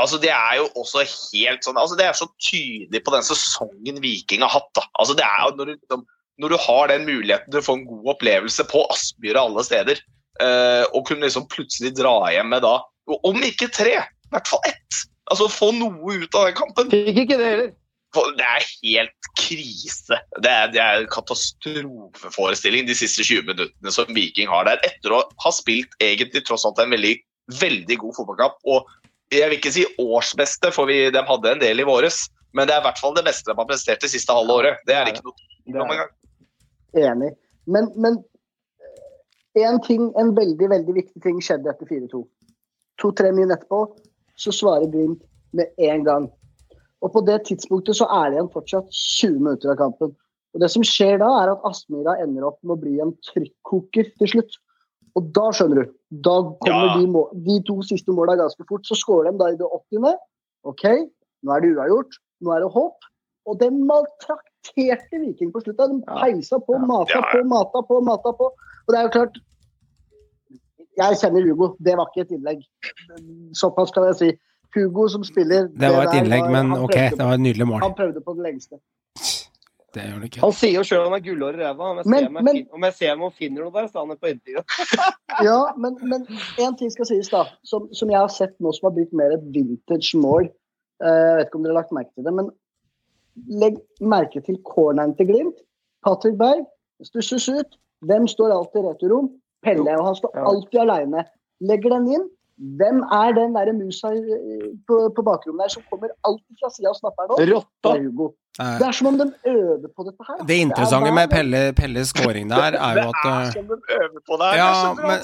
altså, det er jo også helt sånn altså, Det er så tydelig på den sesongen Viking har hatt. da. Altså, det er jo når du, liksom, når du har den muligheten til å få en god opplevelse på Aspmyra alle steder, eh, og kunne liksom plutselig dra hjem med da Om ikke tre, i hvert fall ett. Altså Få noe ut av den kampen. Fikk ikke det heller. Det er helt krise. Det er, det er en katastrofeforestilling de siste 20 minuttene som Viking har der, etter å ha spilt egentlig tross alt en veldig, veldig god fotballkamp. Og jeg vil ikke si årsbeste, for vi, de hadde en del i våres, men det er i hvert fall det beste de har prestert det siste halve året. Det er det ikke noe tvil om engang. Enig. Men, men en ting, en veldig, veldig viktig ting skjedde etter 4-2. To-tre minutter etterpå så svarer Glimt med en gang. Og på det tidspunktet så er det igjen fortsatt 20 minutter av kampen. Og det som skjer da, er at Aspmyra ender opp med å bli en trykkoker til slutt. Og da skjønner du. Da kommer Ja. de, må de to siste måla ganske fort. Så skårer de da i det 80. OK, nå er det uavgjort. Nå er det håp. Og det maltrakterte Viking på slutta. De peisa på, Ja. mata på, mata på, mata på. Og det er jo klart Jeg kjenner Hugo. Det var ikke et innlegg. Såpass kan jeg si. Hugo som spiller Det var et der innlegg, men ok, det var et nydelig mål. Han prøvde på det lengste. Det gjør det ikke. Han sier jo sjøl han er gullhår i ræva. Om jeg ser om jeg ser meg og finner noe der, så er han på intervjuet. Ja, men, men en ting skal sies, da. Som, som jeg har sett nå som har blitt mer et vintage mål. Eh, Jeg vet ikke om dere har lagt merke til det, men legg merke til corneren til Glimt. Patrick Berg stusses ut. Hvem står alltid i returrom? Pelle. Og han står alltid aleine. Legger den inn. Hvem er den der musa på, på bakrommet der som kommer alltid fra sida og snapper den opp? Rotta. er Hugo. Det er som om de øver på dette her. Det interessante er med Pelle, Pelles scoring der, er jo at eh, som de øver på det her. Ja, men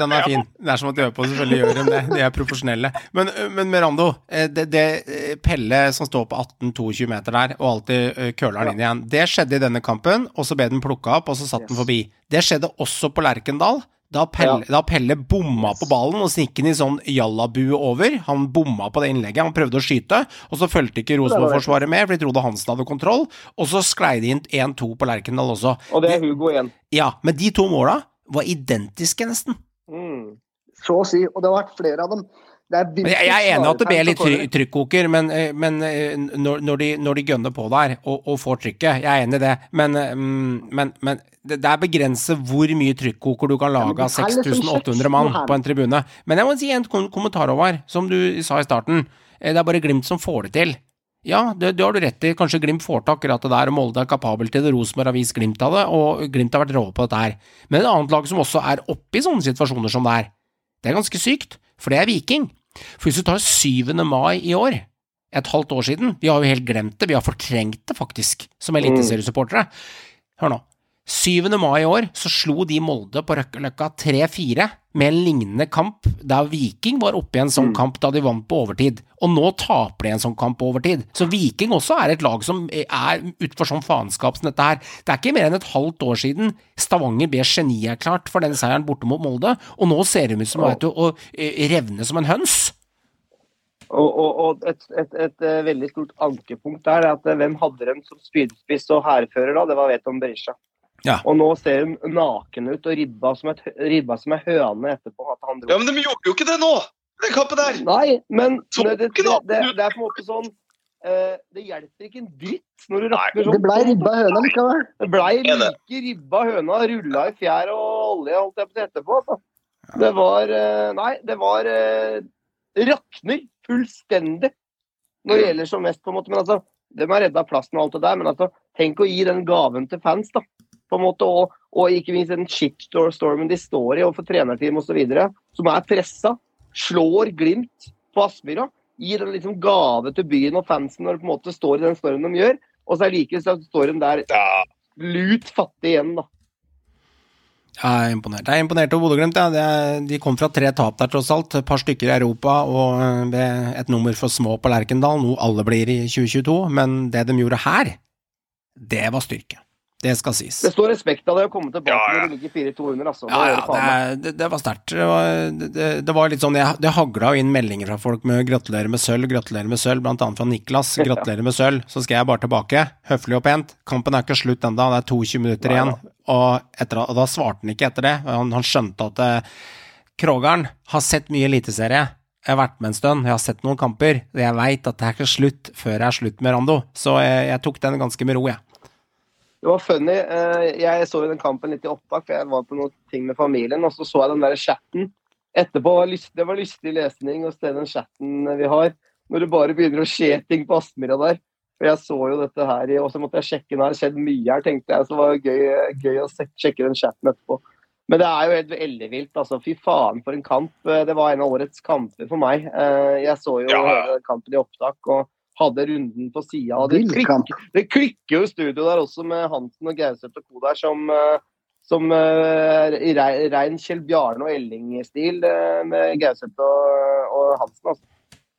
Den er fin. Det er som at de øver på, selvfølgelig gjør de det. De er profesjonelle. Men, eh, men Merando, eh, det, det Pelle som står på 18-22 meter der, og alltid køler den inn igjen, det skjedde i denne kampen, og så ble den plukka opp, og så satt den forbi. Det skjedde også på Lerkendal. Da Pelle, da Pelle bomma på ballen og snikk den i sånn jallabue over. Han bomma på det innlegget, han prøvde å skyte, og så fulgte ikke Rosenborg-forsvaret med, for de trodde Hansen hadde kontroll, og så sklei de inn 1-2 på Lerkendal også. Og det er Hugo igjen. Ja, men de to måla var identiske, nesten. Mm. Så å si. Og det har vært flere av dem. Jeg, jeg er enig at det ble litt try trykkoker, men, eh, men eh, når, når, de, når de gønner på der og, og får trykket, jeg er enig i det, men, eh, mm, men, men det, det er begrenset hvor mye trykkoker du kan lage av det er liksom 6800 mann på en tribune. Men jeg må si en kommentar over, som du sa i starten. Det er bare Glimt som får det til. Ja, det, det har du rett i. Kanskje Glimt får til akkurat det der, og Molde er kapabel til det. Rosenborg har vist Glimt av det, og Glimt har vært rå på dette her. Men et annet lag som også er oppe i sånne situasjoner som det er, det er ganske sykt, for det er Viking. For hvis du tar 7. mai i år, et halvt år siden, vi har jo helt glemt det, vi har fortrengt det faktisk, som eliteseriesupportere. Hør nå. 7. mai i år så slo de Molde på Røkkeløkka 3-4 med en lignende kamp der Viking var oppe i en sånn kamp da de vant på overtid, og nå taper de en sånn kamp på overtid. Så Viking også er et lag som er utfor sånn faenskap som dette her. Det er ikke mer enn et halvt år siden Stavanger ble genierklært for den seieren borte mot Molde, og nå ser de ut som du, å eh, revne som en høns. Og, og, og et, et, et, eh, veldig stort ankepunkt der er at eh, hvem hadde dem som spydspiss og hærfører da? Det var Veton Berisha. Ja. Og nå ser hun naken ut og ribba som, et, ribba som er høne etterpå. At han dro. Ja, men de gjorde jo ikke det nå! Den kampen der! Nei, men det, det, det, det, er på en måte sånn uh, Det hjelper ikke en dritt når du Nei. sånn. Det blei ble ribba høna likevel. Det blei like ribba høna, rulla i fjær og olje, holdt jeg på etterpå. Altså. Det var uh, Nei, det var uh, Rakner fullstendig når det gjelder som mest, på en måte. Men altså, de har redda plassen og alt det der, men altså, tenk å gi den gaven til fans, da. På en måte, og, og ikke minst den shitstormen de står i overfor trenerteam osv., som er pressa. Slår Glimt på Aspmyra. Gir en liksom gave til byen og fansen når de på en måte står i den stormen de gjør. Og så er like så står de der lut fattig igjen, da. Jeg er imponert. Jeg er imponert over Bodø-Glimt. Ja. De kom fra tre tap der, tross alt. Et par stykker i Europa og eh, et nummer for små på Lerkendal, noe alle blir i 2022. Men det de gjorde her, det var styrke. Det skal sies. Det står respekt av det å komme tilbake Ja, ja. når du ligger 4-2 under. Altså. Ja, ja, Det det det, var sterkt. Det, var- det, det var litt sånn jeg, Det hagla inn meldinger fra folk med 'gratulerer med sølv', 'gratulerer med sølv', blant annet fra Niklas. 'Gratulerer med sølv'. Så skal jeg bare tilbake, høflig og pent. Kampen er ikke slutt ennå, det er 22 minutter Nei, igjen. Og, etter, og da svarte han ikke etter det. Han, han skjønte at eh, Krogeren har sett mye eliteserie. Jeg har vært med en stund, jeg har sett noen kamper. og Jeg veit at det er ikke slutt før det er slutt med Rando. Så jeg, jeg tok den ganske med ro, jeg. Det var funny. eh, Jeg så jo den kampen litt i opptak, for jeg var på noen ting med familien. Og så så jeg den der chatten etterpå. Det var lystig lesning å se den chatten vi har. Når det bare begynner å skje ting på Aspmyra der. For jeg så jo dette her, og så måtte jeg sjekke. Det har skjedd mye her, tenkte jeg. Så det var gøy, gøy å sjekke den chatten etterpå. Men det er jo helt ellevilt. altså. Fy faen for en kamp. Eh, Det var en av årets kamper for meg. Eh, Jeg så jo Ja. kampen i opptak og hadde runden på sida. det Vill det klikker jo i studio der også med Hansen og Gauseth og co. der som, eh, som eh, i rei- rein Kjell Bjarne og Elling-stil eh, med Gauseth og, og Hansen. Altså.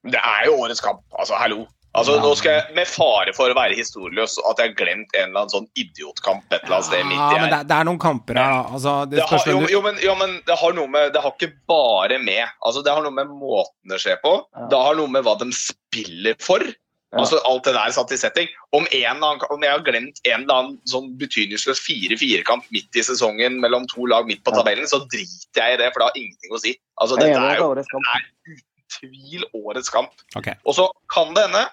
Det er jo årets kamp. Altså, hallo. Altså, Ja. nå skal jeg, Med fare for å være historieløs, at jeg har glemt en eller annen sånn idiotkamp et eller annet sted midt Ja, i men det, det er noen kamper her, da. Altså, det Det har, jo, jo, men, jo, men det har noe med Det har ikke bare med Altså, det har noe med måten det skjer på. Ja. Det har noe med hva de spiller for. Ja. Altså Alt det der satt i setting. Om, en annen, om jeg har glemt en eller annen sånn betydningsløs 4-4-kamp midt i sesongen mellom to lag midt på Ja. tabellen, så driter jeg i det, for det har ingenting å si. Altså er Dette er jo uten tvil årets kamp. Okay. Og så kan det hende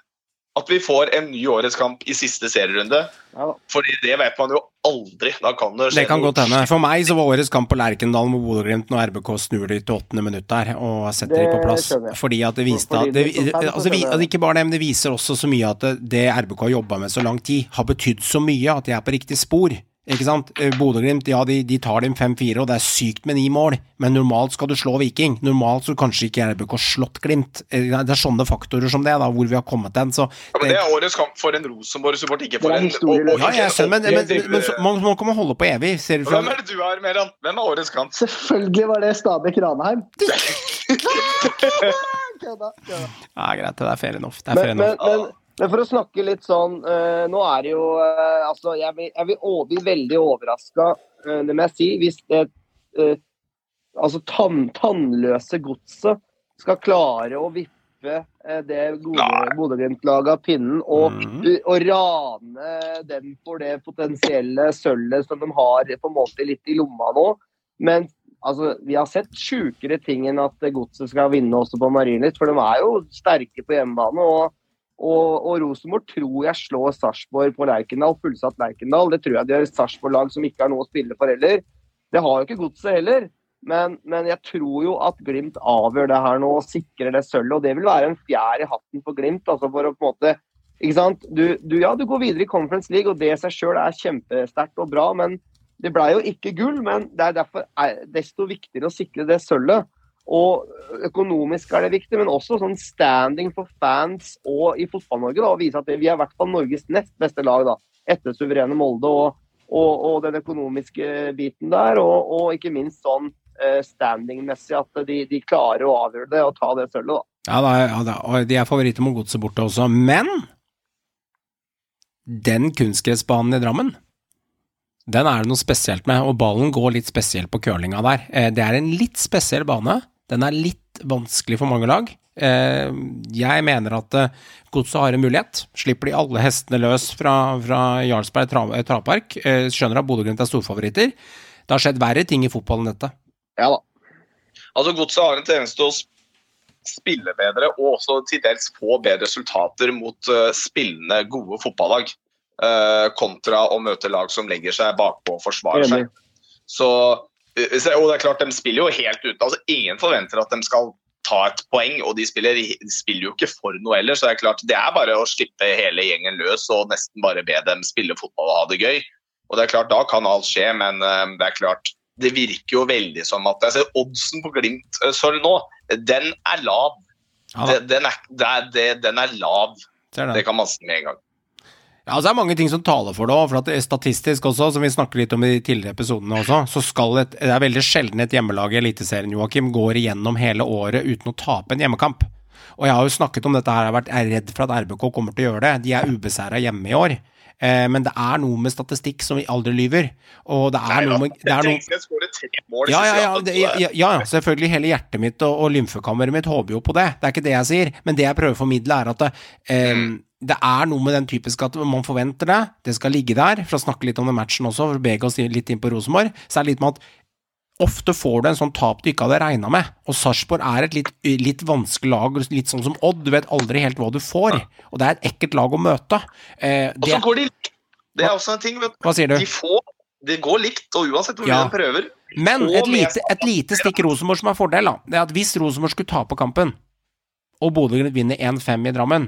at vi får en ny årets kamp i siste serierunde. Ja. Fordi det vet man jo aldri. Da kan det skje Det kan noe. godt hende. For meg så var årets kamp på Lerkendal med Bodø-Glimt når RBK snur det til åttende minutt der og setter Det de på plass. Fordi at det viste at det, altså, vi, altså, Ikke bare det, men det viser også så mye at det, det RBK har jobba med så lang tid, har betydd så mye at de er på riktig spor. Ikke sant? Eh, Bodø-Glimt ja, de, de tar dem 5-4, og det er sykt med ni mål, men normalt skal du slå Viking. Normalt så kanskje ikke RBK slått Glimt. Eh, Det er sånne faktorer som det, da, hvor vi har kommet den. Så Ja, men det er årets kamp for en Rosenborg-support, ikke for Det en og- og ja, jeg skjønner, men, men, objektiv- men, så, man, man kan man holde på evig. Ser du fra Hvem er det du har, Meran? Hvem er årets kamp? Selvfølgelig var det Stabæk Ranheim. Kødda, kødda. Ja, greit, det er fair enough. Det er fair Men, men, enough. men, men for å snakke litt sånn eh, Nå er det jo eh, Altså, jeg blir, jeg vil bli veldig overraska, det må jeg si, hvis det eh, altså tann, tannløse godset skal klare å vippe eh, det gode Nei. Bodø-Glimt-laget av pinnen og, Mhm. og rane dem for det potensielle sølvet som de har på en måte litt i lomma nå. Men altså, vi har sett sjukere ting enn at godset skal vinne også på Marienlyst, for de er jo sterke på hjemmebane. og og, og Rosenborg tror jeg slår Sarpsborg på Lerkendal, fullsatt Lerkendal. Det tror jeg de har Sarpsborg-lag som ikke har noe å spille for heller. Det har jo ikke godset heller. Men, men jeg tror jo at Glimt avgjør det her nå og sikrer det sølvet. Og det vil være en fjær i hatten for Glimt. altså for å på en måte, ikke sant? Du, du, ja, du går videre i Conference League, og det i seg sjøl er kjempesterkt og bra. men det ble jo ikke gull, men det er derfor er desto viktigere å sikre det sølvet. Og økonomisk er det viktig, men også sånn standing for fans og i Fotball-Norge. da, å Vise at vi er i hvert fall Norges nest beste lag, da, etter suverene Molde. Og, og, og den økonomiske biten der, og, og ikke minst sånn eh, standing-messig at de, de klarer å avgjøre det og ta det sølvet. da. Ja, da, ja da, og de er favoritter mot godset borte også, men den kunstgressbanen i Drammen, den er det noe spesielt med, og ballen går litt spesielt på curlinga der. Eh, Det er en litt spesiell bane, den er litt vanskelig for mange lag. Eh, Jeg mener at eh, godset har en mulighet. Slipper de alle hestene løs fra, fra Jarlsberg tra- eh, travpark, eh, skjønner at Bodø-Glimt er storfavoritter. Det har skjedd verre ting i fotballen enn dette. Ja da. Altså Godset har en tendens til å spille bedre og også til dels få bedre resultater mot spillende, gode fotballag. eh, kontra å møte lag som legger seg bakpå og forsvarer seg. Så- og det er klart, De spiller jo helt uten altså Ingen forventer at de skal ta et poeng, og de spiller, de spiller jo ikke for noe ellers. Så det er klart, det er bare å slippe hele gjengen løs og nesten bare be dem spille fotball og ha det gøy. Og det er klart, Da kan alt skje, men eh, det er klart, det virker jo veldig som at altså, Oddsen på Glimt-sølv nå, den er lav. Ja. Den, den, er, det det, den er lav. Det. Det kan man si med en gang. Ja, altså Det er mange ting som taler for det òg. For at det er statistisk også, som vi snakket litt om i de tidligere episodene også, så skal et, det er veldig sjelden et hjemmelag i Eliteserien Joakim, går igjennom hele året uten å tape en hjemmekamp. Og jeg har jo snakket om dette her, jeg har vært redd for at RBK kommer til å gjøre det. De er ubeseira hjemme i år. Eh, men det er noe med statistikk som vi aldri lyver. Og det er noe med det er noe, ja, ja, ja, det, ja, ja, ja, selvfølgelig. Hele hjertet mitt og, og lymfekammeret mitt håper jo på det. Det er ikke det jeg sier. Men det jeg prøver å formidle, er at det, um, det er noe med den typiske at man forventer det. Det skal ligge der. For å snakke litt om den matchen også, for å bege oss litt inn på Rosenborg, så er det litt med at Ofte får du en sånn tap du ikke hadde regna med, og Sarpsborg er et litt, litt vanskelig lag, litt sånn som Odd, du vet aldri helt hva du får, og det er et ekkelt lag å møte. Eh, Og så går de likt. Det er også en ting. Vet hva sier du? De får Det går likt, og uansett hvor mye de prøver. Men et lite, et lite stikk Rosenborg som er fordel, da. Det er at hvis Rosenborg skulle tape kampen, og Bodø-Glimt vinner 1-5 i Drammen,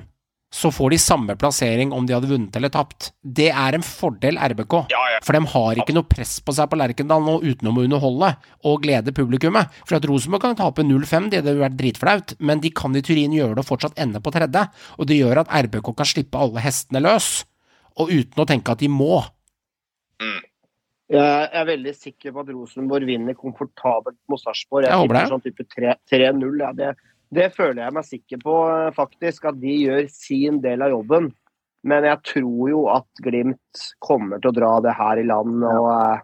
så får de samme plassering om de hadde vunnet eller tapt. Det er en fordel RBK. Ja, ja. For de har ikke noe press på seg på Lerkendal nå utenom å underholde og glede publikummet. For at Rosenborg kan tape 0-5, det hadde vært dritflaut, men de kan i Turin gjøre det og fortsatt ende på tredje. Og det gjør at RBK kan slippe alle hestene løs, og uten å tenke at de må. Jeg er veldig sikker på at Rosenborg vinner komfortabelt mot Sarpsborg. Jeg håper det. Sånn type 3-0. Ja, det, det føler jeg meg sikker på, eh, faktisk. At de gjør sin del av jobben. Men jeg tror jo at Glimt kommer til å dra det her i land. og ja.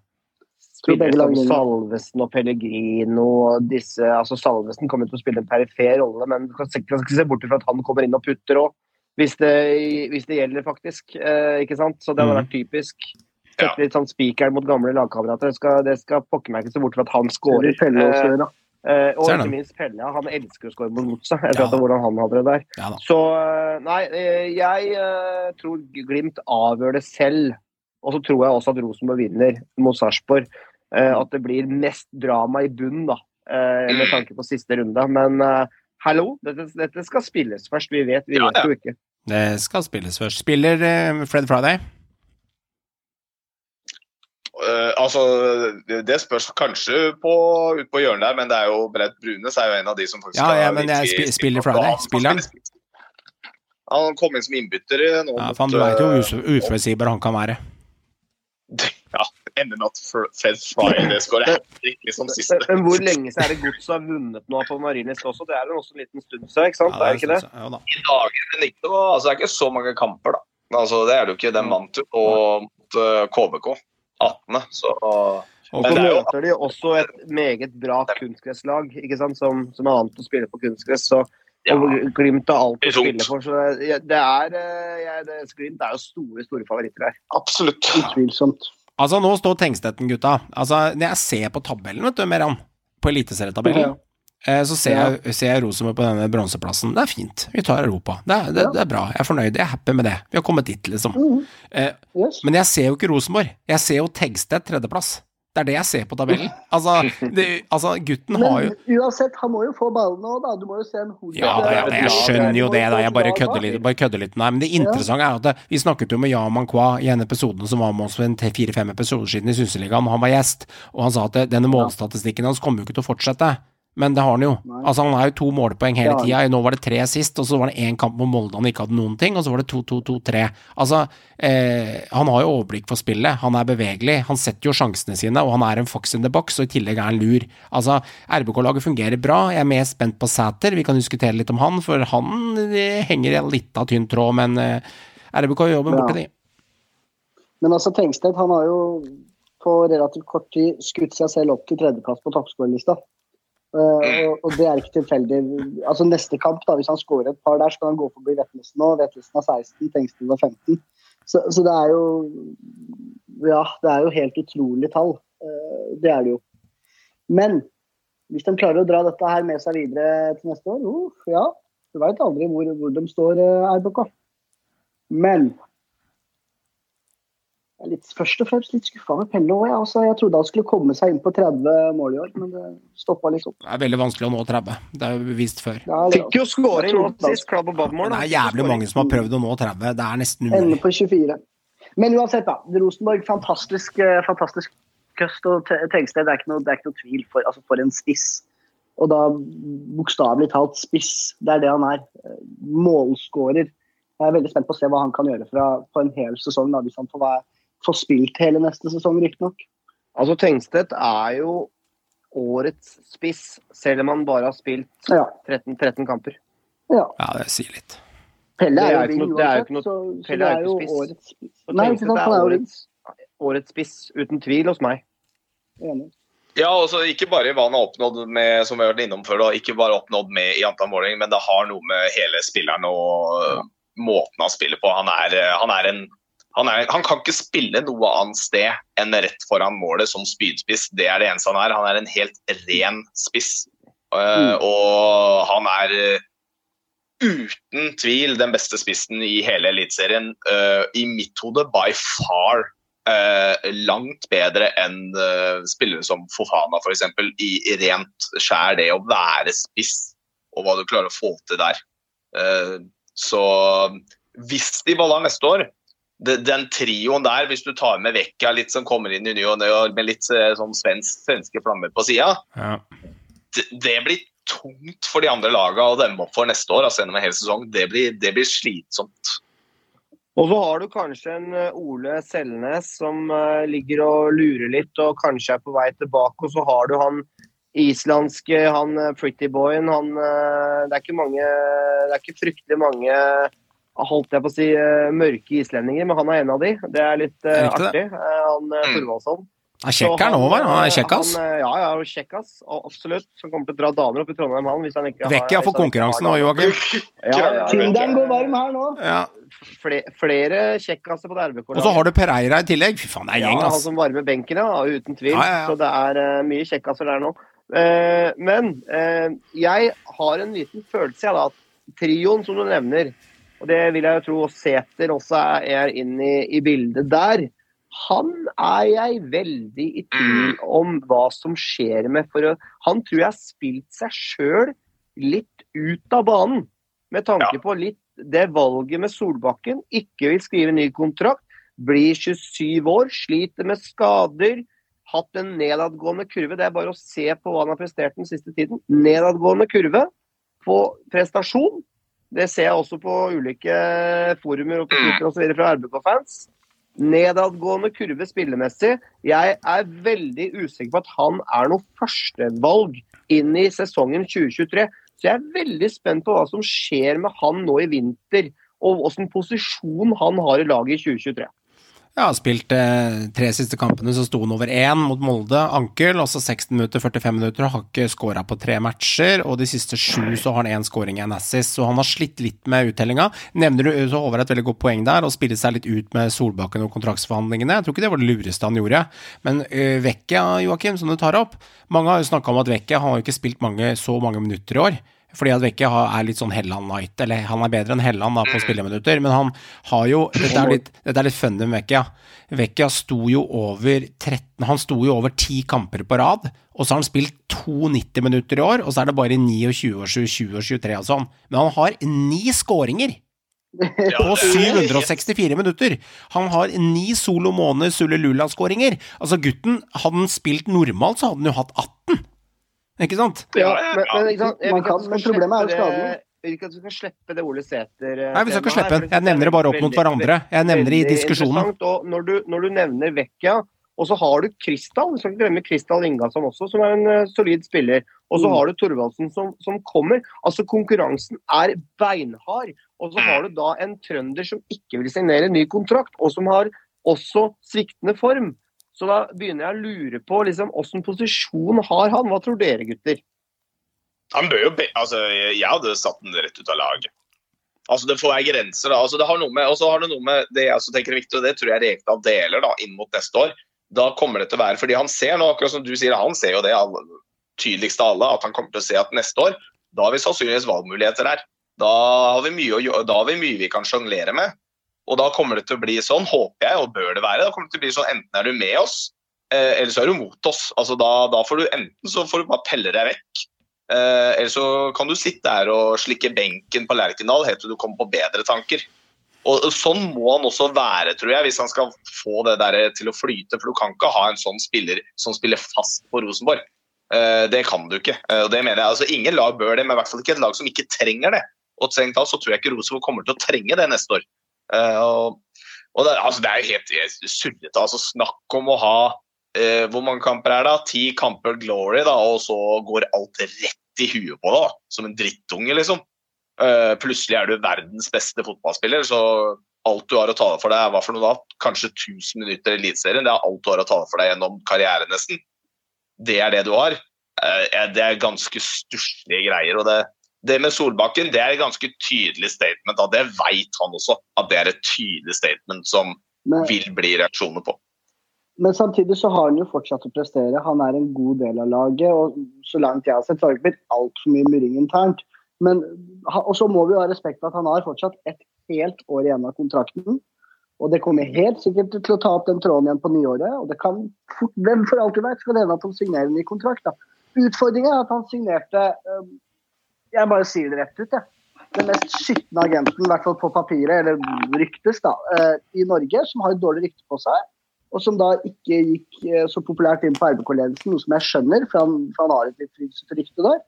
Begge Spillere som. Salvesen og Pellegrino og disse altså Salvesen kommer til å spille en perifer rolle, men du kan ikke, se bort fra at han kommer inn og putter òg. Hvis det, hvis det gjelder, faktisk. Eh, ikke sant? Så det hadde Mhm. vært typisk. Sette litt sånn spikeren mot gamle lagkamerater. Det skal, det skal pokker meg ikke se bort fra at han skårer. Eh, eh, og ikke minst Pelle. Han elsker å score mot godset. Jeg Ja. vet hvordan han hadde det der. Ja. Så eh, nei, eh, jeg uh, tror Glimt avgjør det selv. Og så tror jeg også at Rosenborg vinner mot Sarpsborg. Uh, at det blir mest drama i bunnen, da. eh, med tanke på siste runde. Men hallo, dette, dette skal spilles først. Vi vet, vi Ja, vet ja. jo ikke. Det skal spilles først. Spiller Fred Friday? Eh, altså, det- spørs kanskje på, ut på hjørnet der, men det er jo Brett Brunes er jo en av de som faktisk Ja, ja, men jeg virkelig spiller fra deg. Spiller han? Han kom inn som innbytter i nå Ja, for du veit jo eh, hvor uf- uforutsigbar han kan være. Ja, ender med at Fred Friday skårer hat trick liksom siste. Men hvor lenge så er det Godset har vunnet nå på Marienlyst også? Det er vel også en liten stund siden, ikke sant? Ja, er det ikke det? Ja, da. I dager, men ikke noe, altså, det er ikke så mange kamper, da. Altså, det er det jo ikke. Den vant jo på- mot eh, KBK. 18. Så Og Og så er møter de også et meget bra kunstgresslag. Som, som er vant til å spille på kunstgress. Så ja, og Glimt har alt å spille for. Så det, er, eh, jeg- det, Glimt er jo store store favoritter her. absolutt. Utvilsomt. Altså, nå står Tengstetten, gutta. Altså, når jeg ser på tabellen, vet du, Meran, på eliteserietabellen, eh, så ser jeg, ser jeg Rosenborg på denne bronseplassen. Det er fint. Vi tar Europa. Det er, det, det er bra. Jeg er fornøyd. Jeg er happy med det. Vi har kommet dit, liksom. Mm. Eh, Yes. men jeg ser jo ikke Rosenborg. Jeg ser jo Tegstedt tredjeplass. Det er det jeg ser på tabellen. Altså, det, altså gutten har jo Men uansett, han må jo få ballen nå, da. Du må jo se en hode. Ja, da, ja, jeg skjønner jo det, da. Jeg bare kødder litt. Bare kødder litt nei, Men det interessante er at det, vi snakket jo med Yaman Kwa i en episode som var med oss for fire-fem episoder siden i Synseligaen. Han var gjest, og han sa at det, denne målstatistikken hans kommer jo ikke til å fortsette. Men det har han jo. Altså Han har jo to målpoeng hele Det tida. Nå var det tre sist, og så var det én kamp mot Molde han ikke hadde noen ting, og så var det 2-2-2-3. Altså, eh, han har jo overblikk for spillet. Han er bevegelig. Han setter jo sjansene sine, og han er en fox in the box, og i tillegg er han lur. Altså, RBK-laget fungerer bra. Jeg er mer spent på Sæter. Vi kan diskutere litt om han, for han henger i en litt av tynn tråd, men eh, RBK gjør jobben Ja. borti de. Men altså, Tengsted, han har jo på relativt kort tid skutt seg selv opp til tredjeplass på toppskårerlista. Uh, og, og det er ikke tilfeldig. Altså Neste kamp, da, hvis han skårer et par der, skal han gå forbi Vetlesen nå. Vetlesen har 16, Tengstedt har 15. Så, så det er jo Ja, det er jo helt utrolig tall. Uh, det er det jo. Men hvis de klarer å dra dette her med seg videre til neste år, uh, ja. Du veit aldri hvor, hvor de står, uh, RBK. Men jeg er litt, først og fremst litt skuffa med Pelle òg. Jeg, altså, jeg trodde han skulle komme seg inn på 30 mål i år, men det stoppa litt opp. Det er veldig vanskelig å nå 30. Det er jo bevist før. Ja, det, Fikk jo scoring Jeg nå sist, Club og mål. Det er jævlig mange som har prøvd å nå 30. Det er nesten Ender umulig. på 24. Men uansett, da. Rosenborg, fantastisk, eh, fantastisk køst og te- Det er ikke noe, det er ikke noe tvil for, altså for en spiss. Og da bokstavelig talt spiss. Det er det han er. Eh, Målskårer. Jeg er veldig spent på å se hva han kan gjøre fra, på en hel sesong, da, hvis han får, være, får spilt hele neste sesong, riktignok. Altså, Tengstedt er jo årets spiss, selv om han bare har spilt 13, 13 kamper. ja. Ja, det sier litt. Pelle er er jo ikke er uansett, så, så Pelle det er er jo spiss. årets spiss. Så Nei, ikke Tengstedt sant, er han er årets, årets spiss, uten tvil, hos meg. Enig. Ja, også Ikke bare hva han har oppnådd med som vi har vært innom før, da, ikke bare oppnådd med i antall målinger, men det har noe med hele spilleren og ja. måten han spiller på. Han er, øh, han er en han, er, han kan ikke spille noe annet sted enn rett foran målet som spydspiss. Det er det eneste han er. Han er en helt ren spiss. Uh, Og han er uh, uten tvil den beste spissen i hele Eliteserien. Uh, I mitt hode by far langt bedre enn spillere som Fofana f.eks. I, i rent skjær det å være spiss, og hva du klarer å få til der. Så hvis de baller neste år den trioen der, hvis du tar med Vekka litt som kommer inn i ny og ne, med litt uh, sånn svensk, svenske flammer på sida, Ja. det, det blir tungt for de andre laga å demme opp for neste år. altså gjennom en hel sesong. Det blir, det blir slitsomt. Og så har du kanskje en eh, Ole Selnes som eh, ligger og lurer litt og kanskje er på vei tilbake. Og så har du han islandske, han eh, pretty boyen. Han eh, Det er ikke mange Det er ikke fryktelig mange holdt jeg på å si, eh, mørke islendinger, men han er en av de. Det er litt uh, artig. det. Eh, Han Mm. Thorvaldsson. Er kjekk Så over? Han er eh, kjekkas. han, Ja, ja, kjekkas. og Absolutt. Han kommer til å dra damer opp i Trondheim, han. Hvis han ikke har hvis han konkurransen nå, Joakim. Ja, ja, ja. Tinderen går varm her nå. Ja. Flere, flere kjekkaser på det RBK. Og så har du Pereira i tillegg. Fy faen, det er ja, gjeng, han ass. som varmer benken, ja. Uten tvil. Ja, ja, ja. Så det er uh, mye kjekkaser der nå. Uh, men uh, jeg har en liten følelse av at trioen som du nevner, og det vil jeg jo tro Sæter også er, inne i, i bildet der, han er jeg veldig i tvil om hva som skjer med. For han tror jeg har spilt seg sjøl litt ut av banen. Med tanke Ja. på litt det valget med Solbakken. Ikke vil skrive ny kontrakt. Blir 27 år, sliter med skader. Hatt en nedadgående kurve. Det er bare å se på hva han har prestert den siste tiden. Nedadgående kurve på prestasjon. Det ser jeg også på ulike forumer og på Twitter og så videre fra RBK-fans. Nedadgående kurve spillemessig. Jeg er veldig usikker på at han er noe førstevalg inn i sesongen 2023. Så jeg er veldig spent på hva som skjer med han nå i vinter, og hvilken posisjon han har i laget i 2023. Har spilt eh, tre siste kampene, så sto han over én mot Molde, ankel, og så 16 minutter, 45 minutter, og har ikke scora på tre matcher. Og de siste sju så har han én scoring i en så han har slitt litt med uttellinga. Nevner du så Håvard et veldig godt poeng der, og spille seg litt ut med Solbakken og kontraktsforhandlingene. Jeg tror ikke det var det lureste han gjorde. Men uh, Vecchia, Joakim, som du tar opp Mange har jo snakka om at Vecchia har jo ikke spilt mange, så mange minutter i år. Fordi at Vecchia er litt sånn Helland Night, eller han er bedre enn Helland da på spilleminutter, men han har jo Dette er litt, dette er litt funny med Vecchia. Vecchia sto jo over 13 Han sto jo over 10 kamper på rad, og så har han spilt to 90 minutter i år, og så er det bare 29 og 20 og 23 og sånn. Men han har ni skåringer! På 764 minutter! Han har ni Solo Måne Sulelula-skåringer. Altså, gutten, hadde han spilt normalt, så hadde han jo hatt 18. Ikke sant? Ja, men, men, ikke sant? Man kan- men problemet er jo skadene. Jeg vil ikke at vi skal slippe det Ole Sæter eh, Nei, vi skal ikke slippe den. Jeg nevner det bare opp mot hverandre. Jeg nevner det i diskusjonen. Og når du, når du nevner Vecchia, og så har du Kristal, vi skal ikke glemme Kristal Ingasson også, som er en eh, solid spiller. Og så Mm. har du Thorvaldsen som, som kommer. Altså Konkurransen er beinhard. Og så har du da en trønder som ikke vil signere ny kontrakt, og som har også sviktende form. Så da begynner jeg å lure på liksom, hvilken posisjon har han. Hva tror dere, gutter? Han bør jo be altså, Jeg hadde satt den rett ut av laget. Altså, Det får jeg grenser. da. Altså, det har noe med, og så har det noe med det jeg også tenker er viktig, og det tror jeg Rekdal deler da, inn mot neste år. Da kommer det til å være, fordi han ser nå, akkurat som du sier, han ser jo det alle, tydeligst av alle, at han kommer til å se at neste år, da har vi sannsynligvis valgmuligheter her. Da har vi mye, å, da har vi, mye vi kan sjonglere med. Og da kommer det til å bli sånn, håper jeg, og bør det være. Da kommer det til å bli sånn, Enten er du med oss, eh, eller så er du mot oss. Altså da, da får du Enten så får du bare pelle deg vekk, eh, eller så kan du sitte her og slikke benken på Lerkendal helt til du kommer på bedre tanker. Og Sånn må han også være, tror jeg, hvis han skal få det der til å flyte. For du kan ikke ha en sånn spiller som spiller fast på Rosenborg. Eh, Det kan du ikke. Eh, og det mener jeg, altså Ingen lag bør det, men i hvert fall ikke et lag som ikke trenger det. Og strengt tatt så tror jeg ikke Rosenborg kommer til å trenge det neste år. Eh, og, og det, altså, det er jo helt helt surrete. Altså, snakk om å ha eh, Hvor mange kamper er det? Ti kamper glory, da, og så går alt rett i huet på deg, som en drittunge, liksom. Eh, plutselig er du verdens beste fotballspiller, så alt du har å tale for deg, er hva for noe da? Kanskje 1000 minutter i Eliteserien. Det er alt du har å tale for deg gjennom karrieren, nesten. Det er det du har. Eh, det er ganske stusslige greier. og det, det med Solbakken det er et ganske tydelig statement. Da. Det veit han også, at det er et tydelig statement som Men, vil bli reaksjoner på. men samtidig så har han jo fortsatt å prestere. Han er en god del av laget. Og så langt jeg har sett, så har det ikke blitt altfor mye murring internt. Men, og så må vi ha respekt for at han har fortsatt et helt år igjen av kontrakten. Og det kommer helt sikkert til å ta opp den tråden igjen på nyåret. Og det kan fort, hvem for alt du vet, skal det hende at han signerer en ny kontrakt. da. Utfordringen er at han signerte øh, Jeg bare sier det rett ut, jeg. Den mest skitne agenten, i hvert fall på papiret, eller ryktes, da, øh, i Norge, som har et dårlig rykte på seg. Og som da ikke gikk øh, så populært inn på RBK-ledelsen, noe som jeg skjønner, for han, for han har et litt frynsete rykte der.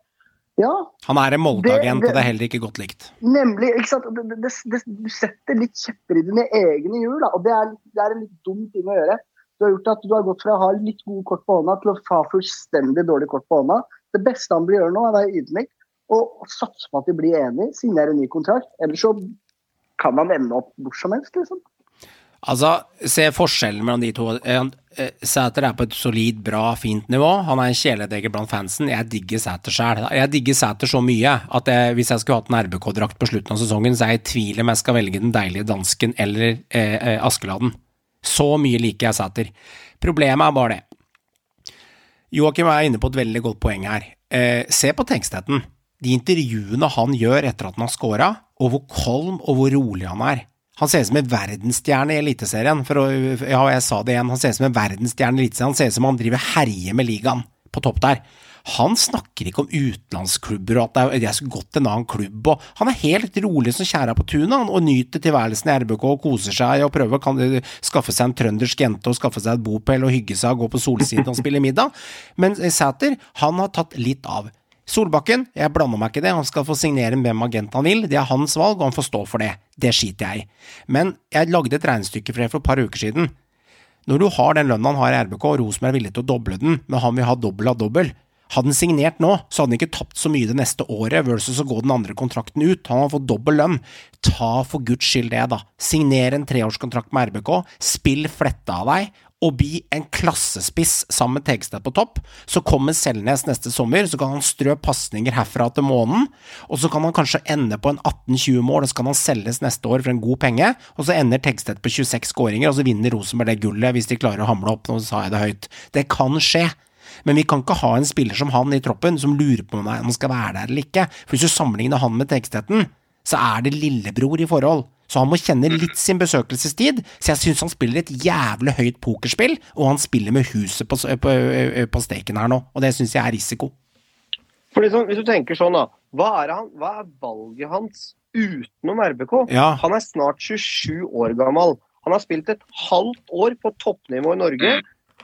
Ja, Han er en Molde-agent, og det er heller ikke godt likt. Nemlig. ikke sant? Det, det, det, du setter litt kjepper i dine egne hjul, og det er, det er en litt dum ting å gjøre. Du har gjort at du har gått fra å ha litt gode kort på hånda til å ha fullstendig dårlig kort på hånda. Det beste han bør gjøre nå, er å være ydmyk og satse på at de blir enige, signere en ny kontrakt. Ellers så kan man ende opp hvor som helst, liksom. Altså, se forskjellen mellom de to. Eh, eh, Sæter er på et solid, bra, fint nivå. Han er en kjæledegger blant fansen. Jeg digger Sæter sjæl. Jeg digger Sæter så mye at jeg, hvis jeg skulle hatt en RBK-drakt på slutten av sesongen, så er jeg i tvil om jeg skal velge den deilige dansken eller eh, eh, Askeladden. Så mye liker jeg Sæter. Problemet er bare det. Joakim er inne på et veldig godt poeng her. Eh, se på tekstheten. De intervjuene han gjør etter at han har scora, og hvor kolm og hvor rolig han er. Han ser ut som en verdensstjerne i Eliteserien. For å, ja, jeg sa det igjen, han ser ut som en verdensstjerne i Eliteserien. Han ser ut som han driver herjer med ligaen på topp der. Han snakker ikke om utenlandsklubber og at det er, så godt en annen klubb. Og han er helt rolig som tjæra på tunet og nyter tilværelsen i RBK og koser seg og prøver å skaffe seg en trøndersk jente og skaffe seg et bopel og hygge seg og gå på solsiden og spille middag. Men Sæter, han har tatt litt av. Solbakken, jeg blander meg ikke det, han skal få signere hvem agent han vil, det er hans valg, og han får stå for det. Det skiter jeg i. Men jeg lagde et regnestykke for det for et par uker siden. Når du har den lønna han har i RBK, og Rosenborg er villig til å doble den, men han vil ha dobbel av dobbel, hadde han signert nå, så hadde han ikke tapt så mye det neste året versus å gå den andre kontrakten ut. Han har fått dobbel lønn. Ta for guds skyld det, da. Signer en treårskontrakt med RBK, spill fletta av deg, og bli en klassespiss sammen med Tegstad på topp. Så kommer Selnes neste sommer, så kan han strø pasninger herfra til månen, og så kan han kanskje ende på en 18-20 mål, og så kan han selges neste år for en god penge, og så ender Tegstedt på 26 skåringer, og så vinner Rosenborg det gullet hvis de klarer å hamle opp, nå sa jeg det høyt. Det kan skje. Men vi kan ikke ha en spiller som han i troppen som lurer på om han skal være der eller ikke. For hvis du sammenligner han med Tegstedten, så er det lillebror i forhold. Så han må kjenne litt sin besøkelsestid. Så jeg syns han spiller et jævlig høyt pokerspill, og han spiller med huset på, på, på steken her nå. Og det syns jeg er risiko. For liksom, Hvis du tenker sånn, da. Hva er, han, hva er valget hans utenom RBK? Ja. Han er snart 27 år gammel. Han har spilt et halvt år på toppnivå i Norge.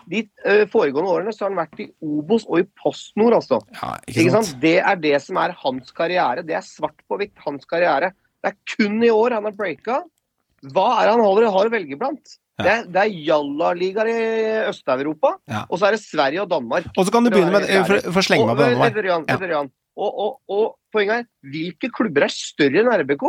De ø, foregående årene så har han vært i Obos og i PostNord, altså. Ja, Ikke sant? Det er det som er hans karriere. Det er svart på hvitt hans karriere. Det er kun i år han har breaka. Hva er det han holder, har å velge blant? Ja. Det, er- det er jalla-ligaer i Øst-Europa, Ja. og så er det Sverige og Danmark. Og så kan du begynne med For, for slenge meg på denne Jan, Ja. Og, og, og poenget er, hvilke klubber er større enn RBK?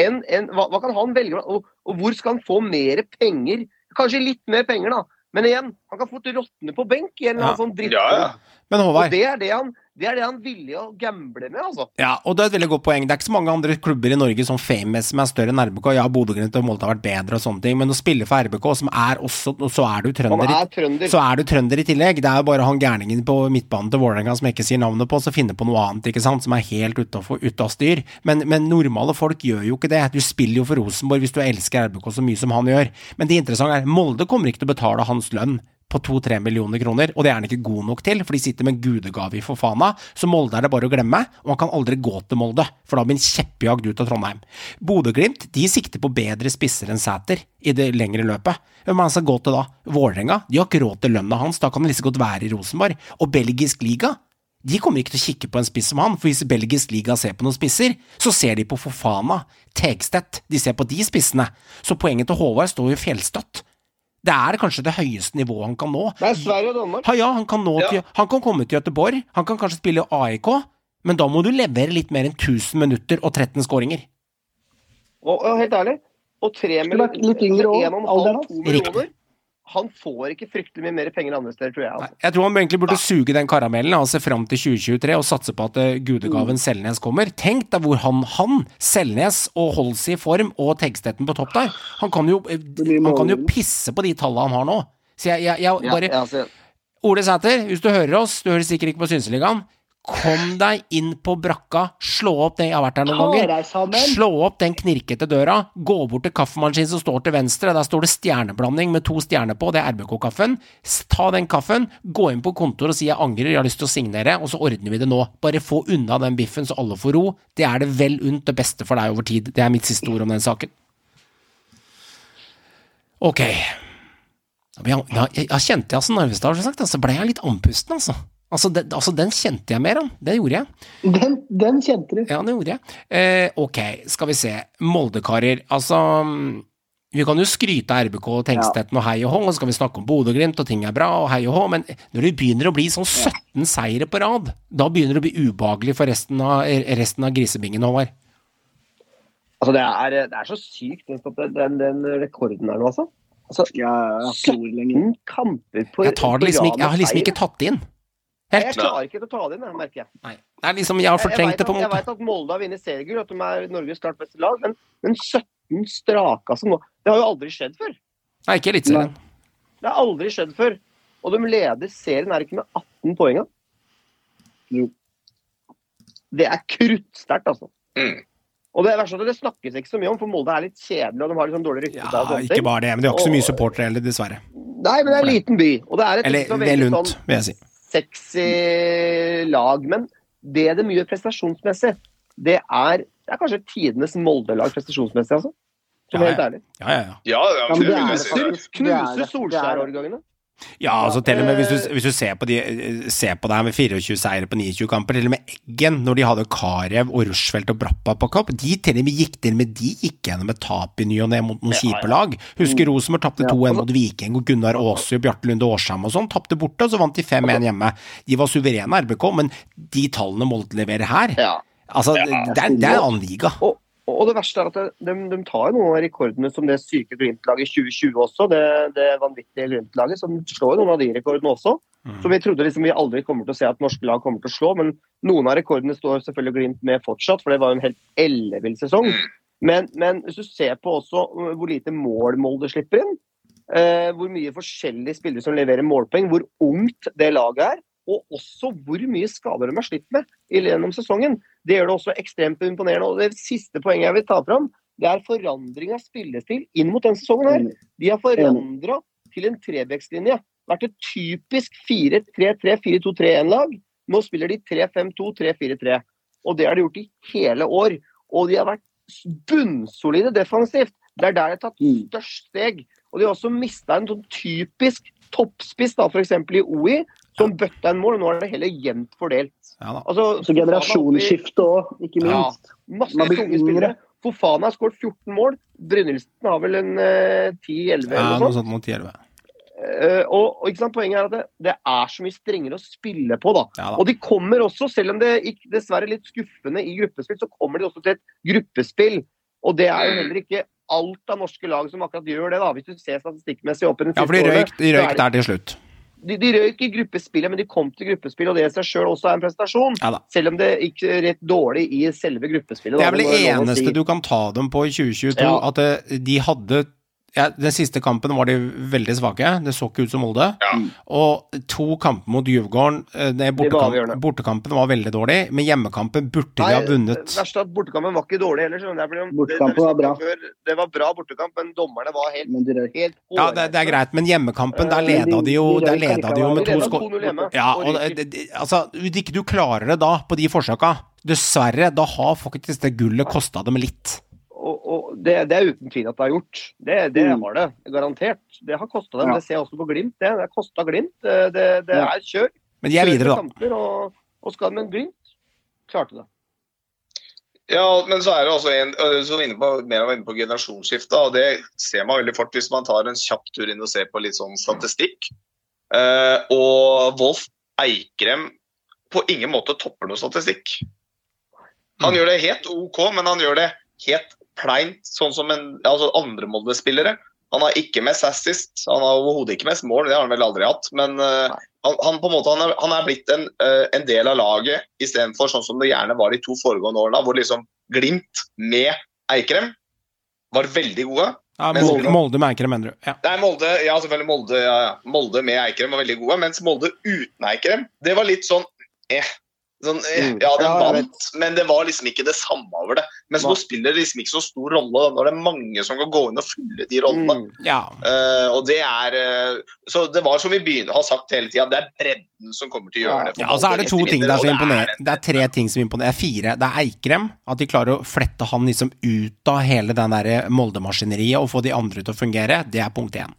En, en, hva, hva kan han velge? Og, og hvor skal han få mer penger? Kanskje litt mer penger, da. Men igjen, han kan fort råtne på benk i en eller Ja. annen sånn dritt. Ja, ja. Men Og det er det han det er det han villig å gamble med, altså. ja, og det er et veldig godt poeng. Det er ikke så mange andre klubber i Norge som famous som er større enn RBK. Ja, Bodø-Glimt og Molde har vært bedre og sånne ting, men å spille for RBK, som er også Og så er du trønder. er trønder. Så er du trønder i tillegg. Det er jo bare han gærningen på midtbanen til Vålerenga som jeg ikke sier navnet på, som finner på noe annet, ikke sant, som er helt ute av styr. Men, men normale folk gjør jo ikke det. Du spiller jo for Rosenborg hvis du elsker RBK så mye som han gjør. Men det interessante er, Molde kommer ikke til å betale hans lønn på to-tre millioner kroner, og det er han ikke god nok til, for de sitter med en gudegave i Fofana, så Molde er det bare å glemme, og han kan aldri gå til Molde, for da blir han kjeppjagd ut av Trondheim. Bodø-Glimt de sikter på bedre spisser enn Sæter i det lengre løpet. Hvem er han skal gå til da? Vålerenga? De har ikke råd til lønna hans, da kan han liksom godt være i Rosenborg. Og belgisk liga? De kommer ikke til å kikke på en spiss som han, for hvis belgisk liga ser på noen spisser, så ser de på Fofana, Tegstedt, de ser på de spissene. Så poenget til Håvard står jo fjellstøtt. Det er kanskje det høyeste nivået han kan nå. Det er Sverige og Danmark. Ha, ja, han kan, nå til, han kan komme til Gøteborg, han kan kanskje spille AIK, men da må du levere litt mer enn 1000 minutter og 13 skåringer. Og, og helt ærlig, og tre minutter litt yngre halv, alderen hans. millioner Han får ikke fryktelig mye mer penger andre steder, tror jeg. Nei, Altså. Jeg tror han egentlig burde suge den karamellen og se fram til 2023 og satse på at gudegaven gudegaven Selnes kommer. Tenk deg hvor han, han, Selnes og Holse i form og Tegstetten på topp der. Han kan jo, eh, han kan jo pisse på de tallene han har nå. Så jeg, jeg, jeg bare ja, jeg Ole Sæter, hvis du hører oss, du hører sikkert ikke på Synseligaen, kom deg inn på brakka, slå opp den, jeg har vært her noen ganger, slå opp den knirkete døra, gå bort til kaffemaskinen som står til venstre, der står det stjerneblanding med to stjerner på, det er RBK-kaffen, ta den kaffen, gå inn på kontoret og si jeg angrer, jeg har lyst til å signere, og så ordner vi det nå. Bare få unna den biffen så alle får ro, det er det vel unt det beste for deg over tid, det er mitt siste ord om den saken. Ok. Da, kjente jeg altså Narvestad, har sagt, så ble jeg litt andpusten, altså. Altså, den, altså, den kjente jeg mer om. Det gjorde jeg. Den, den kjente du. Ja, det gjorde jeg. Eh, ok, skal vi se. Moldekarer. Altså mm, Vi kan jo skryte av RBK og Tengstetten og hei og hå, og så kan vi snakke om Bodø-Glimt og ting er bra og hei og hå, men når det begynner å bli sånn 17 seire på rad, da begynner det å bli ubehagelig for resten av, resten av grisebingen, Håvard. altså, det, er, det er så sykt, den, den, den rekorden her nå, altså. Altså, jeg har ikke ord lenger. 17 kamper på rad liksom jeg har liksom ikke tatt det inn. Jeg klarer ikke å ta det inn, jeg, merker jeg. Nei. Det er liksom, jeg har fortrengt det på en måte. jeg vet at Molde har vunnet seriegull, at de er Norges klart beste lag, men, men 17 strake altså nå Det har jo aldri skjedd før. Nei, ikke Eliteserien. Det har aldri skjedd før. Og de leder serien, er det ikke med 18 poeng? Jo. Det er kruttsterkt, altså. Mm. Og det, verste er at det snakkes ikke så mye om, for Molde er litt kjedelig, og de har sånn dårlig rykte. Ja, og ikke bare det, men de har ikke så mye supportere heller, dessverre. Nei, men det er en liten by. Og det er et Eller vel lunt, sånn vil jeg si. Sexy lag. Men det det mye prestasjonsmessig, det er, det er kanskje tidenes Molde-lag prestasjonsmessig, altså. Som Ja, helt ærlig. Ja, ja, ja. Ja, ja, Ja, det det er jeg det si. faktisk. Det er Knuse det. Det er Solskjær-årgangene. Ja, altså til og med hvis du, Eh. hvis du ser på de eh, ser på det her med 24 seire på 29 kamper, til og med Eggen, når de hadde Karev og Rushfeldt og Brappa på kamp, de til og med gikk til og med de gikk gjennom et tap i ny og ne mot noen kjipe lag. Husker Rosenborg tapte 2-1 mot Viking, og Gunnar Aasø, Bjarte Lunde Årsheim og sånn tapte borte, og så vant de 5-1 hjemme. De var suverene RBK, men de tallene Molde leverer her, altså det, det, er, det er en annen liga. Og, og det verste er at de, de tar jo noen av rekordene som det syke Glimt-laget i 2020 også. Det, det vanvittige Glimt-laget som slår noen av de rekordene også. Som vi trodde liksom vi aldri kommer til å se at norske lag kommer til å slå. Men noen av rekordene står selvfølgelig Glimt med fortsatt, for det var jo en helt ellevill sesong. Men, men hvis du ser på også hvor lite mål Molde slipper inn, eh, hvor mye forskjellige spillere som leverer målpoeng, hvor ungt det laget er, og også hvor mye skader de har slitt med gjennom sesongen. Det gjør det også ekstremt imponerende. Og det siste poenget jeg vil ta fram, det er forandring av spillestil inn mot denne sesongen. her. De har forandra til en trebekslinje. Vært et typisk 4-3-3-4-2-3-1-lag. Nå spiller de 3-5-2-3-4-3. Og det har de gjort i hele år. Og de har vært bunnsolide defensivt. Det er der de har tatt Mm. størst steg. Og de har også mista en sånn typisk toppspiss, da, f.eks. i OI, som bøtta en mål. og Nå er det heller jevnt fordelt. Ja da. Altså, Så generasjonsskifte òg, ikke Ja. minst. Masse Man blir tunge yngre. spillere. Fofana har skåret 14 mål. Brynildsen har vel en uh, 10-11 Ja, eller noe noe sånt. sånt mot 10-11. Eh, og, og ikke sant, Poenget er at det, det er så mye strengere å spille på. da. Ja da. Og de kommer også, selv om det gikk dessverre litt skuffende i gruppespill, så kommer de også til et gruppespill. Og det er jo heller ikke alt av norske lag som akkurat gjør det, da, hvis du ser statistikkmessig opp i den Ja, for de siste røyk, de er røyk der til slutt. De, de røyk i gruppespillet, men de kom til gruppespill, og det i seg sjøl også er en prestasjon. Ja. Selv om det gikk rett dårlig i selve gruppespillet. Det er vel det eneste si. du kan ta dem på i 2022, Ja. at eh, de hadde ja, Den siste kampen var de veldig svake, det så ikke ut som Molde. Ja. Og to kamper mot Djurgården, eh, det bortekamp, bortekampen var veldig dårlig, men hjemmekampen burde de ha vunnet. Verst at bortekampen var ikke dårlig heller. Det ble- Bortekampen det- det- var bra. Før, det var bra bortekamp, men dommerne var helt, Men helt Ja, det, det er greit, men hjemmekampen, der Eh, leda de jo, de- de der leda de jo med De to skår. Ja, og det, det, altså, ikke du klarer det da, på de forsøka, dessverre, da har faktisk det gullet kosta dem litt. Og, og det, det er uten tvil at det har gjort. Det, det Mm. har det, garantert. Det har kosta dem. Ja. Det ser jeg også på Glimt. Det, det har kosta Glimt. Det, det, det Ja. er kjør. Men de er videre, da. Og, og skal, men Glimt klarte det. Ja, men så er det også en øh, så inne på, mer inne på generasjonsskiftet. og det ser man veldig fort hvis man tar en kjapp tur inn og ser på litt sånn statistikk. Uh, og Wolf Eikrem på ingen måte topper noe statistikk. Han gjør det helt OK, men han gjør det helt pleint, sånn som en, altså andre Molde-spillere. Han har ikke mest assist, han har overhodet ikke mest mål, det har han vel aldri hatt. Men uh, han, han, på en måte, han, er, han er blitt en, uh, en del av laget istedenfor sånn som det gjerne var de to foregående årene, hvor liksom Glimt med Eikrem var veldig gode. Ja, Molde, Molde med Eikrem, mener du. Ja. Nei, Molde ja, selvfølgelig Molde, ja, ja. Molde med Eikrem var veldig gode, mens Molde uten Eikrem, det var litt sånn eh. Sånn, eh, Mm. ja, den vant, men det var liksom ikke det samme over det. Mens nå spiller det liksom ikke så stor rolle. Nå er det mange som kan gå inn og fylle de rollene. Mm. ja. uh, og det er uh, Så det var som vi begynner, har sagt hele tida, det er bredden som kommer til å gjøre det. Ja, og så er det to ting der som imponerer. er Det er tre ting som imponerer. Fire. Det er Eikrem. At de klarer å flette han liksom ut av hele den der Molde-maskineriet og få de andre til å fungere. Det er punkt én.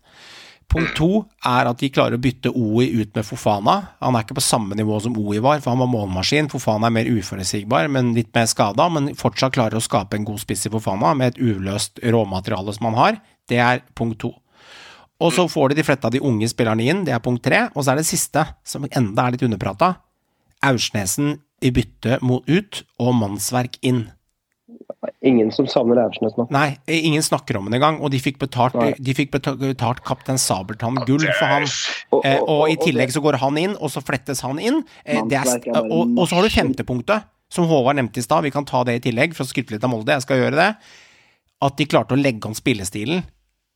Punkt to er at de klarer å bytte OI ut med Fofana. Han er ikke på samme nivå som OI var, for han var målmaskin. Fofana er mer uforutsigbar, men litt mer skada. Men fortsatt klarer å skape en god spiss i Fofana med et uløst råmateriale som han har. Det er punkt to. Og så får de de flette av de unge spillerne inn, det er punkt tre. Og så er det siste, som enda er litt underprata. Aursnesen i bytte mot ut, og mannsverk inn. Ingen som savner Aursnes nå. Nei, ingen snakker om det engang, og de fikk betalt, Nei. de fikk betalt kaptein Sabeltann gull for han. Og- og, og- og i og- og tillegg så går han inn, og så flettes han inn. Eh, det er, og, og så har du femtepunktet, som Håvard nevnte i stad. Vi kan ta det i tillegg, for å skryte litt av Molde. Jeg skal gjøre det. At de klarte å legge om spillestilen.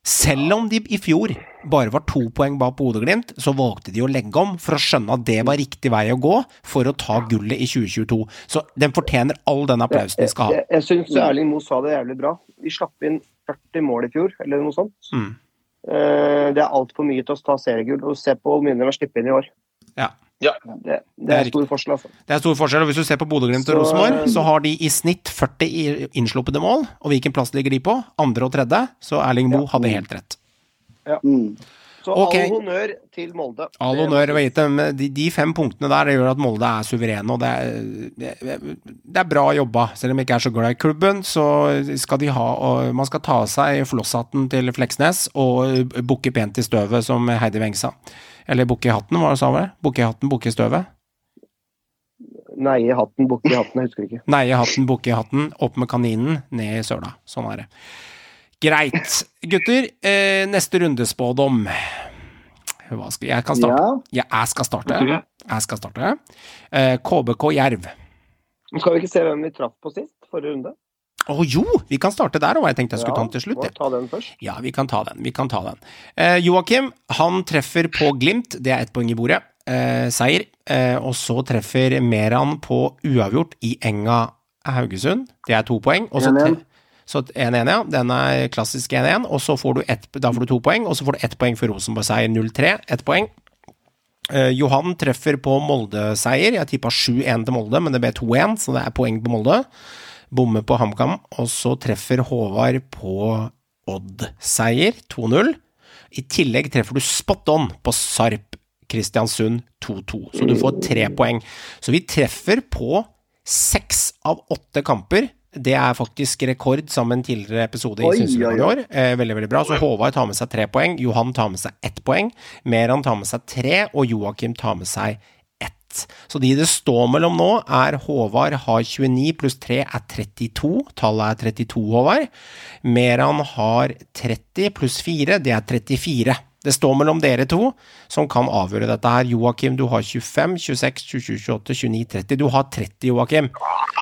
Selv om de i fjor bare var to poeng bak Bodø-Glimt, så valgte de å legge om for å skjønne at det var riktig vei å gå for å ta gullet i 2022. Så den fortjener all den applausen de skal ha. Jeg, jeg syns Erling Moe sa det jævlig bra. Vi slapp inn 40 mål i fjor, eller noe sånt. Mm. Eh, Det er altfor mye til å ta seriegull. Og se på hvor mye de har sluppet inn i år. Ja. Ja. Det, det er stor forskjell, altså. Det er stor forskjell, og hvis du ser på Bodø-Glimt og Rosenborg, så har de i snitt 40 i- innsluppede mål, og hvilken plass ligger de på? Andre og tredje, så Erling Moe hadde helt rett. Mm. Så okay. all honnør til Molde. All honnør, vet du, de, de fem punktene der det gjør at Molde er suverene, og det er, det, det er bra jobba. Selv om jeg ikke er så glad i klubben, så skal de ha og Man skal ta av seg flosshatten til Fleksnes og bukke pent i støvet, som Heidi Weng sa. Eller bukke i hatten, hva sa hun? Bukke i hatten, bukke i støvet? Neie hatten, bukke i hatten, jeg husker ikke. Neie hatten, bukke i hatten, opp med kaninen, ned i søla. Sånn er det. Greit. Gutter, eh, neste rundespådom. Hva skal jeg kan starte? Ja. Ja, jeg skal starte. Jeg skal starte. Eh, KBK Jerv. Skal vi ikke se hvem vi traff på sist? Forrige runde? Å jo, vi kan starte der, og jeg tenkte jeg skulle ta den til slutt. Ja, ta den først. Ja, vi kan ta den. Vi kan ta den. Eh, Joakim, han treffer på Glimt, det er ett poeng i bordet. Eh, seier. Eh, og så treffer Meran på uavgjort i Enga Haugesund, det er to poeng. Og så 1-1. tre- Så 1-1, ja. Den er klassisk 1-1. Og så får du ett, da får du to poeng, og så får du ett poeng for Rosenborg-seier 0-3. Ett poeng. Eh, Johan treffer på Molde-seier. Jeg tippa 7-1 til Molde, men det ble 2-1, så det er poeng på Molde. Bommer på HamKam. Og så treffer Håvard på Odd-seier 2-0. I tillegg treffer du spot on på Sarp Kristiansund 2-2, så du får tre poeng. Så vi treffer på seks av åtte kamper. Det er faktisk rekord sammen med en tidligere episode i Synsrud i år. Eh, veldig, veldig bra. Så Håvard tar med seg tre poeng, Johan tar med seg ett poeng, Meran tar med seg tre, og Joakim tar med seg Så de det står mellom nå, er Håvard har 29 pluss 3 er 32. Tallet er 32, Håvard. Meran har 30 pluss 4, det er 34. Det står mellom dere to, som kan avgjøre dette her. Joakim, du har 25, 26, 27, 28, 29, 30. Du har 30, Joakim.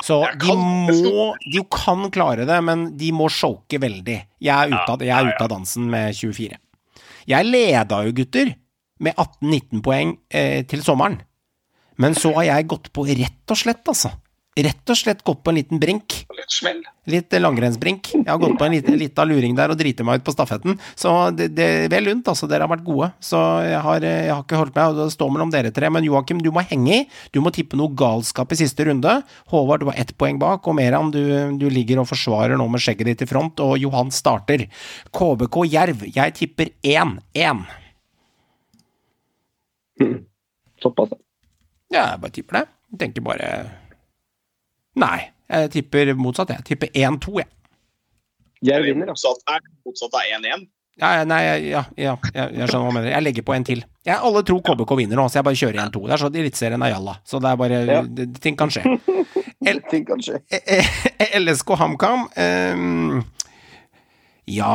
Så de må De kan klare det, men de må choke veldig. Jeg er ute av, jeg er ute av dansen med 24. Jeg leda jo, gutter, med 18-19 poeng eh, til sommeren. Men så har jeg gått på rett og slett, altså. Rett og slett gått på en liten brink. Litt smell. Litt langrennsbrink. Jeg har gått på en liten, liten luring der og driti meg ut på stafetten. Så det, det vel lunt, altså. Dere har vært gode. Så jeg har, jeg har ikke holdt meg, det står mellom dere tre. Men Joakim, du må henge i. Du må tippe noe galskap i siste runde. Håvard, du har ett poeng bak. Og Meran, du, du ligger og forsvarer nå med skjegget ditt i front. Og Johan starter. KBK Jerv. Jeg tipper 1-1. Såpass. Ja, jeg bare tipper det. Jeg tenker bare Nei, jeg tipper motsatt. Jeg tipper 1-2, jeg. Jeg vinner, altså. Motsatt er, motsatt er 1-1. Ja, ja, nei, ja, ja, jeg, jeg skjønner hva du mener. Jeg legger på en til. Jeg, alle tror KBK vinner nå, så jeg bare kjører 1-2. Det er sånn Eliteserien er jalla, så det er bare Ja. det, Ting kan skje. El- Ting kan skje. Eh, eh, LSK HamKam um, Ja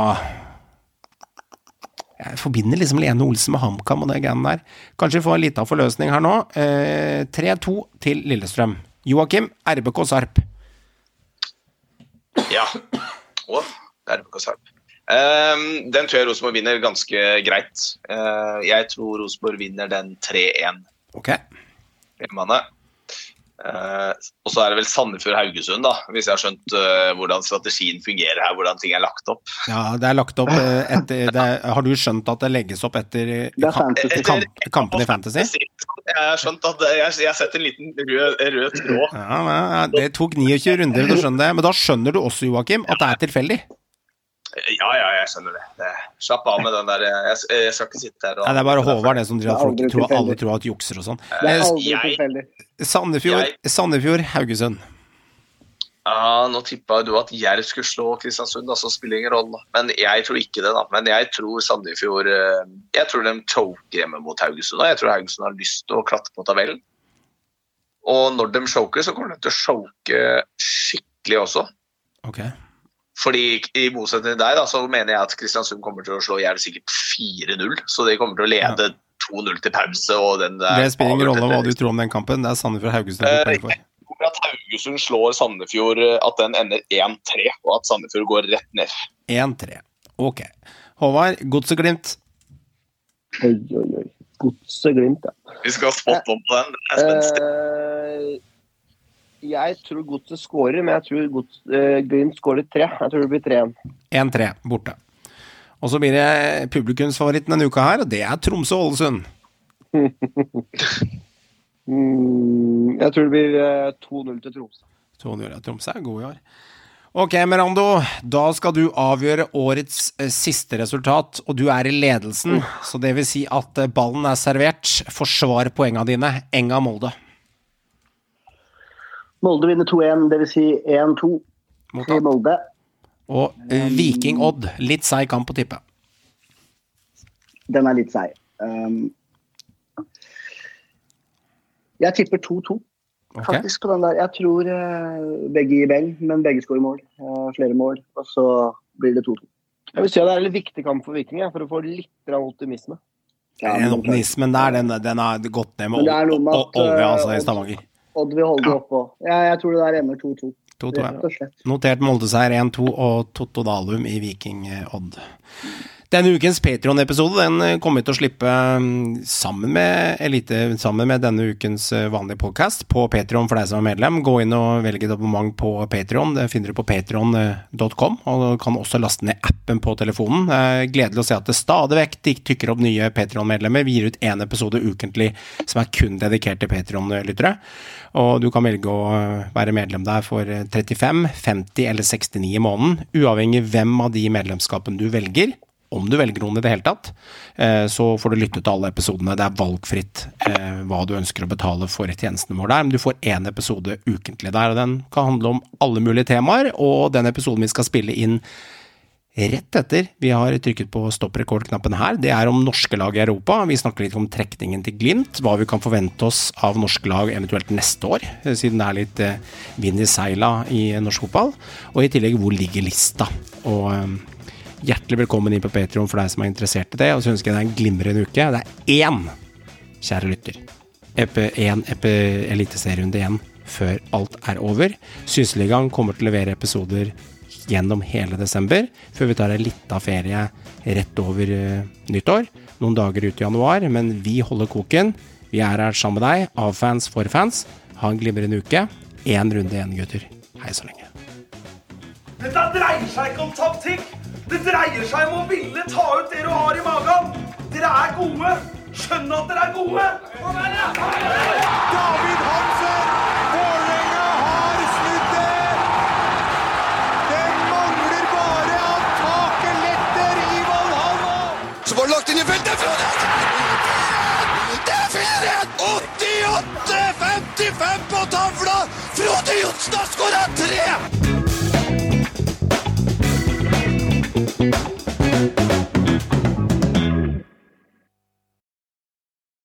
Jeg forbinder liksom Lene Olsen med HamKam og det greiene der. Kanskje vi får en liten forløsning her nå. Eh, 3-2 til Lillestrøm. Joakim, RBK Sarp. Ja. Er RBK Sarp. Um, den tror jeg Rosenborg vinner ganske greit. Uh, jeg tror Rosenborg vinner den 3-1 Ok. hjemmene. Eh, og så er det vel Sandefjord-Haugesund, da, hvis jeg har skjønt eh, hvordan strategien fungerer her, hvordan ting er lagt opp. Ja, det er lagt opp eh, etter det er, Har du skjønt at det legges opp etter eh, kamp, kampen i Fantasy? Jeg har skjønt at jeg, jeg har sett en liten rød, rød tråd. Ja, ja, Det tok 29 runder du skjønner det, men da skjønner du også, Joakim, at det er tilfeldig. Ja, ja, jeg skjønner det. det. Slapp av med den der. Jeg, jeg skal ikke sitte her og Nei, det er bare Håvard det som driver at Det folk tror alle tror at jukser og sånn. Det er Eh, aldri jeg- tilfeldig. Sandefjord, Sandefjord, Haugesund. Ja, nå tippa du at Jerv skulle slå Kristiansund, altså spiller ingen rolle. Men jeg tror ikke det, da. Men jeg tror Sandefjord eh, Jeg tror de choker hjemme mot Haugesund. Og jeg tror Haugesund har lyst til å klatre på tabellen. Og når de choker, så kommer de til å choke skikkelig også. Ok. Fordi i motsetning til deg, da, så mener jeg at Kristiansund kommer til å slå Jerv sikkert 4-0. Så de kommer til å lede 2-0 til pause. og den der Det spiller ingen rolle hva du tror om den kampen. Det er Sandefjord Haugesund du Eh, poeng for. Jeg tror at Haugesund slår Sandefjord, eh, at den ender 1-3, og at Sandefjord går rett ned. 1-3. Ok. Håvard, Godset-Glimt. Oi, oi, oi. Godset-Glimt, ja. Vi skal ha spot on på den. Det er spenstig. Eh, jeg tror Godset skårer, men jeg tror Gods, eh, Glimt skårer tre. Jeg tror det blir 3-1. 1-3 borte. Og så blir det publikumsfavoritten denne uka her, og det er Tromsø-Ålesund. Mm, jeg tror det blir eh, 2-0 til Tromsø. 2-0 til Tromsø er god i år. Ok, Merando. Da skal du avgjøre årets eh, siste resultat, og du er i ledelsen. Så det vil si at eh, ballen er servert. Forsvar poengene dine. Enga-Molde. Molde vinner 2-1, dvs. Si 1-2 til Molde. Og eh, Viking-Odd. Litt seig kamp å tippe. Den er litt seig. Um, jeg tipper 2-2, Ok. faktisk, på den der. Jeg tror uh, begge gir beng, men begge skårer mål. Uh, flere mål. Og så blir det 2-2. Jeg vil si at det er en viktig kamp for Viking, for å få litt optimisme. Ja, Den optimismen der, den, den har gått ned med Men er med Ol- altså, i Stavanger. Odd vil holde det oppe òg. Jeg, jeg tror det der ender 2-2. 2-2, ja. Rett og slett. Notert Molde-seier 1-2 og Totto Dalum i Viking-Odd. Denne ukens Patron-episode den eh, kommer vi til å slippe mm, sammen med Elite, sammen med denne ukens eh, vanlige podcast på Patron for deg som er medlem. Gå inn og velg et abonnement på Patron. Det finner du på patron.com. Og du kan også laste ned appen på telefonen. Gledelig å se at det stadig vekk tykker opp nye Patron-medlemmer. Vi gir ut én episode ukentlig som er kun dedikert til Patron-lyttere. Og du kan velge å eh, være medlem der for eh, 35, 50 eller 69 i måneden, uavhengig hvem av de medlemskapene du velger. Om du velger noen i det hele tatt, eh, så får du lytte til alle episodene. Det er valgfritt eh, hva du ønsker å betale for tjenestene våre der, men du får én episode ukentlig der. og Den kan handle om alle mulige temaer, og den episoden vi skal spille inn rett etter vi har trykket på stopp-rekord-knappen her, det er om norske lag i Europa. Vi snakker litt om trekningen til Glimt, hva vi kan forvente oss av norske lag eventuelt neste år, eh, siden det er litt vind i seila i norsk fotball. Og i tillegg, hvor ligger lista? Og hjertelig velkommen inn på Patreon for deg som er interessert i det, og så ønsker jeg deg en glimrende uke. Det er én, kjære lytter, EP1 EP eliteserierunde igjen før alt er over. Synseligaen kommer til å levere episoder gjennom hele desember, før vi tar en lita ferie rett over eh, nyttår. Noen dager ut i januar, men vi holder koken. Vi er her sammen med deg, av fans for fans. Ha en glimrende uke. Én runde igjen, gutter. Hei så lenge. Dette dreier seg ikke om taktikk. Det dreier seg om å ville ta ut det du har i magen. Dere er gode. Skjønn at dere er gode. David Hansen! Vålerenga har snudd det! Det mangler bare at taket letter i Valhalla! Så var det lagt inn i feltet. Det er 4-1! 88-55 på tavla! Frode Johnsen har skåra tre! Música